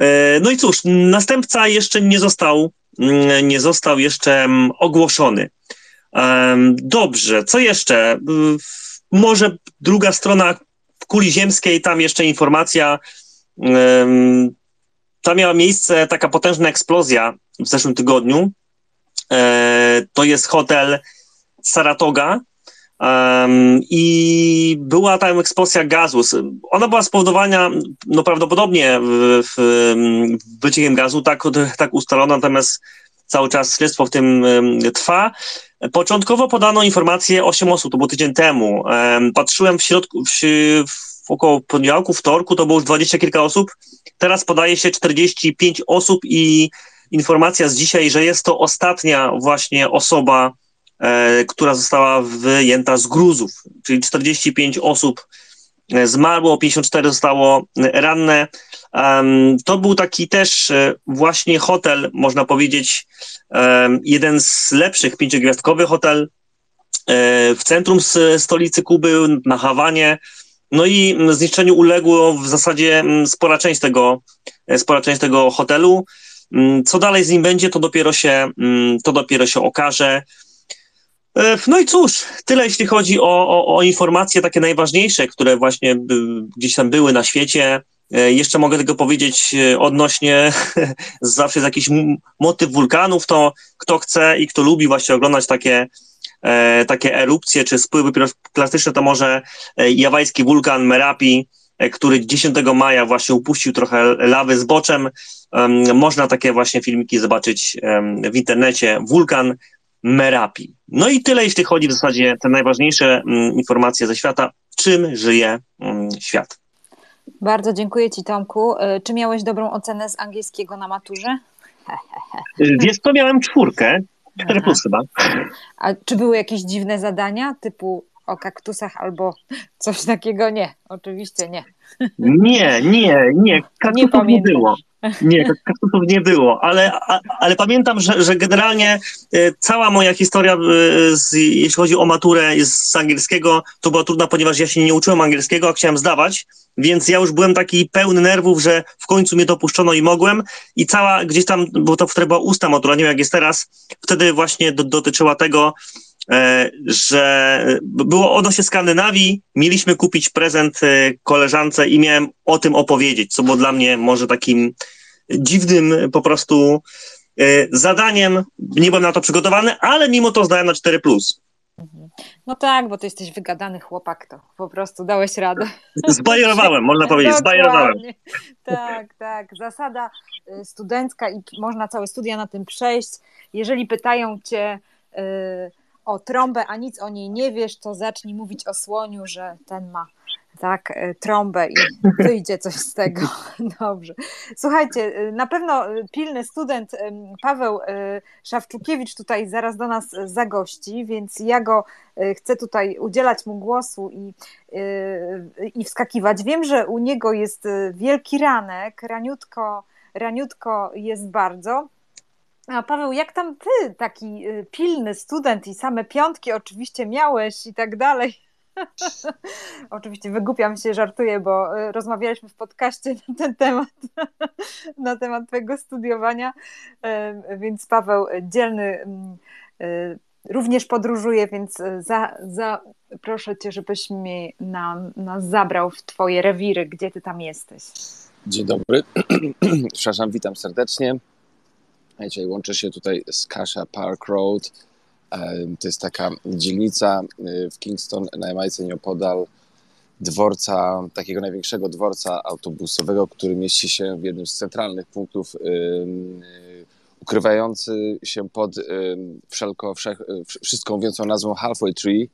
E, no i cóż, następca jeszcze nie został, mm, nie został jeszcze mm, ogłoszony. Dobrze, co jeszcze? Może druga strona kuli ziemskiej, tam jeszcze informacja, tam miała miejsce taka potężna eksplozja w zeszłym tygodniu. E, to jest hotel Saratoga, Um, I była tam eksplozja gazu. Ona była spowodowana no, prawdopodobnie w, w, wyciekiem gazu, tak, tak ustalono, natomiast cały czas śledztwo w tym trwa. Początkowo podano informację 8 osób, to było tydzień temu. Um, patrzyłem w środku, w, w około poniedziałku, wtorku, to było już 20 kilka osób. Teraz podaje się 45 osób i informacja z dzisiaj, że jest to ostatnia właśnie osoba, która została wyjęta z gruzów, czyli 45 osób e, zmarło, 54 zostało ranne. To był taki też e, właśnie hotel, można powiedzieć, jeden z lepszych pięciogwiazdkowy hotel w centrum stolicy Kuby, na Hawanie. No i zniszczeniu uległo w zasadzie spora część tego, spora część tego hotelu. Co dalej z nim będzie, to dopiero się, to dopiero się okaże. E, no i cóż, tyle jeśli chodzi o, o, o informacje takie najważniejsze, które właśnie gdzieś tam były na świecie. E, jeszcze mogę tylko powiedzieć e, odnośnie, zawsze jest jakiś motyw wulkanów, to kto chce i kto lubi właśnie oglądać takie, takie erupcje czy spływy plastyczne, to może jawajski wulkan Merapi, który 10 maja właśnie upuścił trochę lawy z boczem. Można takie właśnie filmiki zobaczyć w internecie. Wulkan Merapi. No i tyle, jeśli chodzi w zasadzie te najważniejsze mm, informacje ze świata, czym żyje mm, świat. Bardzo dziękuję Ci, Tomku. E, czy miałeś dobrą ocenę z angielskiego na maturze? Wiesz co, miałem czwórkę, cztery plus chyba. A czy były jakieś dziwne zadania, typu o kaktusach albo coś takiego? Nie, oczywiście nie. Nie, nie, nie, kaktusów nie, nie było. Nie, kaktusów nie było, ale, ale pamiętam, że, że generalnie e, cała moja historia, e, z, jeśli chodzi o maturę z angielskiego, to była trudna, ponieważ ja się nie uczyłem angielskiego, a chciałem zdawać, więc ja już byłem taki pełny nerwów, że w końcu mnie dopuszczono i mogłem i cała gdzieś tam, bo to wtedy była usta matura, nie wiem jak jest teraz, wtedy właśnie do, dotyczyła tego, że było odnośnie Skandynawii, mieliśmy kupić prezent e, koleżance i miałem o tym opowiedzieć, co było dla mnie może takim dziwnym po prostu e, zadaniem. Nie byłem na to przygotowany, ale mimo to zdałem na 4. No tak, bo ty jesteś wygadany chłopak, to po prostu dałeś radę. Zbajerowałem, można powiedzieć, zbajerowałem. Tak, tak. Zasada studencka i można całe studia na tym przejść. Jeżeli pytają cię, o trąbę, a nic o niej nie wiesz, to zacznij mówić o słoniu, że ten ma tak, trąbę i wyjdzie coś z tego. Dobrze. Słuchajcie, e, na pewno e, pilny student Paweł Szawczukiewicz tutaj zaraz do nas zagości, więc ja go chcę tutaj udzielać mu głosu i, i wskakiwać. Wiem, że u niego jest wielki ranek, raniutko, raniutko jest bardzo. A Paweł, jak tam ty, taki y, pilny student i same piątki oczywiście miałeś i tak dalej? oczywiście wygłupiam się, żartuję, bo y, rozmawialiśmy w podcaście na ten temat, na temat twojego studiowania, więc Paweł dzielny mm, y, również podróżuje, więc za, za, proszę cię, żebyś nam, nas zabrał w twoje rewiry, gdzie ty tam jesteś. Dzień dobry, przepraszam, witam serdecznie. Wiecie, łączę się tutaj z Kasha Park Road. To jest taka dzielnica y, w Kingston na Jamajce nieopodal dworca, takiego największego dworca autobusowego, który mieści się w jednym z centralnych punktów ukrywający się pod wszelko, wszech, wszystką mówiącą nazwą Halfway Tree,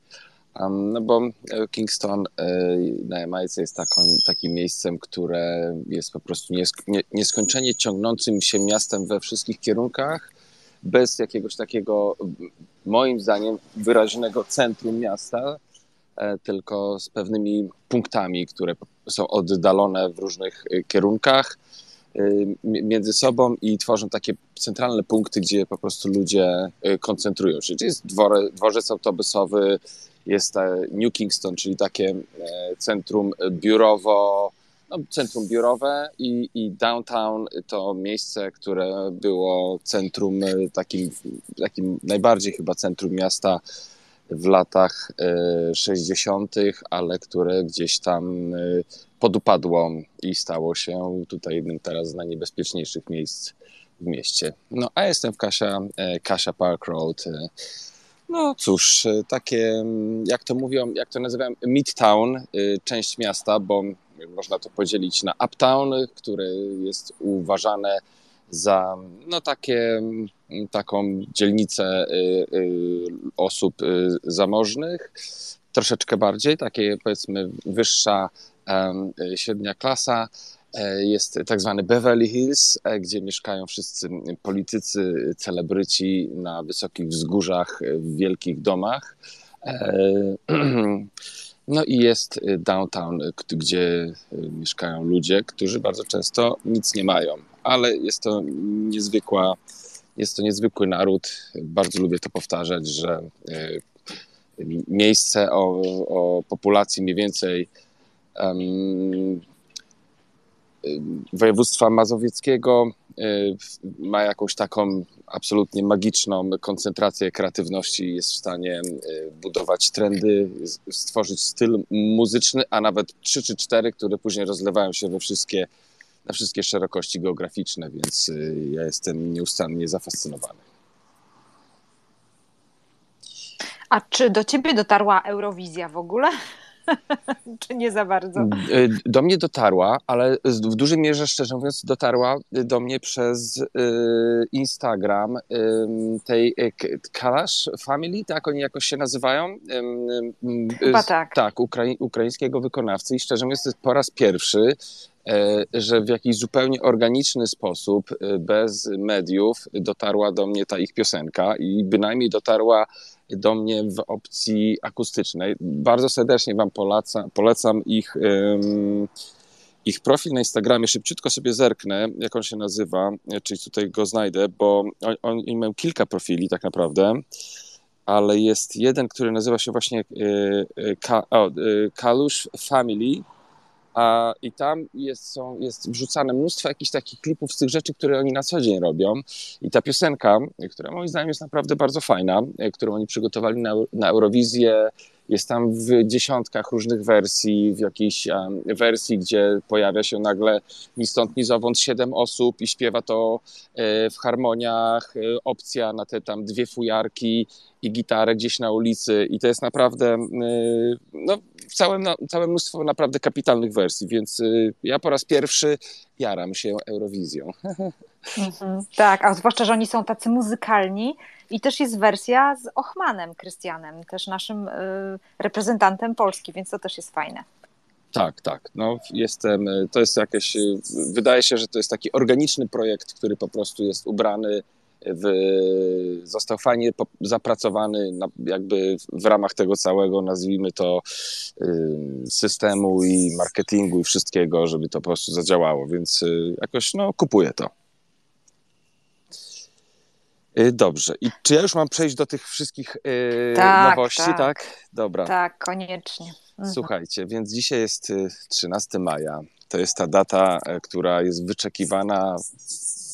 no bo e, Kingston e, na Jamajce jest taką, takim miejscem, które jest po prostu nieskończenie ciągnącym się miastem we wszystkich kierunkach, bez jakiegoś takiego, moim zdaniem, wyraźnego centrum miasta, e, tylko z pewnymi punktami, które są oddalone w różnych kierunkach między sobą i tworzą takie centralne punkty, gdzie po prostu ludzie koncentrują się. Czyli jest dworzec autobusowy, jest New Kingston, czyli takie e, centrum biurowo, no, centrum biurowe i, i downtown to miejsce, które było centrum e, takim, takim najbardziej chyba centrum miasta w latach 60., ale które gdzieś tam podupadło i stało się tutaj jednym teraz z najniebezpieczniejszych miejsc w mieście. No a jestem w Kasia, Kasia Park Road. No cóż, takie, jak to mówią, jak to nazywają, Midtown, część miasta, bo można to podzielić na Uptown, które jest uważane za no, takie, taką dzielnicę y, y, osób y, zamożnych, troszeczkę bardziej, takie powiedzmy wyższa średnia klasa. E, jest tak zwany Beverly Hills, e, gdzie mieszkają wszyscy politycy, celebryci na wysokich wzgórzach, w wielkich domach. E, no i jest downtown, gdzie mieszkają ludzie, którzy bardzo często nic nie mają ale jest to niezwykła, jest to niezwykły naród. Bardzo lubię to powtarzać, że e, miejsce o, o populacji mniej więcej województwa mazowieckiego e, ma jakąś taką absolutnie magiczną koncentrację kreatywności, jest w stanie budować trendy, stworzyć styl muzyczny, a nawet trzy czy cztery, które później rozlewają się we wszystkie na wszystkie szerokości geograficzne, więc y, ja jestem nieustannie zafascynowany. A czy do ciebie dotarła Eurowizja w ogóle? czy nie za bardzo? Y, do mnie dotarła, ale w dużej mierze, szczerze mówiąc, dotarła do mnie przez y, Instagram tej Kalash Family, tak oni jakoś się nazywają? Chyba tak. Tak, ukraińskiego wykonawcy i szczerze mówiąc, to jest po raz pierwszy, że w jakiś zupełnie organiczny sposób, bez mediów, dotarła do mnie ta ich piosenka i bynajmniej dotarła do mnie w opcji akustycznej. Bardzo serdecznie Wam polecam, ich, um, ich profil na Instagramie. Szybciutko sobie zerknę, jak on się nazywa, czyli tutaj go znajdę, bo on, oni mają kilka profili tak naprawdę ale jest jeden, który nazywa się właśnie Kalush Family a, I tam jest, są, jest wrzucane mnóstwo jakichś takich klipów z tych rzeczy, które oni na co dzień robią. I ta piosenka, która moim zdaniem jest naprawdę bardzo fajna, e, którą oni przygotowali na, na Eurowizję, jest tam w dziesiątkach różnych wersji, w jakiejś um, wersji, gdzie pojawia się nagle ni stąd, ni zowąd siedem osób i śpiewa to e, w harmoniach, e, opcja na te tam dwie fujarki i gitarę gdzieś na ulicy i to jest naprawdę e, no, całe, całe mnóstwo naprawdę kapitalnych wersji, więc ja po raz pierwszy jaram się Eurowizją. Mhm, tak, a zwłaszcza, że oni są tacy muzykalni, i też jest wersja z Ochmanem Krystianem, też naszym y, reprezentantem Polski, więc to też jest fajne. Tak, tak. No, jestem, y, to jest jakieś, y, wydaje się, że to jest taki organiczny projekt, który po prostu jest ubrany w, został fajnie zapracowany na, jakby w ramach tego całego, nazwijmy to, systemu i marketingu i wszystkiego, żeby to po prostu zadziałało, więc jakoś no, kupuję to. Y, dobrze. I czy ja już mam przejść do tych wszystkich yy, tak, nowości, tak. tak? Dobra. Tak, koniecznie. Mhm. Słuchajcie, więc dzisiaj jest 13 y, maja. To jest ta data, e, która jest wyczekiwana,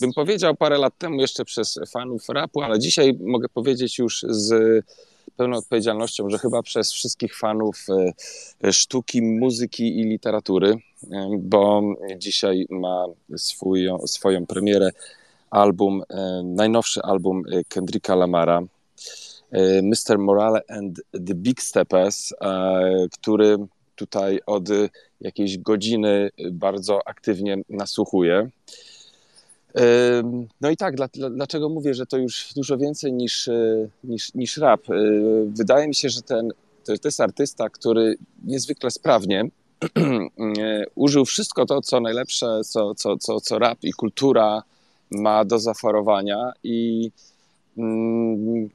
bym powiedział parę lat temu jeszcze przez fanów rapu, ale dzisiaj mogę powiedzieć już z pełną odpowiedzialnością, że chyba przez wszystkich fanów e, sztuki, muzyki i literatury, e, bo dzisiaj ma swój, swoją premierę album, e, najnowszy album e, Kendricka Lamara, e, Mr. Morale and the Big Steppers, który tutaj od jakiejś godziny bardzo aktywnie nasłuchuje. No i tak, dlaczego mówię, że to już dużo więcej niż, niż, niż rap? Wydaje mi się, że ten, to jest artysta, który niezwykle sprawnie użył wszystko to, co najlepsze, co, co, co, co rap i kultura ma do zaoferowania i mm,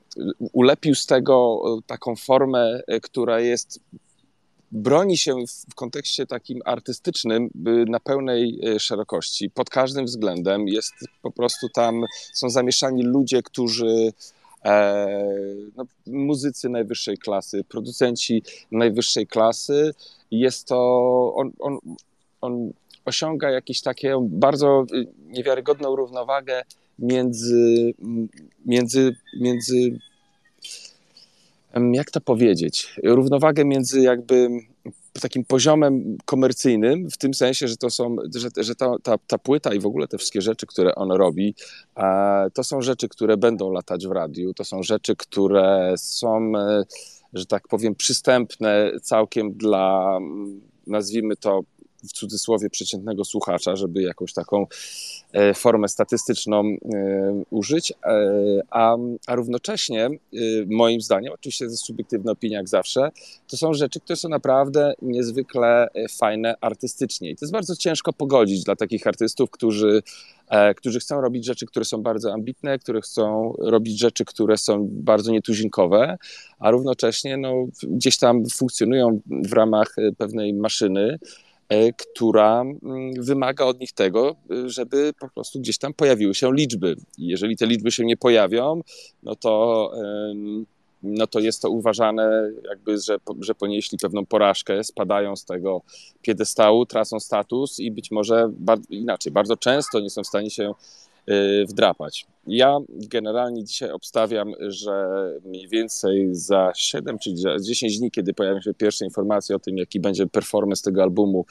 ulepił z tego taką formę, która jest broni się w kontekście takim artystycznym na pełnej e, szerokości, pod każdym względem. Jest po prostu tam, są zamieszani ludzie, którzy e, no, muzycy najwyższej klasy, producenci najwyższej klasy. Jest to, on, on, on osiąga jakąś taką bardzo y, niewiarygodną równowagę między, między, między jak to powiedzieć, równowagę między jakby takim poziomem komercyjnym, w tym sensie, że to są, że, że ta, ta, ta płyta i w ogóle te wszystkie rzeczy, które on robi, to są rzeczy, które będą latać w radiu, to są rzeczy, które są, e, że tak powiem, przystępne całkiem dla, nazwijmy to w cudzysłowie, przeciętnego słuchacza, żeby jakąś taką E, formę statystyczną e, użyć, e, a, a równocześnie, moim zdaniem, oczywiście to jest subiektywna opinia jak zawsze, to są rzeczy, które są naprawdę niezwykle fajne artystycznie. I to jest bardzo ciężko pogodzić dla takich artystów, którzy którzy chcą robić rzeczy, które są bardzo ambitne, które chcą robić rzeczy, które są bardzo nietuzinkowe, a równocześnie no, gdzieś tam funkcjonują w ramach pewnej maszyny, która mm, wymaga od nich tego, e, żeby po prostu gdzieś tam pojawiły się liczby. Jeżeli te liczby się nie pojawią, no to, no to jest to uważane jakby, że, że ponieśli pewną porażkę, spadają z tego piedestału, tracą status i być może inaczej, bardzo często nie są w stanie się wdrapać. Ja generalnie dzisiaj obstawiam, że mniej więcej za 7 czy 10 dni, kiedy pojawią się pierwsze informacje o tym, jaki będzie performance tego albumu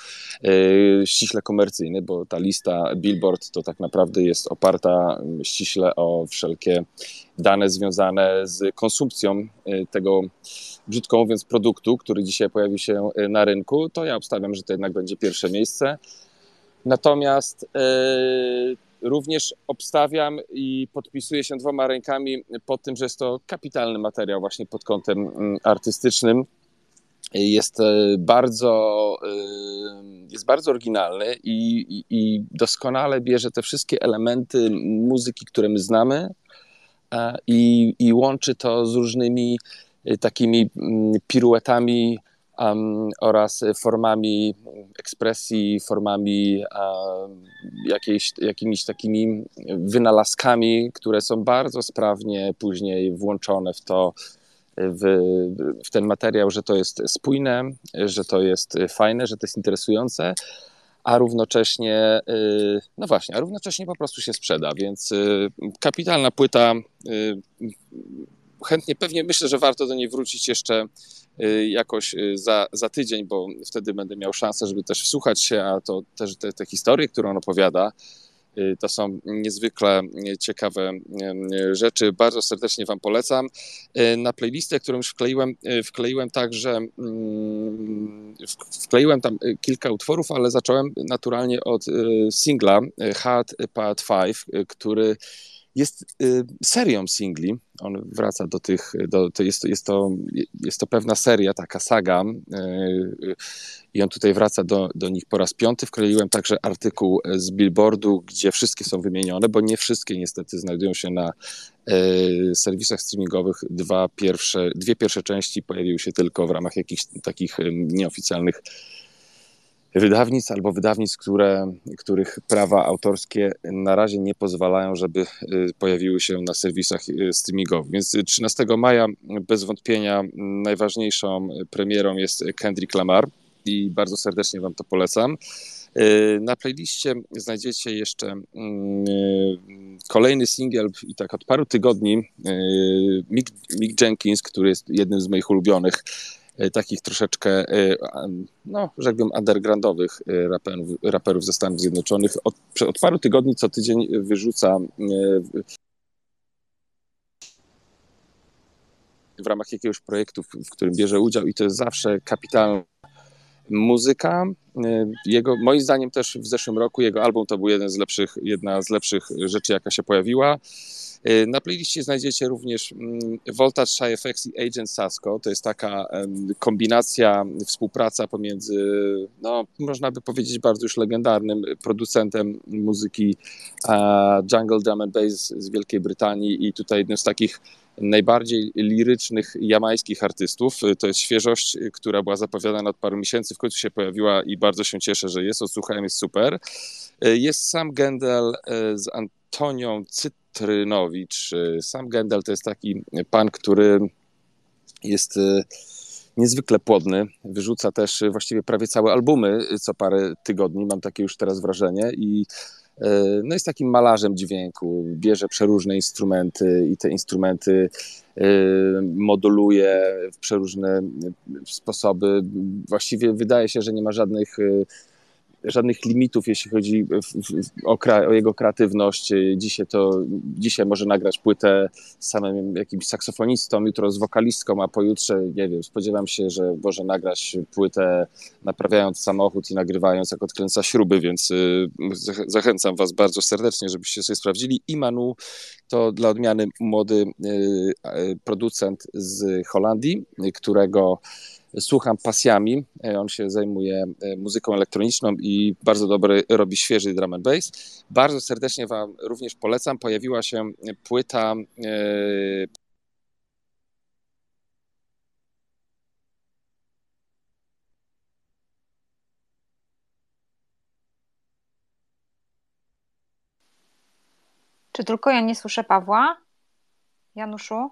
y, ściśle komercyjny, bo ta lista Billboard to tak naprawdę jest oparta ściśle o wszelkie dane związane z konsumpcją y, tego, brzydko mówiąc, produktu, który dzisiaj pojawi się na rynku, to ja obstawiam, że to jednak będzie pierwsze miejsce. Natomiast Również obstawiam i podpisuję się dwoma rękami pod tym, że jest to kapitalny materiał właśnie pod kątem mm, artystycznym. Jest e, bardzo, e, jest bardzo oryginalny i, i, i doskonale bierze te wszystkie elementy muzyki, które my znamy i, i łączy to z różnymi e, takimi mm, piruetami um, oraz formami ekspresji, formami um, jakiejś, jakimiś takimi wynalazkami, które są bardzo sprawnie później włączone w to, w, w ten materiał, że to jest spójne, że to jest fajne, że to jest interesujące a równocześnie, y, no właśnie, a równocześnie po prostu się sprzeda, więc y, kapitalna płyta, y, chętnie, pewnie myślę, że warto do niej wrócić jeszcze jakoś y, za, za tydzień, bo wtedy będę miał szansę, żeby też wsłuchać się, a to też te, te historie, które on opowiada, y, to są niezwykle ciekawe rzeczy. Bardzo serdecznie Wam polecam. Na playlistę, którą już wkleiłem, wkleiłem także mm, wkleiłem tam kilka utworów, ale zacząłem naturalnie od singla Hard Part 5, który jest y, serią singli. On wraca do tych, do, to jest, jest, to, jest to pewna seria, taka saga y, i on tutaj wraca do, do nich po raz piąty. Wkleiłem także artykuł z Billboardu, gdzie wszystkie są wymienione, bo nie wszystkie niestety znajdują się na y, serwisach streamingowych. Dwa pierwsze, dwie pierwsze części pojawiły się tylko w ramach jakichś takich nieoficjalnych wydawnictw albo wydawnictw, które, których prawa autorskie na razie nie pozwalają, żeby y, pojawiły się na serwisach y, streamingowych. Więc 13 maja bez wątpienia najważniejszą premierą jest Kendrick Lamar i bardzo serdecznie Wam to polecam. Y, na playliście znajdziecie jeszcze mm, kolejny singiel i tak od paru tygodni Mick, Mick Jenkins, który jest jednym z moich ulubionych takich troszeczkę, e, no, rzekłbym, undergroundowych e, raperów, raperów ze Stanów Zjednoczonych. Od, od paru tygodni co tydzień wyrzuca w ramach jakiegoś projektu, w którym bierze udział i to jest zawsze kapitalna muzyka. Jego, moim zdaniem też w zeszłym roku jego album to był jeden z lepszych, jedna z lepszych rzeczy, jaka się pojawiła. Y, na playliście znajdziecie również mm, Voltage Shy FX i Agent Sasko. To jest taka kombinacja, współpraca pomiędzy, no, można by powiedzieć, bardzo już legendarnym producentem muzyki Jungle Drum and Bass z Wielkiej Brytanii i tutaj jednym z takich najbardziej lirycznych jamańskich artystów. To jest świeżość, która była zapowiadana od paru miesięcy, w końcu się pojawiła i bardzo się cieszę, że jest. Odsłuchałem, jest super. Y, jest sam Gendel y, z Antonią Cyt Trynowicz. Sam Gendel to jest taki pan, który jest niezwykle płodny. Wyrzuca też właściwie prawie całe albumy co parę tygodni, mam takie już teraz wrażenie i no jest takim malarzem dźwięku, bierze przeróżne instrumenty i te instrumenty moduluje w przeróżne sposoby. Właściwie wydaje się, że nie ma żadnych żadnych limitów, jeśli chodzi o, o, jego kreatywność. Dzisiaj to, dzisiaj może nagrać płytę z samym jakimś saksofonistą, jutro z wokalistką, a pojutrze, nie wiem, spodziewam się, że może nagrać płytę naprawiając samochód i nagrywając, jak odkręca śruby, więc y, zachęcam was bardzo serdecznie, żebyście sobie sprawdzili. Imanu to dla odmiany młody y, producent z Holandii, którego słucham pasjami. E, on się zajmuje e, muzyką elektroniczną i bardzo dobry robi świeży drum and bass. Bardzo serdecznie Wam również polecam. Pojawiła się płyta e, Czy tylko ja nie słyszę Pawła? Januszu?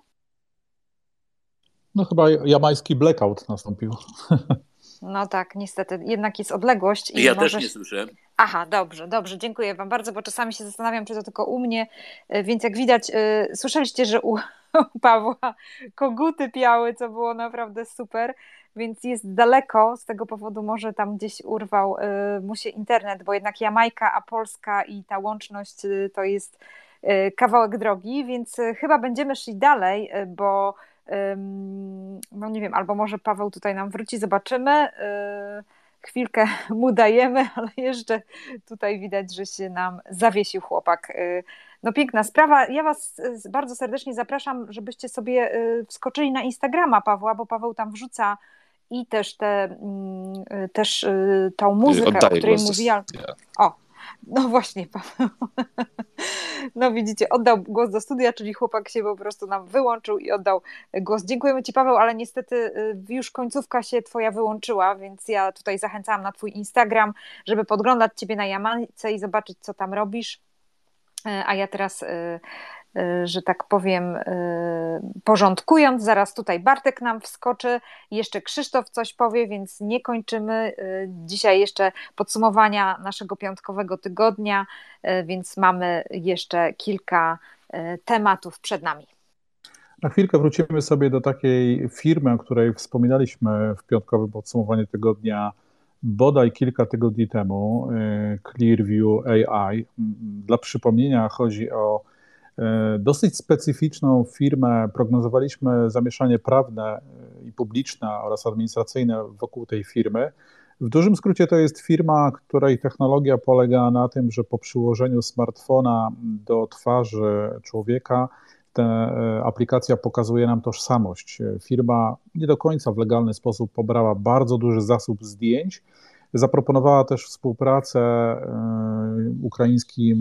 No chyba jamański blackout nastąpił. No tak, niestety. Jednak jest odległość. I ja też nie słyszę. Aha, dobrze, dobrze. Dziękuję Wam bardzo, bo czasami się zastanawiam, czy to tylko u mnie. E, więc jak widać, e, słyszeliście, że u, u Pawła koguty piały, co było naprawdę super. Więc jest daleko, z tego powodu może tam gdzieś urwał e, mu się internet, bo jednak Jamajka, a Polska i ta łączność to jest kawałek drogi, więc chyba będziemy szli dalej, bo no nie wiem, albo może Paweł tutaj nam wróci, zobaczymy. Y, chwilkę mu dajemy, ale jeszcze tutaj widać, że się nam zawiesił chłopak. Y, no piękna sprawa. Ja Was bardzo serdecznie zapraszam, żebyście sobie wskoczyli na Instagrama Pawła, bo Paweł tam wrzuca i też, te, mm, też tą muzykę, Oddaję o której mówiłam. O, no właśnie, Paweł. No widzicie, oddał głos do studia, czyli chłopak się po prostu nam wyłączył i oddał głos. Dziękujemy Ci, Paweł, ale niestety y, już końcówka się Twoja wyłączyła, więc ja tutaj zachęcałam na Twój Instagram, żeby podglądać Ciebie na Jamance i zobaczyć, co tam robisz. Y, a ja teraz y, że tak powiem, y, porządkując. Zaraz tutaj Bartek nam wskoczy, jeszcze Krzysztof coś powie, więc nie kończymy. Y, dzisiaj jeszcze podsumowania naszego piątkowego tygodnia, więc mamy jeszcze kilka tematów przed nami. Na chwilkę wrócimy sobie do takiej firmy, o której wspominaliśmy w piątkowym podsumowaniu tygodnia bodaj kilka tygodni temu, Clearview AI. Dla przypomnienia chodzi o dosyć specyficzną firmę. Prognozowaliśmy zamieszanie prawne e, i publiczne oraz administracyjne wokół tej firmy. W dużym skrócie to jest firma, której technologia polega na tym, że po przyłożeniu smartfona do twarzy człowieka ta e, aplikacja pokazuje nam tożsamość. Firma nie do końca w legalny sposób pobrała bardzo duży zasób zdjęć. Zaproponowała też współpracę ukraińskim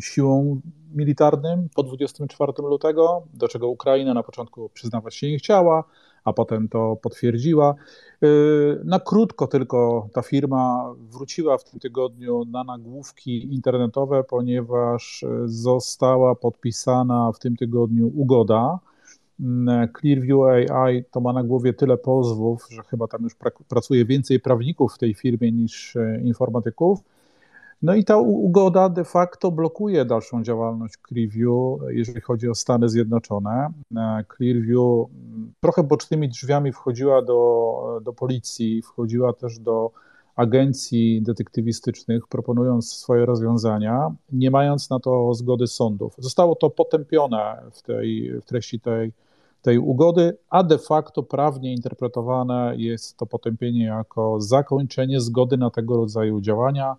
siłom militarnym po 24 lutego, do czego Ukraina na początku przyznawać się nie chciała, a potem to potwierdziła. Y, na krótko tylko ta firma wróciła w tym tygodniu na nagłówki internetowe, ponieważ została podpisana w tym tygodniu ugoda. Mm, Clearview AI to ma na głowie tyle pozwów, że chyba tam już pracuje więcej prawników w tej firmie niż e, informatyków no i ta ugoda de facto blokuje dalszą działalność Clearview, jeżeli chodzi o Stany Zjednoczone. E, Clearview mm, trochę bocznymi drzwiami wchodziła do, do policji, wchodziła też do agencji detektywistycznych, proponując swoje rozwiązania, nie mając na to zgody sądów. Zostało to potępione w, tej, w treści tej, tej ugody, a de facto prawnie interpretowane jest to potępienie jako zakończenie zgody na tego rodzaju działania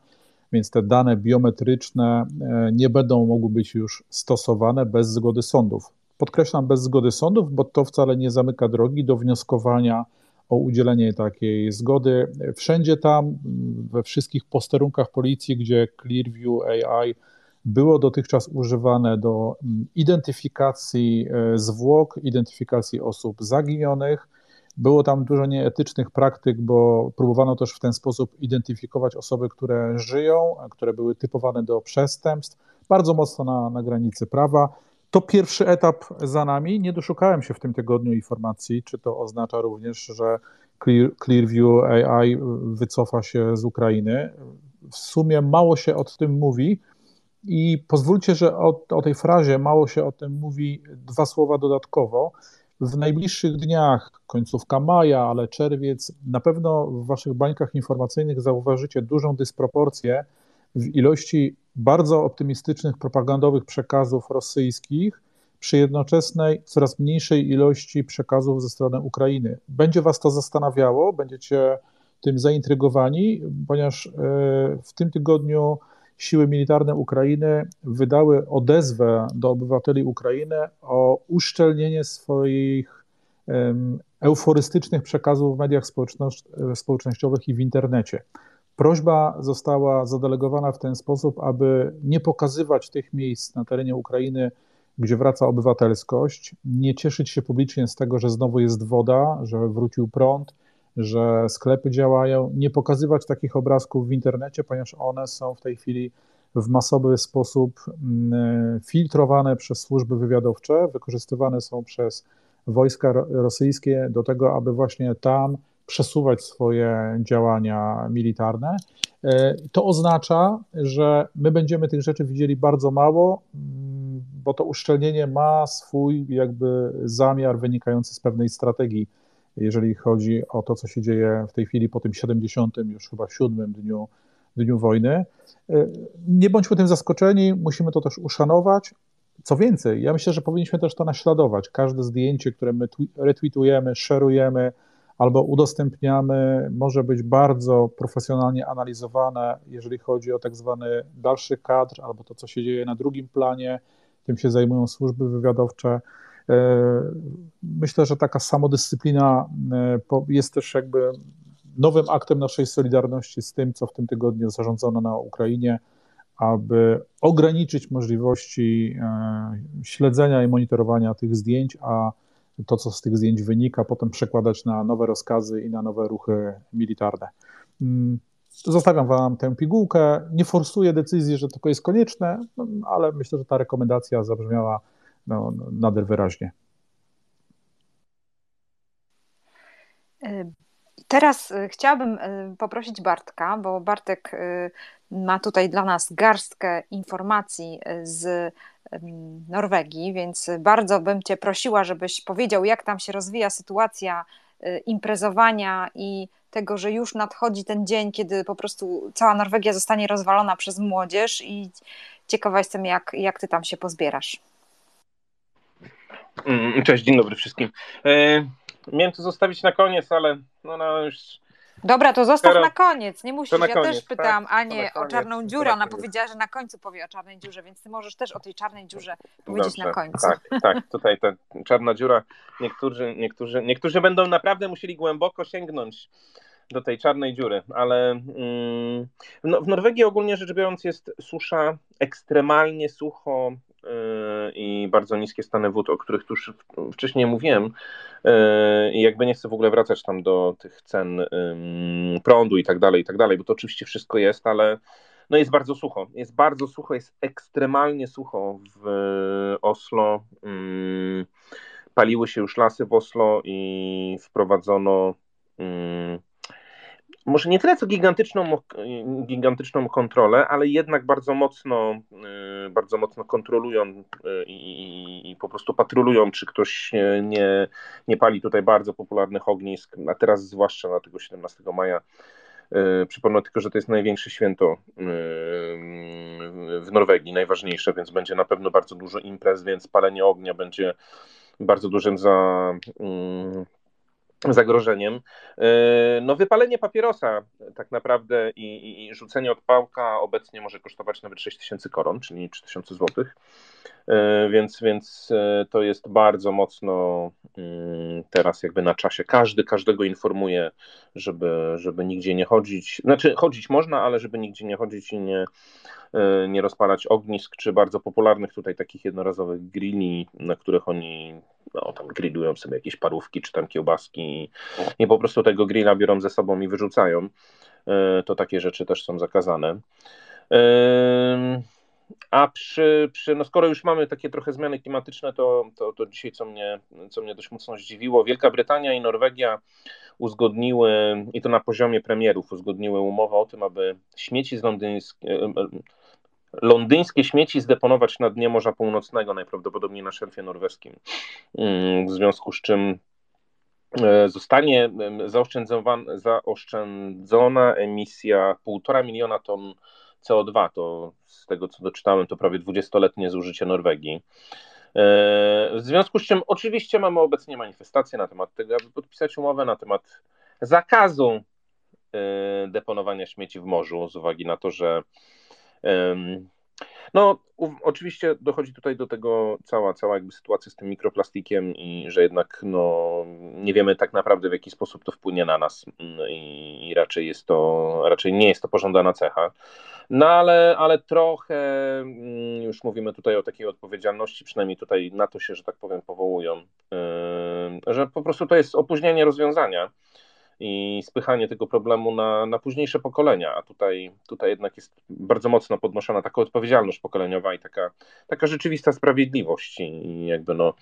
więc te dane biometryczne e, nie będą mogły być już stosowane bez zgody sądów. Podkreślam bez zgody sądów, bo to wcale nie zamyka drogi do wnioskowania o udzielenie takiej zgody. Wszędzie tam, we wszystkich posterunkach policji, gdzie Clearview AI było dotychczas używane do identyfikacji e, zwłok, identyfikacji osób zaginionych, było tam dużo nieetycznych praktyk, bo próbowano też w ten sposób identyfikować osoby, które żyją, które były typowane do przestępstw, bardzo mocno na, na granicy prawa. To pierwszy etap za nami. Nie doszukałem się w tym tygodniu informacji, czy to oznacza również, że Clear, Clearview AI wycofa się z Ukrainy. W sumie mało się o tym mówi, I pozwólcie, że o, o tej frazie mało się o tym mówi, dwa słowa dodatkowo. W najbliższych dniach, końcówka maja, ale czerwiec, na pewno w Waszych bańkach informacyjnych zauważycie dużą dysproporcję w ilości bardzo optymistycznych propagandowych przekazów rosyjskich przy jednoczesnej coraz mniejszej ilości przekazów ze strony Ukrainy. Będzie Was to zastanawiało, będziecie tym zaintrygowani, ponieważ e, w tym tygodniu siły militarne Ukrainy wydały odezwę do obywateli Ukrainy o uszczelnienie swoich euforystycznych przekazów w mediach społecznościowych i w internecie. Prośba została zadelegowana w ten sposób, aby nie pokazywać tych miejsc na terenie Ukrainy, gdzie wraca obywatelskość, nie cieszyć się publicznie z tego, że znowu jest woda, że wrócił prąd, że sklepy działają, nie pokazywać takich obrazków w internecie, ponieważ one są w tej chwili w masowy sposób mm, filtrowane przez służby wywiadowcze, wykorzystywane są przez wojska rosyjskie do tego, aby właśnie tam przesuwać swoje działania militarne. E, to oznacza, że my będziemy tych rzeczy widzieli bardzo mało, mm, bo to uszczelnienie ma swój jakby zamiar wynikający z pewnej strategii jeżeli chodzi o to, co się dzieje w tej chwili po tym 70, już chyba siódmym dniu, dniu wojny. E, nie bądźmy tym zaskoczeni, musimy to też uszanować. Co więcej, ja myślę, że powinniśmy też to naśladować. Każde zdjęcie, które my retweetujemy, szerujemy albo udostępniamy, może być bardzo profesjonalnie analizowane, jeżeli chodzi o tak zwany dalszy kadr albo to, co się dzieje na drugim planie. Tym się zajmują służby wywiadowcze. E, myślę, że taka samodyscyplina e, jest też jakby nowym aktem naszej solidarności z tym, co w tym tygodniu zarządzono na Ukrainie, aby ograniczyć możliwości e, śledzenia i monitorowania tych zdjęć, a to, co z tych zdjęć wynika, potem przekładać na nowe rozkazy i na nowe ruchy militarne. Mm, zostawiam Wam tę pigułkę. Nie forsuję decyzji, że to jest konieczne, no, ale myślę, że ta rekomendacja zabrzmiała no, nader wyraźnie. E, teraz e, chciałabym e, poprosić Bartka, bo Bartek ma tutaj dla nas garstkę informacji z Norwegii, więc bardzo bym Cię prosiła, żebyś powiedział, jak tam się rozwija sytuacja imprezowania i tego, że już nadchodzi ten dzień, kiedy po prostu cała Norwegia zostanie rozwalona przez młodzież i ciekawa jestem, jak, jak Ty tam się pozbierasz. Mm, cześć, dzień dobry wszystkim. E, miałem to zostawić na koniec, ale no, no już. Dobra, to zostaw Teraz... na koniec, nie musisz. ja koniec, też pytałam tak? Anię o czarną dziurę. Ona powiedziała, że na końcu powie o czarnej dziurze, więc ty możesz też o tej czarnej dziurze powiedzieć Dobrze. na końcu. Tak, tak, tutaj ta czarna dziura. Niektórzy, niektórzy, niektórzy będą naprawdę musieli głęboko sięgnąć do tej czarnej dziury, ale mm, no, w Norwegii ogólnie rzecz biorąc jest susza ekstremalnie sucho i bardzo niskie stany wód, o których już wcześniej mówiłem yy, i jakby nie chcę w ogóle wracać tam do tych cen prądu i tak dalej, i tak dalej, bo to oczywiście wszystko jest, ale no jest bardzo sucho, jest bardzo sucho, jest ekstremalnie sucho w Oslo, mm, paliły się już lasy w Oslo i wprowadzono może nie tyle co gigantyczną, gigantyczną kontrolę, ale jednak bardzo mocno, y, bardzo mocno kontrolują y, i, i, po prostu patrolują, czy ktoś nie, nie pali tutaj bardzo popularnych ognisk, a teraz zwłaszcza na tego 17 maja. Y, przypomnę tylko, że to jest największe święto w Norwegii, najważniejsze, więc będzie na pewno bardzo dużo imprez, więc palenie ognia będzie bardzo dużym za, zagrożeniem. E, no wypalenie papierosa tak naprawdę i, i, i rzucenie odpałka obecnie może kosztować nawet 6 tysięcy koron, czyli 3000 złotych, e, więc, więc e, to jest bardzo mocno mm, teraz jakby na czasie. Każdy każdego informuje, żeby, żeby nigdzie nie chodzić, znaczy chodzić można, ale żeby nigdzie nie chodzić i nie, nie rozpalać ognisk, czy bardzo popularnych tutaj takich jednorazowych grilli, na których oni no, tam grillują sobie jakieś parówki czy tam kiełbaski i po prostu tego grilla biorą ze sobą i wyrzucają. E, to takie rzeczy też są zakazane. E, a przy, przy, no skoro już mamy takie trochę zmiany klimatyczne, to, to, to dzisiaj, co mnie, co mnie dość mocno zdziwiło, Wielka Brytania i Norwegia uzgodniły, i to na poziomie premierów, uzgodniły umowę o tym, aby śmieci z londyńskiego, londyńskie śmieci zdeponować na dnie Morza Północnego, najprawdopodobniej na szelfie norweskim. Mm, w związku z czym e, zostanie zaoszczędzona emisja 1,5 miliona ton CO2. To z tego co doczytałem, to prawie 20-letnie zużycie Norwegii. E, w związku z czym oczywiście mamy obecnie manifestacje na temat tego, aby podpisać umowę na temat zakazu e, deponowania śmieci w morzu, z uwagi na to, że no, oczywiście dochodzi tutaj do tego cała, cała jakby sytuacja z tym mikroplastikiem i że jednak no, nie wiemy tak naprawdę w jaki sposób to wpłynie na nas mm, i, raczej jest to, raczej nie jest to pożądana cecha. No ale, ale trochę mm, już mówimy tutaj o takiej odpowiedzialności, przynajmniej tutaj na to się, że tak powiem, powołują, że po prostu to jest opóźnienie rozwiązania i spychanie tego problemu na, na późniejsze pokolenia, a tutaj, tutaj jednak jest bardzo mocno podnoszona taka odpowiedzialność pokoleniowa i taka, taka rzeczywista sprawiedliwość i jakby no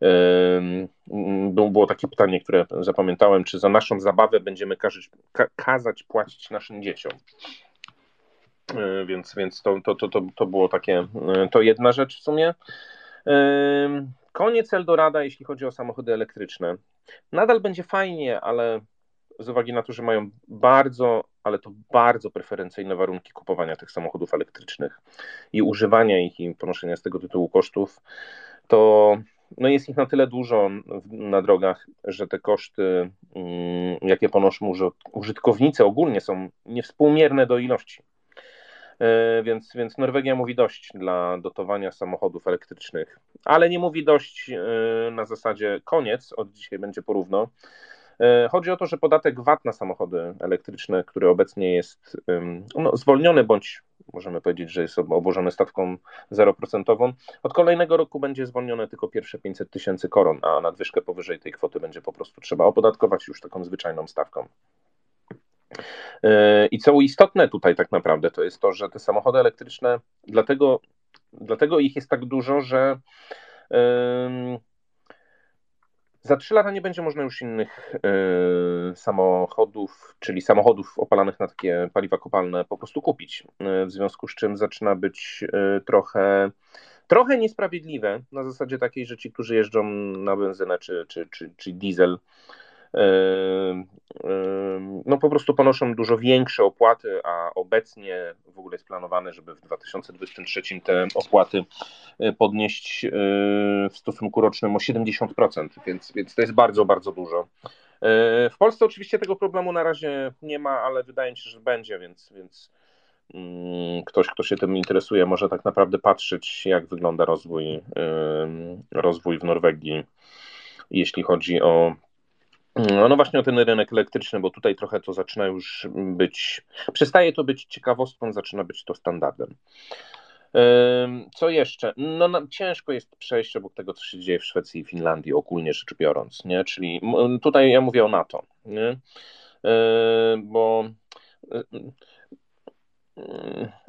yy, było takie pytanie, które zapamiętałem, czy za naszą zabawę będziemy kazać, ka, kazać płacić naszym dzieciom. Yy, więc więc to, to, to, to, to było takie, yy, to jedna rzecz w sumie. Koniec Eldorada, jeśli chodzi o samochody elektryczne. Nadal będzie fajnie, ale z uwagi na to, że mają bardzo, ale to bardzo preferencyjne warunki kupowania tych samochodów elektrycznych i używania ich i ponoszenia z tego tytułu kosztów, to no jest ich na tyle dużo na drogach, że te koszty, mm, jakie ponoszą użytkownicy ogólnie są niewspółmierne do ilości. E, więc, więc Norwegia mówi dość dla dotowania samochodów elektrycznych, ale nie mówi dość e, na zasadzie koniec, od dzisiaj będzie porówno, chodzi o to, że podatek VAT na samochody elektryczne, który obecnie jest no, zwolniony, bądź możemy powiedzieć, że jest obłożony stawką 0%, od kolejnego roku będzie zwolnione tylko pierwsze 500 tysięcy koron, a nadwyżkę powyżej tej kwoty będzie po prostu trzeba opodatkować już taką zwyczajną stawką. E, I co istotne tutaj tak naprawdę, to jest to, że te samochody elektryczne, dlatego, dlatego ich jest tak dużo, że za 3 lata nie będzie można już innych y, samochodów, czyli samochodów opalanych na takie paliwa kopalne po prostu kupić. Y, w związku z czym zaczyna być y, trochę, trochę niesprawiedliwe na zasadzie takiej, że ci, którzy jeżdżą na benzynę czy, czy, czy, czy diesel, no po prostu ponoszą dużo większe opłaty, a obecnie w ogóle jest planowane, żeby w 2023 te opłaty e, podnieść e, w stosunku rocznym o 70%, więc, więc to jest bardzo, bardzo dużo. E, w Polsce oczywiście tego problemu na razie nie ma, ale wydaje mi się, że będzie, więc, więc mm, ktoś, kto się tym interesuje, może tak naprawdę patrzeć, jak wygląda rozwój, rozwój w Norwegii, jeśli chodzi o no, no właśnie o ten rynek elektryczny, bo tutaj trochę to zaczyna już być, przestaje to być ciekawostką, zaczyna być to standardem. Co jeszcze? No, no, ciężko jest przejść obok tego, co się dzieje w Szwecji i Finlandii, ogólnie rzecz biorąc, nie? Czyli tutaj ja mówię o NATO, nie? Bo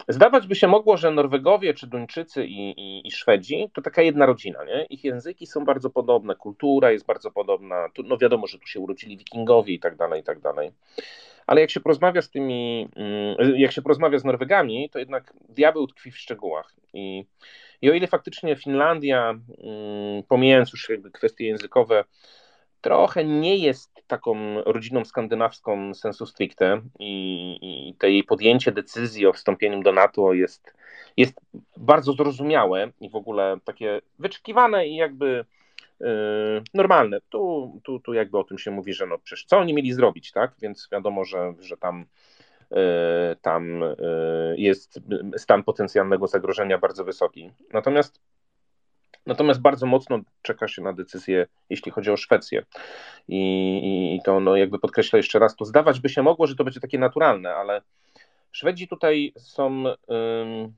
Zdawać by się mogło, że Norwegowie, czy Duńczycy i, i, i, Szwedzi to taka jedna rodzina. Nie? Ich języki są bardzo podobne, kultura jest bardzo podobna. Tu, no wiadomo, że tu się urodzili wikingowie i tak dalej, i tak dalej. Ale jak się porozmawia z tymi, mm, jak się porozmawia z Norwegami, to jednak diabeł tkwi w szczegółach. I, i o ile faktycznie Finlandia, mm, pomijając już jakby kwestie językowe, trochę nie jest taką rodziną skandynawską sensu stricte i, i to jej podjęcie decyzji o wstąpieniu do NATO jest, jest bardzo zrozumiałe i w ogóle takie wyczekiwane i jakby yy, normalne. Tu, tu, tu jakby o tym się mówi, że no przecież co oni mieli zrobić, tak? Więc wiadomo, że, że tam yy, tam yy, jest stan potencjalnego zagrożenia bardzo wysoki. Natomiast Natomiast bardzo mocno czeka się na decyzję, jeśli chodzi o Szwecję. I, i to no jakby podkreślę jeszcze raz, to zdawać by się mogło, że to będzie takie naturalne, ale Szwedzi tutaj są ym,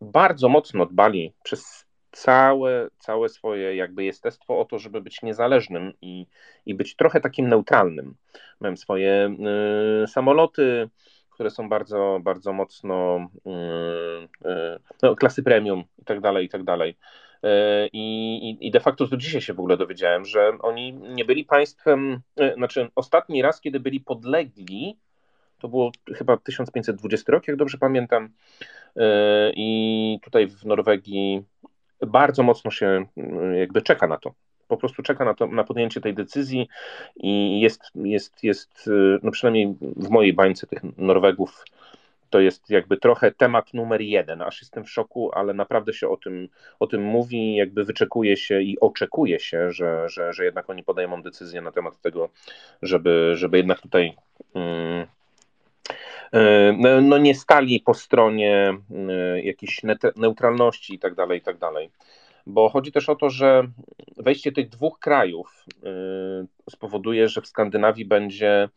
bardzo mocno dbali przez całe, całe swoje jakby jestestwo o to, żeby być niezależnym i, i być trochę takim neutralnym. Mają swoje y, samoloty, które są bardzo, bardzo mocno y, y, no, klasy premium i tak dalej, i tak dalej. E, I, I de facto do dzisiaj się w ogóle dowiedziałem, że oni nie byli państwem, e, znaczy ostatni raz, kiedy byli podlegli To było chyba 1520 rok, jak dobrze pamiętam. I tutaj w Norwegii bardzo mocno się jakby czeka na to po prostu czeka na, to, na podjęcie tej decyzji i jest, jest, jest, no przynajmniej w mojej bańce tych Norwegów, to jest jakby trochę temat numer jeden, aż jestem w szoku, ale naprawdę się o tym, o tym mówi, jakby wyczekuje się i oczekuje się, że, że, że jednak oni podejmą decyzję na temat tego, żeby, żeby jednak tutaj mm, e, no, no nie stali po stronie e, jakiejś neutralności i tak dalej, i tak dalej. Bo chodzi też o to, że wejście tych dwóch krajów y, spowoduje, że w Skandynawii będzie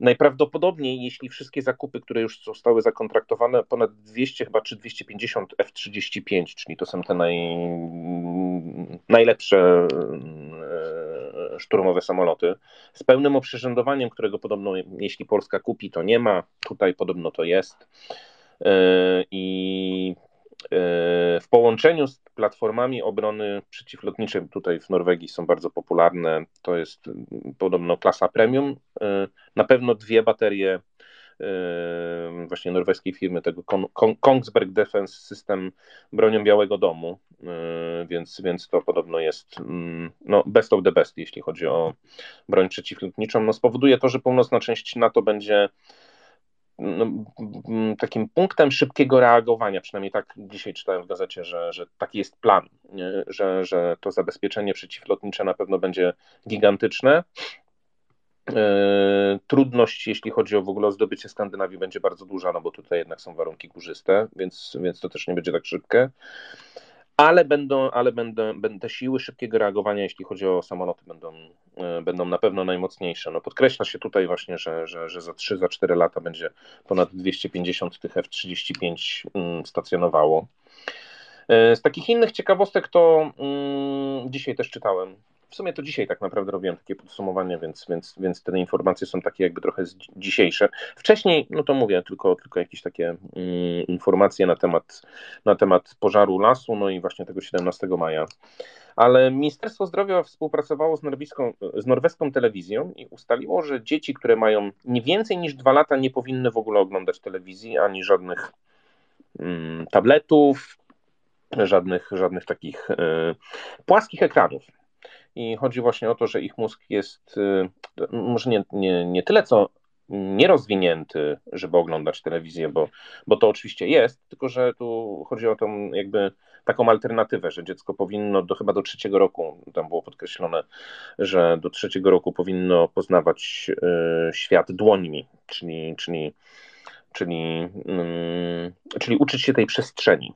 najprawdopodobniej, jeśli wszystkie zakupy, które już zostały zakontraktowane, ponad 200 chyba czy 250 F-35, czyli to są te naj, najlepsze y, szturmowe samoloty, z pełnym oprzyrządowaniem, którego podobno, jeśli Polska kupi, to nie ma, tutaj podobno to jest. Y, I E, w połączeniu z platformami obrony przeciwlotniczej, tutaj w Norwegii są bardzo popularne, to jest podobno klasa premium. E, na pewno dwie baterie e, właśnie norweskiej firmy, tego Kongsberg Defense System bronią Białego Domu, więc, więc to podobno jest no, best of the best, jeśli chodzi o broń przeciwlotniczą. No, spowoduje to, że północna część NATO będzie takim punktem szybkiego reagowania, przynajmniej tak dzisiaj czytałem w gazecie, że, że taki jest plan, Że, że to zabezpieczenie przeciwlotnicze na pewno będzie gigantyczne. E, trudność, jeśli chodzi o w ogóle o zdobycie Skandynawii, będzie bardzo duża, no bo tutaj jednak są warunki górzyste, więc, więc to też nie będzie tak szybkie ale będą, ale będą, te siły szybkiego reagowania, jeśli chodzi o samoloty, będą, e, będą na pewno najmocniejsze. No podkreśla się tutaj właśnie, że, że, że za 3-4 za 4 lata będzie ponad 250 tych F-35 mm, stacjonowało. E, z takich innych ciekawostek to mm, dzisiaj też czytałem w sumie to dzisiaj tak naprawdę robiłem takie podsumowanie, więc, więc, więc te informacje są takie jakby trochę dzisiejsze. Wcześniej, no to mówię, tylko, tylko jakieś takie mm, informacje na temat, na temat pożaru lasu, no i właśnie tego 17 maja. Ale Ministerstwo Zdrowia współpracowało z, z norweską telewizją i ustaliło, że dzieci, które mają nie więcej niż dwa lata, nie powinny w ogóle oglądać telewizji ani żadnych mm, tabletów, żadnych, żadnych takich y, płaskich ekranów. I chodzi właśnie o to, że ich mózg jest y, może nie, nie, nie tyle co nierozwinięty, żeby oglądać telewizję, bo, bo to oczywiście jest, tylko że tu chodzi o tą jakby taką alternatywę, że dziecko powinno do chyba do trzeciego roku, tam było podkreślone, że do trzeciego roku powinno poznawać y, świat dłońmi, czyli, czyli, czyli, y, czyli uczyć się tej przestrzeni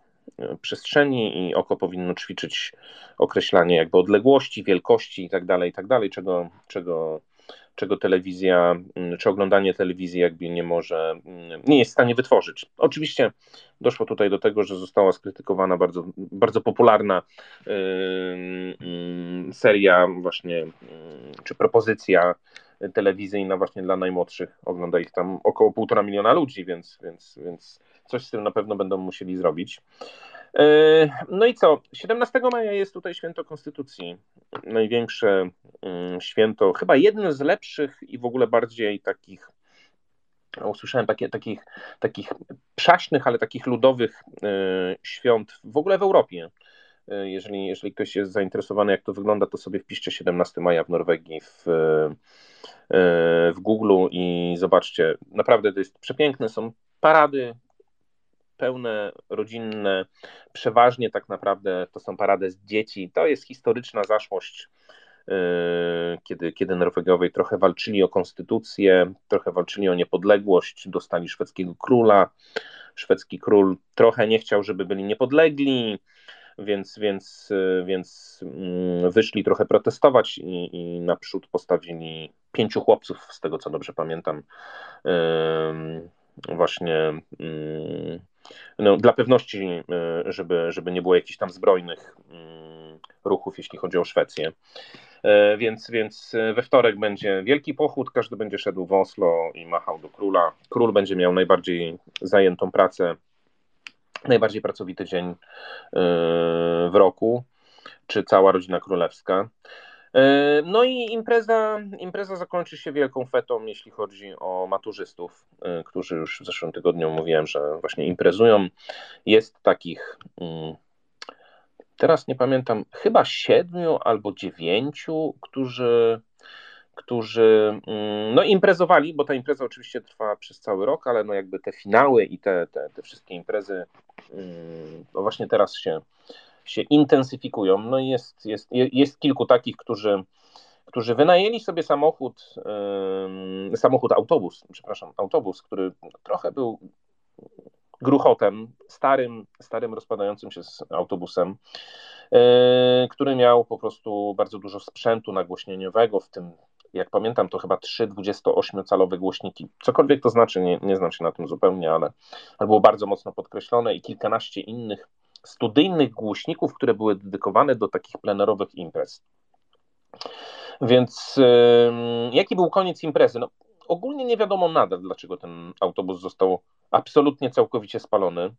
przestrzeni i oko powinno ćwiczyć określanie jakby odległości, wielkości i tak dalej, i tak czego, czego, czego telewizja, mm, czy oglądanie telewizji jakby nie może, mm, nie jest w stanie wytworzyć. Oczywiście doszło tutaj do tego, że została skrytykowana bardzo, bardzo popularna yy, yy, seria właśnie, yy, czy propozycja telewizyjna właśnie dla najmłodszych. Ogląda ich tam około półtora miliona ludzi, więc, więc, więc coś z tym na pewno będą musieli zrobić. E, no i co? 17 maja jest tutaj święto Konstytucji. Największe mm, święto, chyba jedno z lepszych i w ogóle bardziej takich usłyszałem takie, takich, takich przaśnych, ale takich ludowych e, świąt w ogóle w Europie. E, jeżeli, jeżeli ktoś jest zainteresowany, jak to wygląda, to sobie wpiszcie 17 maja w Norwegii w, w Google i zobaczcie. Naprawdę to jest przepiękne. Są parady, pełne, rodzinne, przeważnie tak naprawdę to są parady z dzieci. To jest historyczna zaszłość, yy, kiedy, kiedy Norwegowie trochę walczyli o konstytucję, trochę walczyli o niepodległość, dostali szwedzkiego króla. Szwedzki król trochę nie chciał, żeby byli niepodlegli, więc, więc, yy, więc mm, wyszli trochę protestować i, i naprzód postawili pięciu chłopców, z tego co dobrze pamiętam, yy, właśnie no, dla pewności, e, żeby, żeby nie było jakichś tam zbrojnych mm, ruchów, jeśli chodzi o Szwecję. E, więc, więc we wtorek będzie wielki pochód, każdy będzie szedł w Oslo i machał do króla. Król będzie miał najbardziej zajętą pracę, najbardziej pracowity dzień e, w roku, czy cała rodzina królewska. E, no i impreza, impreza zakończy się wielką fetą, jeśli chodzi o maturzystów, e, którzy już w zeszłym tygodniu mówiłem, że właśnie imprezują. Jest takich, mm, teraz nie pamiętam, chyba siedmiu albo dziewięciu, którzy, którzy mm, no imprezowali, bo ta impreza oczywiście trwa przez cały rok, ale no jakby te finały i te, te, te wszystkie imprezy mm, no właśnie teraz się się intensyfikują. No jest, jest, jest kilku takich, którzy, którzy wynajęli sobie samochód, samochód, autobus, przepraszam, autobus, który trochę był gruchotem, starym, starym rozpadającym się autobusem, yy, który miał po prostu bardzo dużo sprzętu nagłośnieniowego, w tym, jak pamiętam, to chyba trzy 28-calowe głośniki. Cokolwiek to znaczy, nie, nie znam się na tym zupełnie, ale było bardzo mocno podkreślone i kilkanaście innych studyjnych głośników, które były dedykowane do takich plenerowych imprez. Więc jaki był koniec imprezy? No, ogólnie nie wiadomo nadal, dlaczego ten autobus został absolutnie całkowicie spalony.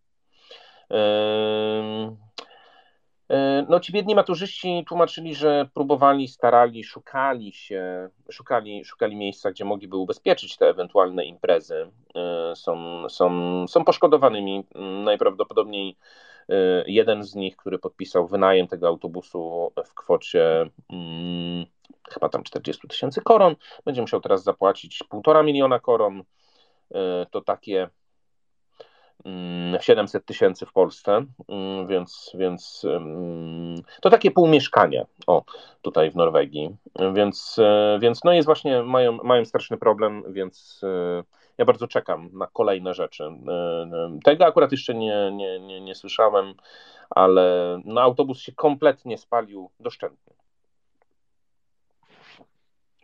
No, ci biedni maturzyści tłumaczyli, że próbowali, starali, szukali się, szukali, szukali miejsca, gdzie mogliby ubezpieczyć te ewentualne imprezy. Są, są, są poszkodowanymi. Najprawdopodobniej jeden z nich, który podpisał wynajem tego autobusu w kwocie hmm, chyba tam 40 tysięcy koron, będzie musiał teraz zapłacić półtora miliona koron. Y, to takie 700 mm, tysięcy w Polsce, mm, więc, więc to takie pół mieszkania, o, tutaj w Norwegii, więc, y, więc no jest właśnie, mają, mają straszny problem, więc ja bardzo czekam na kolejne rzeczy. E, e, tego akurat jeszcze nie, nie, nie, nie słyszałem, ale no, autobus się kompletnie spalił doszczętnie.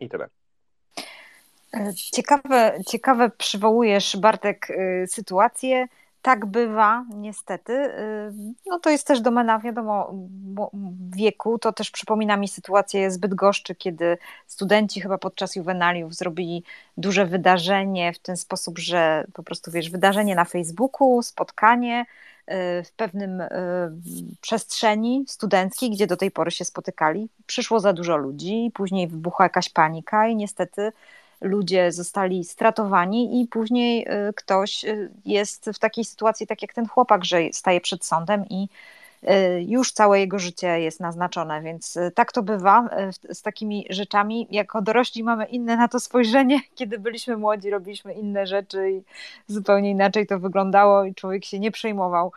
I tyle. E, ciekawe, ciekawe przywołujesz, Bartek, sytuację, tak bywa, niestety. Y, no to jest też domena, wiadomo, wieku. To też przypomina mi sytuację zbyt goszczy, kiedy studenci chyba podczas juwenaliów zrobili duże wydarzenie w ten sposób, że po prostu wiesz, wydarzenie na Facebooku, spotkanie y, w pewnym y, przestrzeni studenckiej, gdzie do tej pory się spotykali. Przyszło za dużo ludzi, później wybuchła jakaś panika i niestety ludzie zostali stratowani i później y, ktoś y, jest w takiej sytuacji, tak jak ten chłopak, że staje przed sądem i y, już całe jego życie jest naznaczone, więc tak to bywa z takimi rzeczami. Jako dorośli mamy inne na to spojrzenie. Kiedy byliśmy młodzi, robiliśmy inne rzeczy i zupełnie inaczej to wyglądało i człowiek się nie przejmował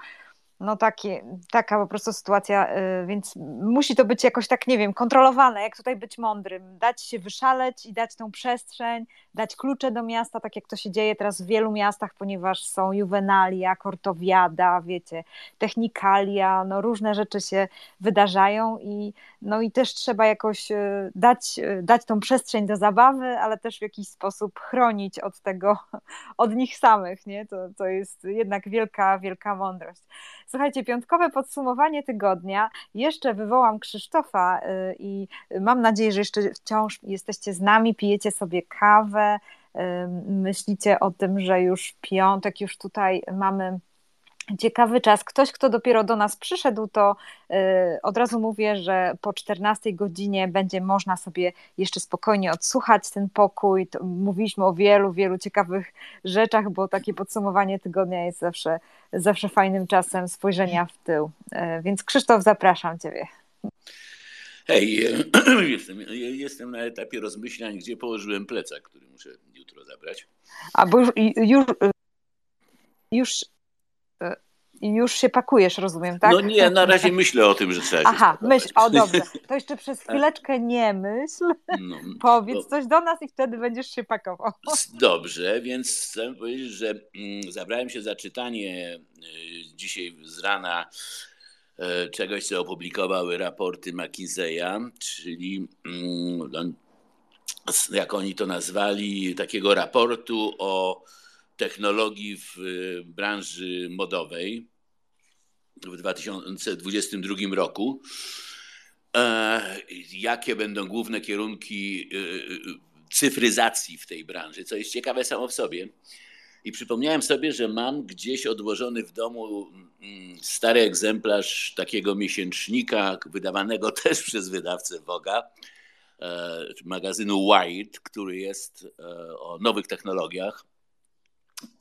no takie, taka po prostu sytuacja, y, więc musi to być jakoś tak, nie wiem, kontrolowane, jak tutaj być mądrym, dać się wyszaleć i dać tą przestrzeń, dać klucze do miasta, tak jak to się dzieje teraz w wielu miastach, ponieważ są juwenalia, kortowiada, wiecie, technikalia, no różne rzeczy się wydarzają i no i też trzeba jakoś y, dać, y, dać tą przestrzeń do zabawy, ale też w jakiś sposób chronić od tego, od nich samych, nie? To, to jest jednak wielka, wielka mądrość. Słuchajcie, piątkowe podsumowanie tygodnia. Jeszcze wywołam Krzysztofa y, i mam nadzieję, że jeszcze wciąż jesteście z nami, pijecie sobie kawę, y, myślicie o tym, że już piątek, już tutaj mamy ciekawy czas. Ktoś, kto dopiero do nas przyszedł, to y, od razu mówię, że po 14 godzinie będzie można sobie jeszcze spokojnie odsłuchać ten pokój. Mówiliśmy o wielu, wielu ciekawych rzeczach, bo takie podsumowanie tygodnia jest zawsze, zawsze fajnym czasem spojrzenia w tył. Y, więc Krzysztof, zapraszam Ciebie. Hej, jestem, jestem na etapie rozmyślań, gdzie położyłem plecak, który muszę jutro zabrać. A bo już, już, już i już się pakujesz, rozumiem, tak? No nie, na razie myślę o tym, że trzeba się Aha, myśl, o dobrze. To jeszcze przez chwileczkę nie myśl. No, Powiedz coś do nas i wtedy będziesz się pakował. Dobrze, więc chcę powiedzieć, że mm, zabrałem się za czytanie y, dzisiaj z rana y, czegoś, co opublikowały raporty McKinsey'a, czyli mm, jak oni to nazwali, takiego raportu o technologii w y, branży modowej w 2022 roku. E, jakie będą główne kierunki y, cyfryzacji w tej branży, co jest ciekawe samo w sobie. I przypomniałem sobie, że mam gdzieś odłożony w domu mm, stary egzemplarz takiego miesięcznika, wydawanego też przez wydawcę Woga, magazynu Wired, który jest o nowych technologiach.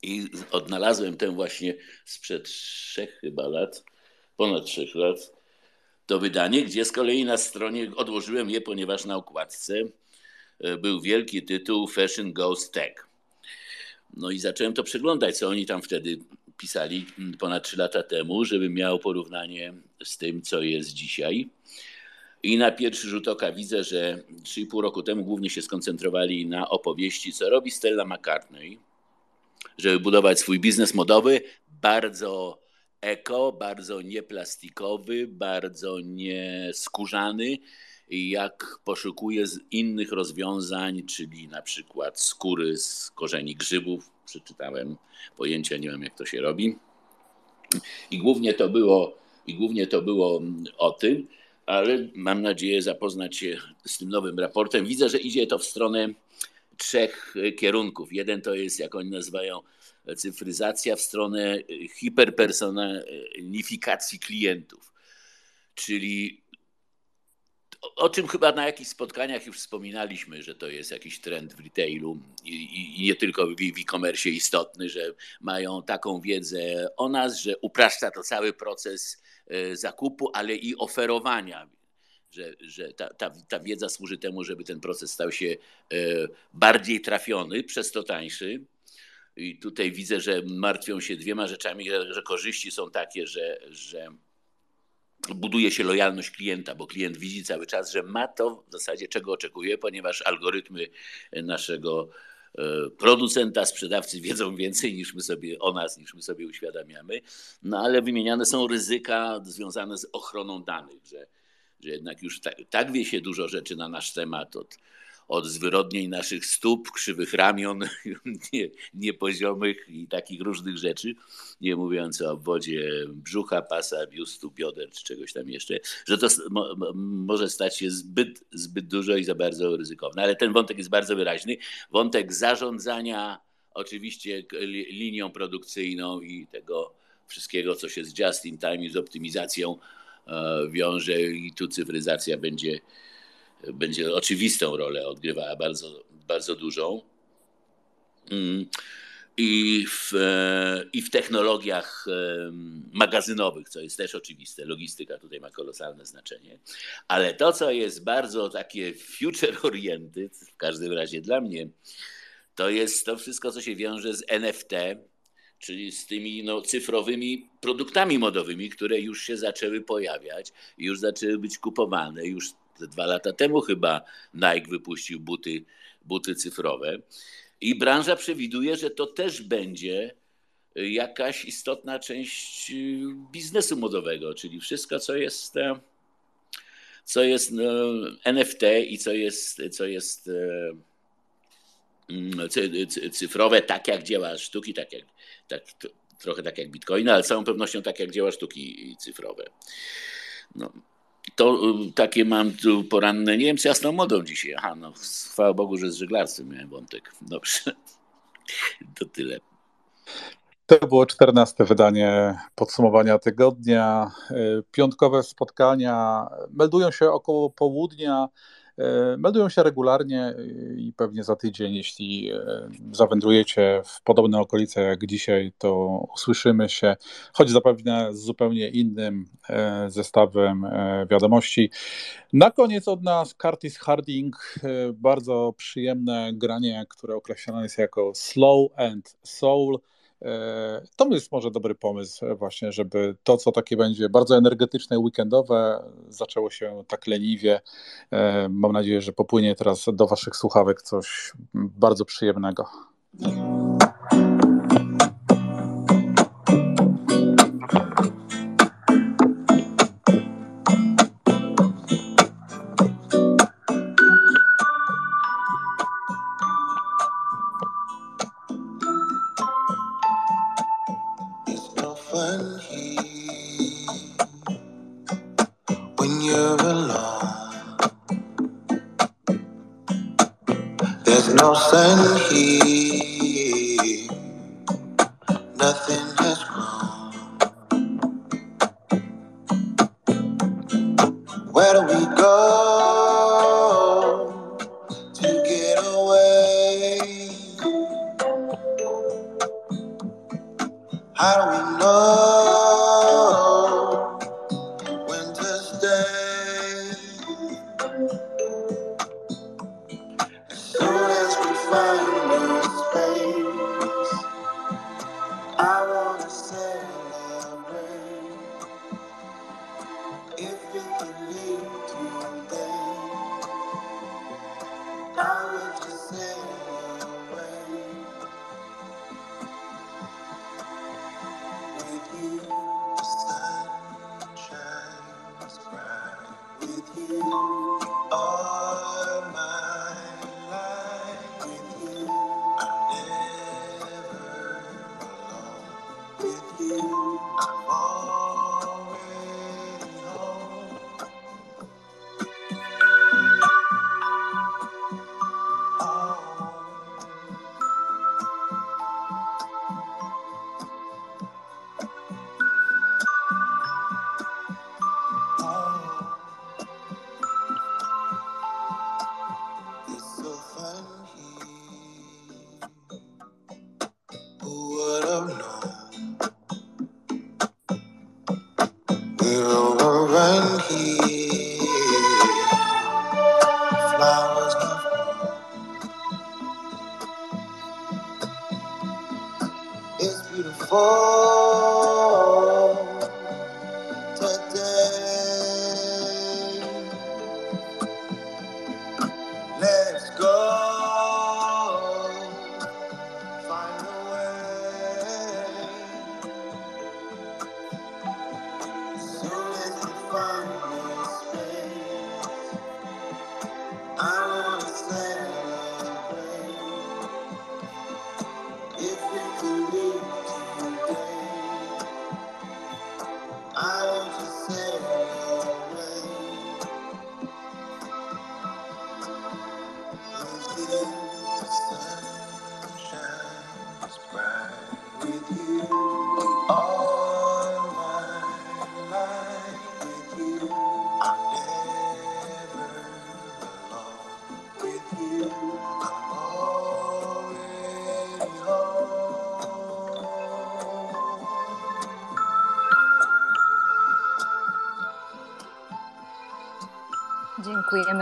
I odnalazłem tę właśnie sprzed trzech chyba lat, ponad trzech lat, to wydanie, gdzie z kolei na stronie odłożyłem je, ponieważ na okładce był wielki tytuł Fashion Goes Tech. No i zacząłem to przeglądać, co oni tam wtedy pisali ponad 3 lata temu, żeby miał porównanie z tym, co jest dzisiaj. I na pierwszy rzut oka widzę, że 3,5 roku temu głównie się skoncentrowali na opowieści, co robi Stella McCartney, żeby budować swój biznes modowy, bardzo eko, bardzo nieplastikowy, bardzo nieskórzany, jak poszukuje innych rozwiązań, czyli na przykład skóry z korzeni grzybów. Przeczytałem pojęcia, nie wiem jak to się robi. I głównie to było, i głównie to było o tym, ale mam nadzieję zapoznać się z tym nowym raportem. Widzę, że idzie to w stronę trzech kierunków. Jeden to jest, jak oni nazywają, cyfryzacja w stronę hiperpersonifikacji klientów. Czyli o czym chyba na jakichś spotkaniach już wspominaliśmy, że to jest jakiś trend w retailu i, i nie tylko w e-commerce istotny, że mają taką wiedzę o nas, że upraszcza to cały proces e, zakupu, ale i oferowania. Że, że ta, ta, ta wiedza służy temu, żeby ten proces stał się e, bardziej trafiony, przez to tańszy. I tutaj widzę, że martwią się dwiema rzeczami, że, korzyści są takie, że, że buduje się lojalność klienta, bo klient widzi cały czas, że ma to w zasadzie czego oczekuje, ponieważ algorytmy naszego e, producenta, sprzedawcy wiedzą więcej niż my sobie o nas, niż my sobie uświadamiamy. No ale wymieniane są ryzyka związane z ochroną danych, że, że jednak już tak, tak wie się dużo rzeczy na nasz temat od od zwyrodnień naszych stóp, krzywych ramion, nie, niepoziomych i takich różnych rzeczy, nie mówiąc o obwodzie brzucha, pasa, biustu, bioder czy czegoś tam jeszcze, że to mo, może stać się zbyt, zbyt dużo i za bardzo ryzykowne. Ale ten wątek jest bardzo wyraźny. Wątek zarządzania oczywiście linią produkcyjną i tego wszystkiego, co się z just in time z optymizacją wiąże i tu cyfryzacja będzie będzie oczywistą rolę odgrywała, bardzo, bardzo dużą. Mm. I w, e, I w technologiach e, magazynowych, co jest też oczywiste, logistyka tutaj ma kolosalne znaczenie, ale to, co jest bardzo takie future oriented, w każdym razie dla mnie, to jest to wszystko, co się wiąże z NFT, czyli z tymi no, cyfrowymi produktami modowymi, które już się zaczęły pojawiać, już zaczęły być kupowane, już dwa lata temu chyba Nike wypuścił buty, buty cyfrowe. I branża przewiduje, że to też będzie jakaś istotna część y, biznesu modowego, czyli wszystko, co jest, e, co jest no, NFT i co jest, co jest e, cyfrowe, tak jak dzieła sztuki, tak jak, tak, trochę tak jak bitcoin, ale z całą pewnością tak jak dzieła sztuki cyfrowe. No, to y, takie mam tu poranne, nie wiem co jasną modą dzisiaj. Aha, no chwała Bogu, że z żeglarstwem miałem wątek. Dobrze, to tyle. To było czternaste wydanie podsumowania tygodnia. Y, piątkowe spotkania meldują się około południa. E, meldują się regularnie i pewnie za tydzień, jeśli e, zawędrujecie w podobne okolice jak dzisiaj, to usłyszymy się, choć zapewne z zupełnie innym e, zestawem wiadomości. Na koniec od nas Curtis Harding, bardzo przyjemne granie, które określane jest jako Slow and Soul. E, to jest może dobry pomysł właśnie, żeby to, co takie będzie bardzo energetyczne, weekendowe, zaczęło się tak leniwie. E, mam nadzieję, że popłynie teraz do Waszych słuchawek coś bardzo przyjemnego.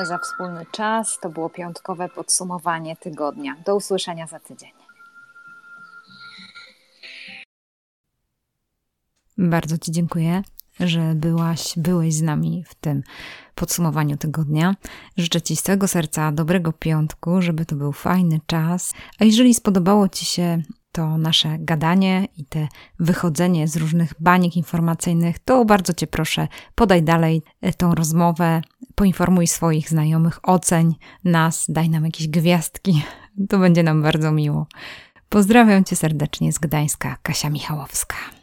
Za wspólny czas. To było piątkowe podsumowanie tygodnia. Do usłyszenia za tydzień. Bardzo Ci dziękuję, że byłaś, byłeś z nami w tym podsumowaniu tygodnia. Życzę Ci z całego serca dobrego piątku, żeby to był fajny czas. A jeżeli spodobało Ci się to nasze gadanie i te wychodzenie z różnych baniek informacyjnych, to bardzo Cię proszę, podaj dalej tą rozmowę, poinformuj swoich znajomych, oceń nas, daj nam jakieś gwiazdki. To będzie nam bardzo miło. Pozdrawiam Cię serdecznie z Gdańska, Kasia Michałowska.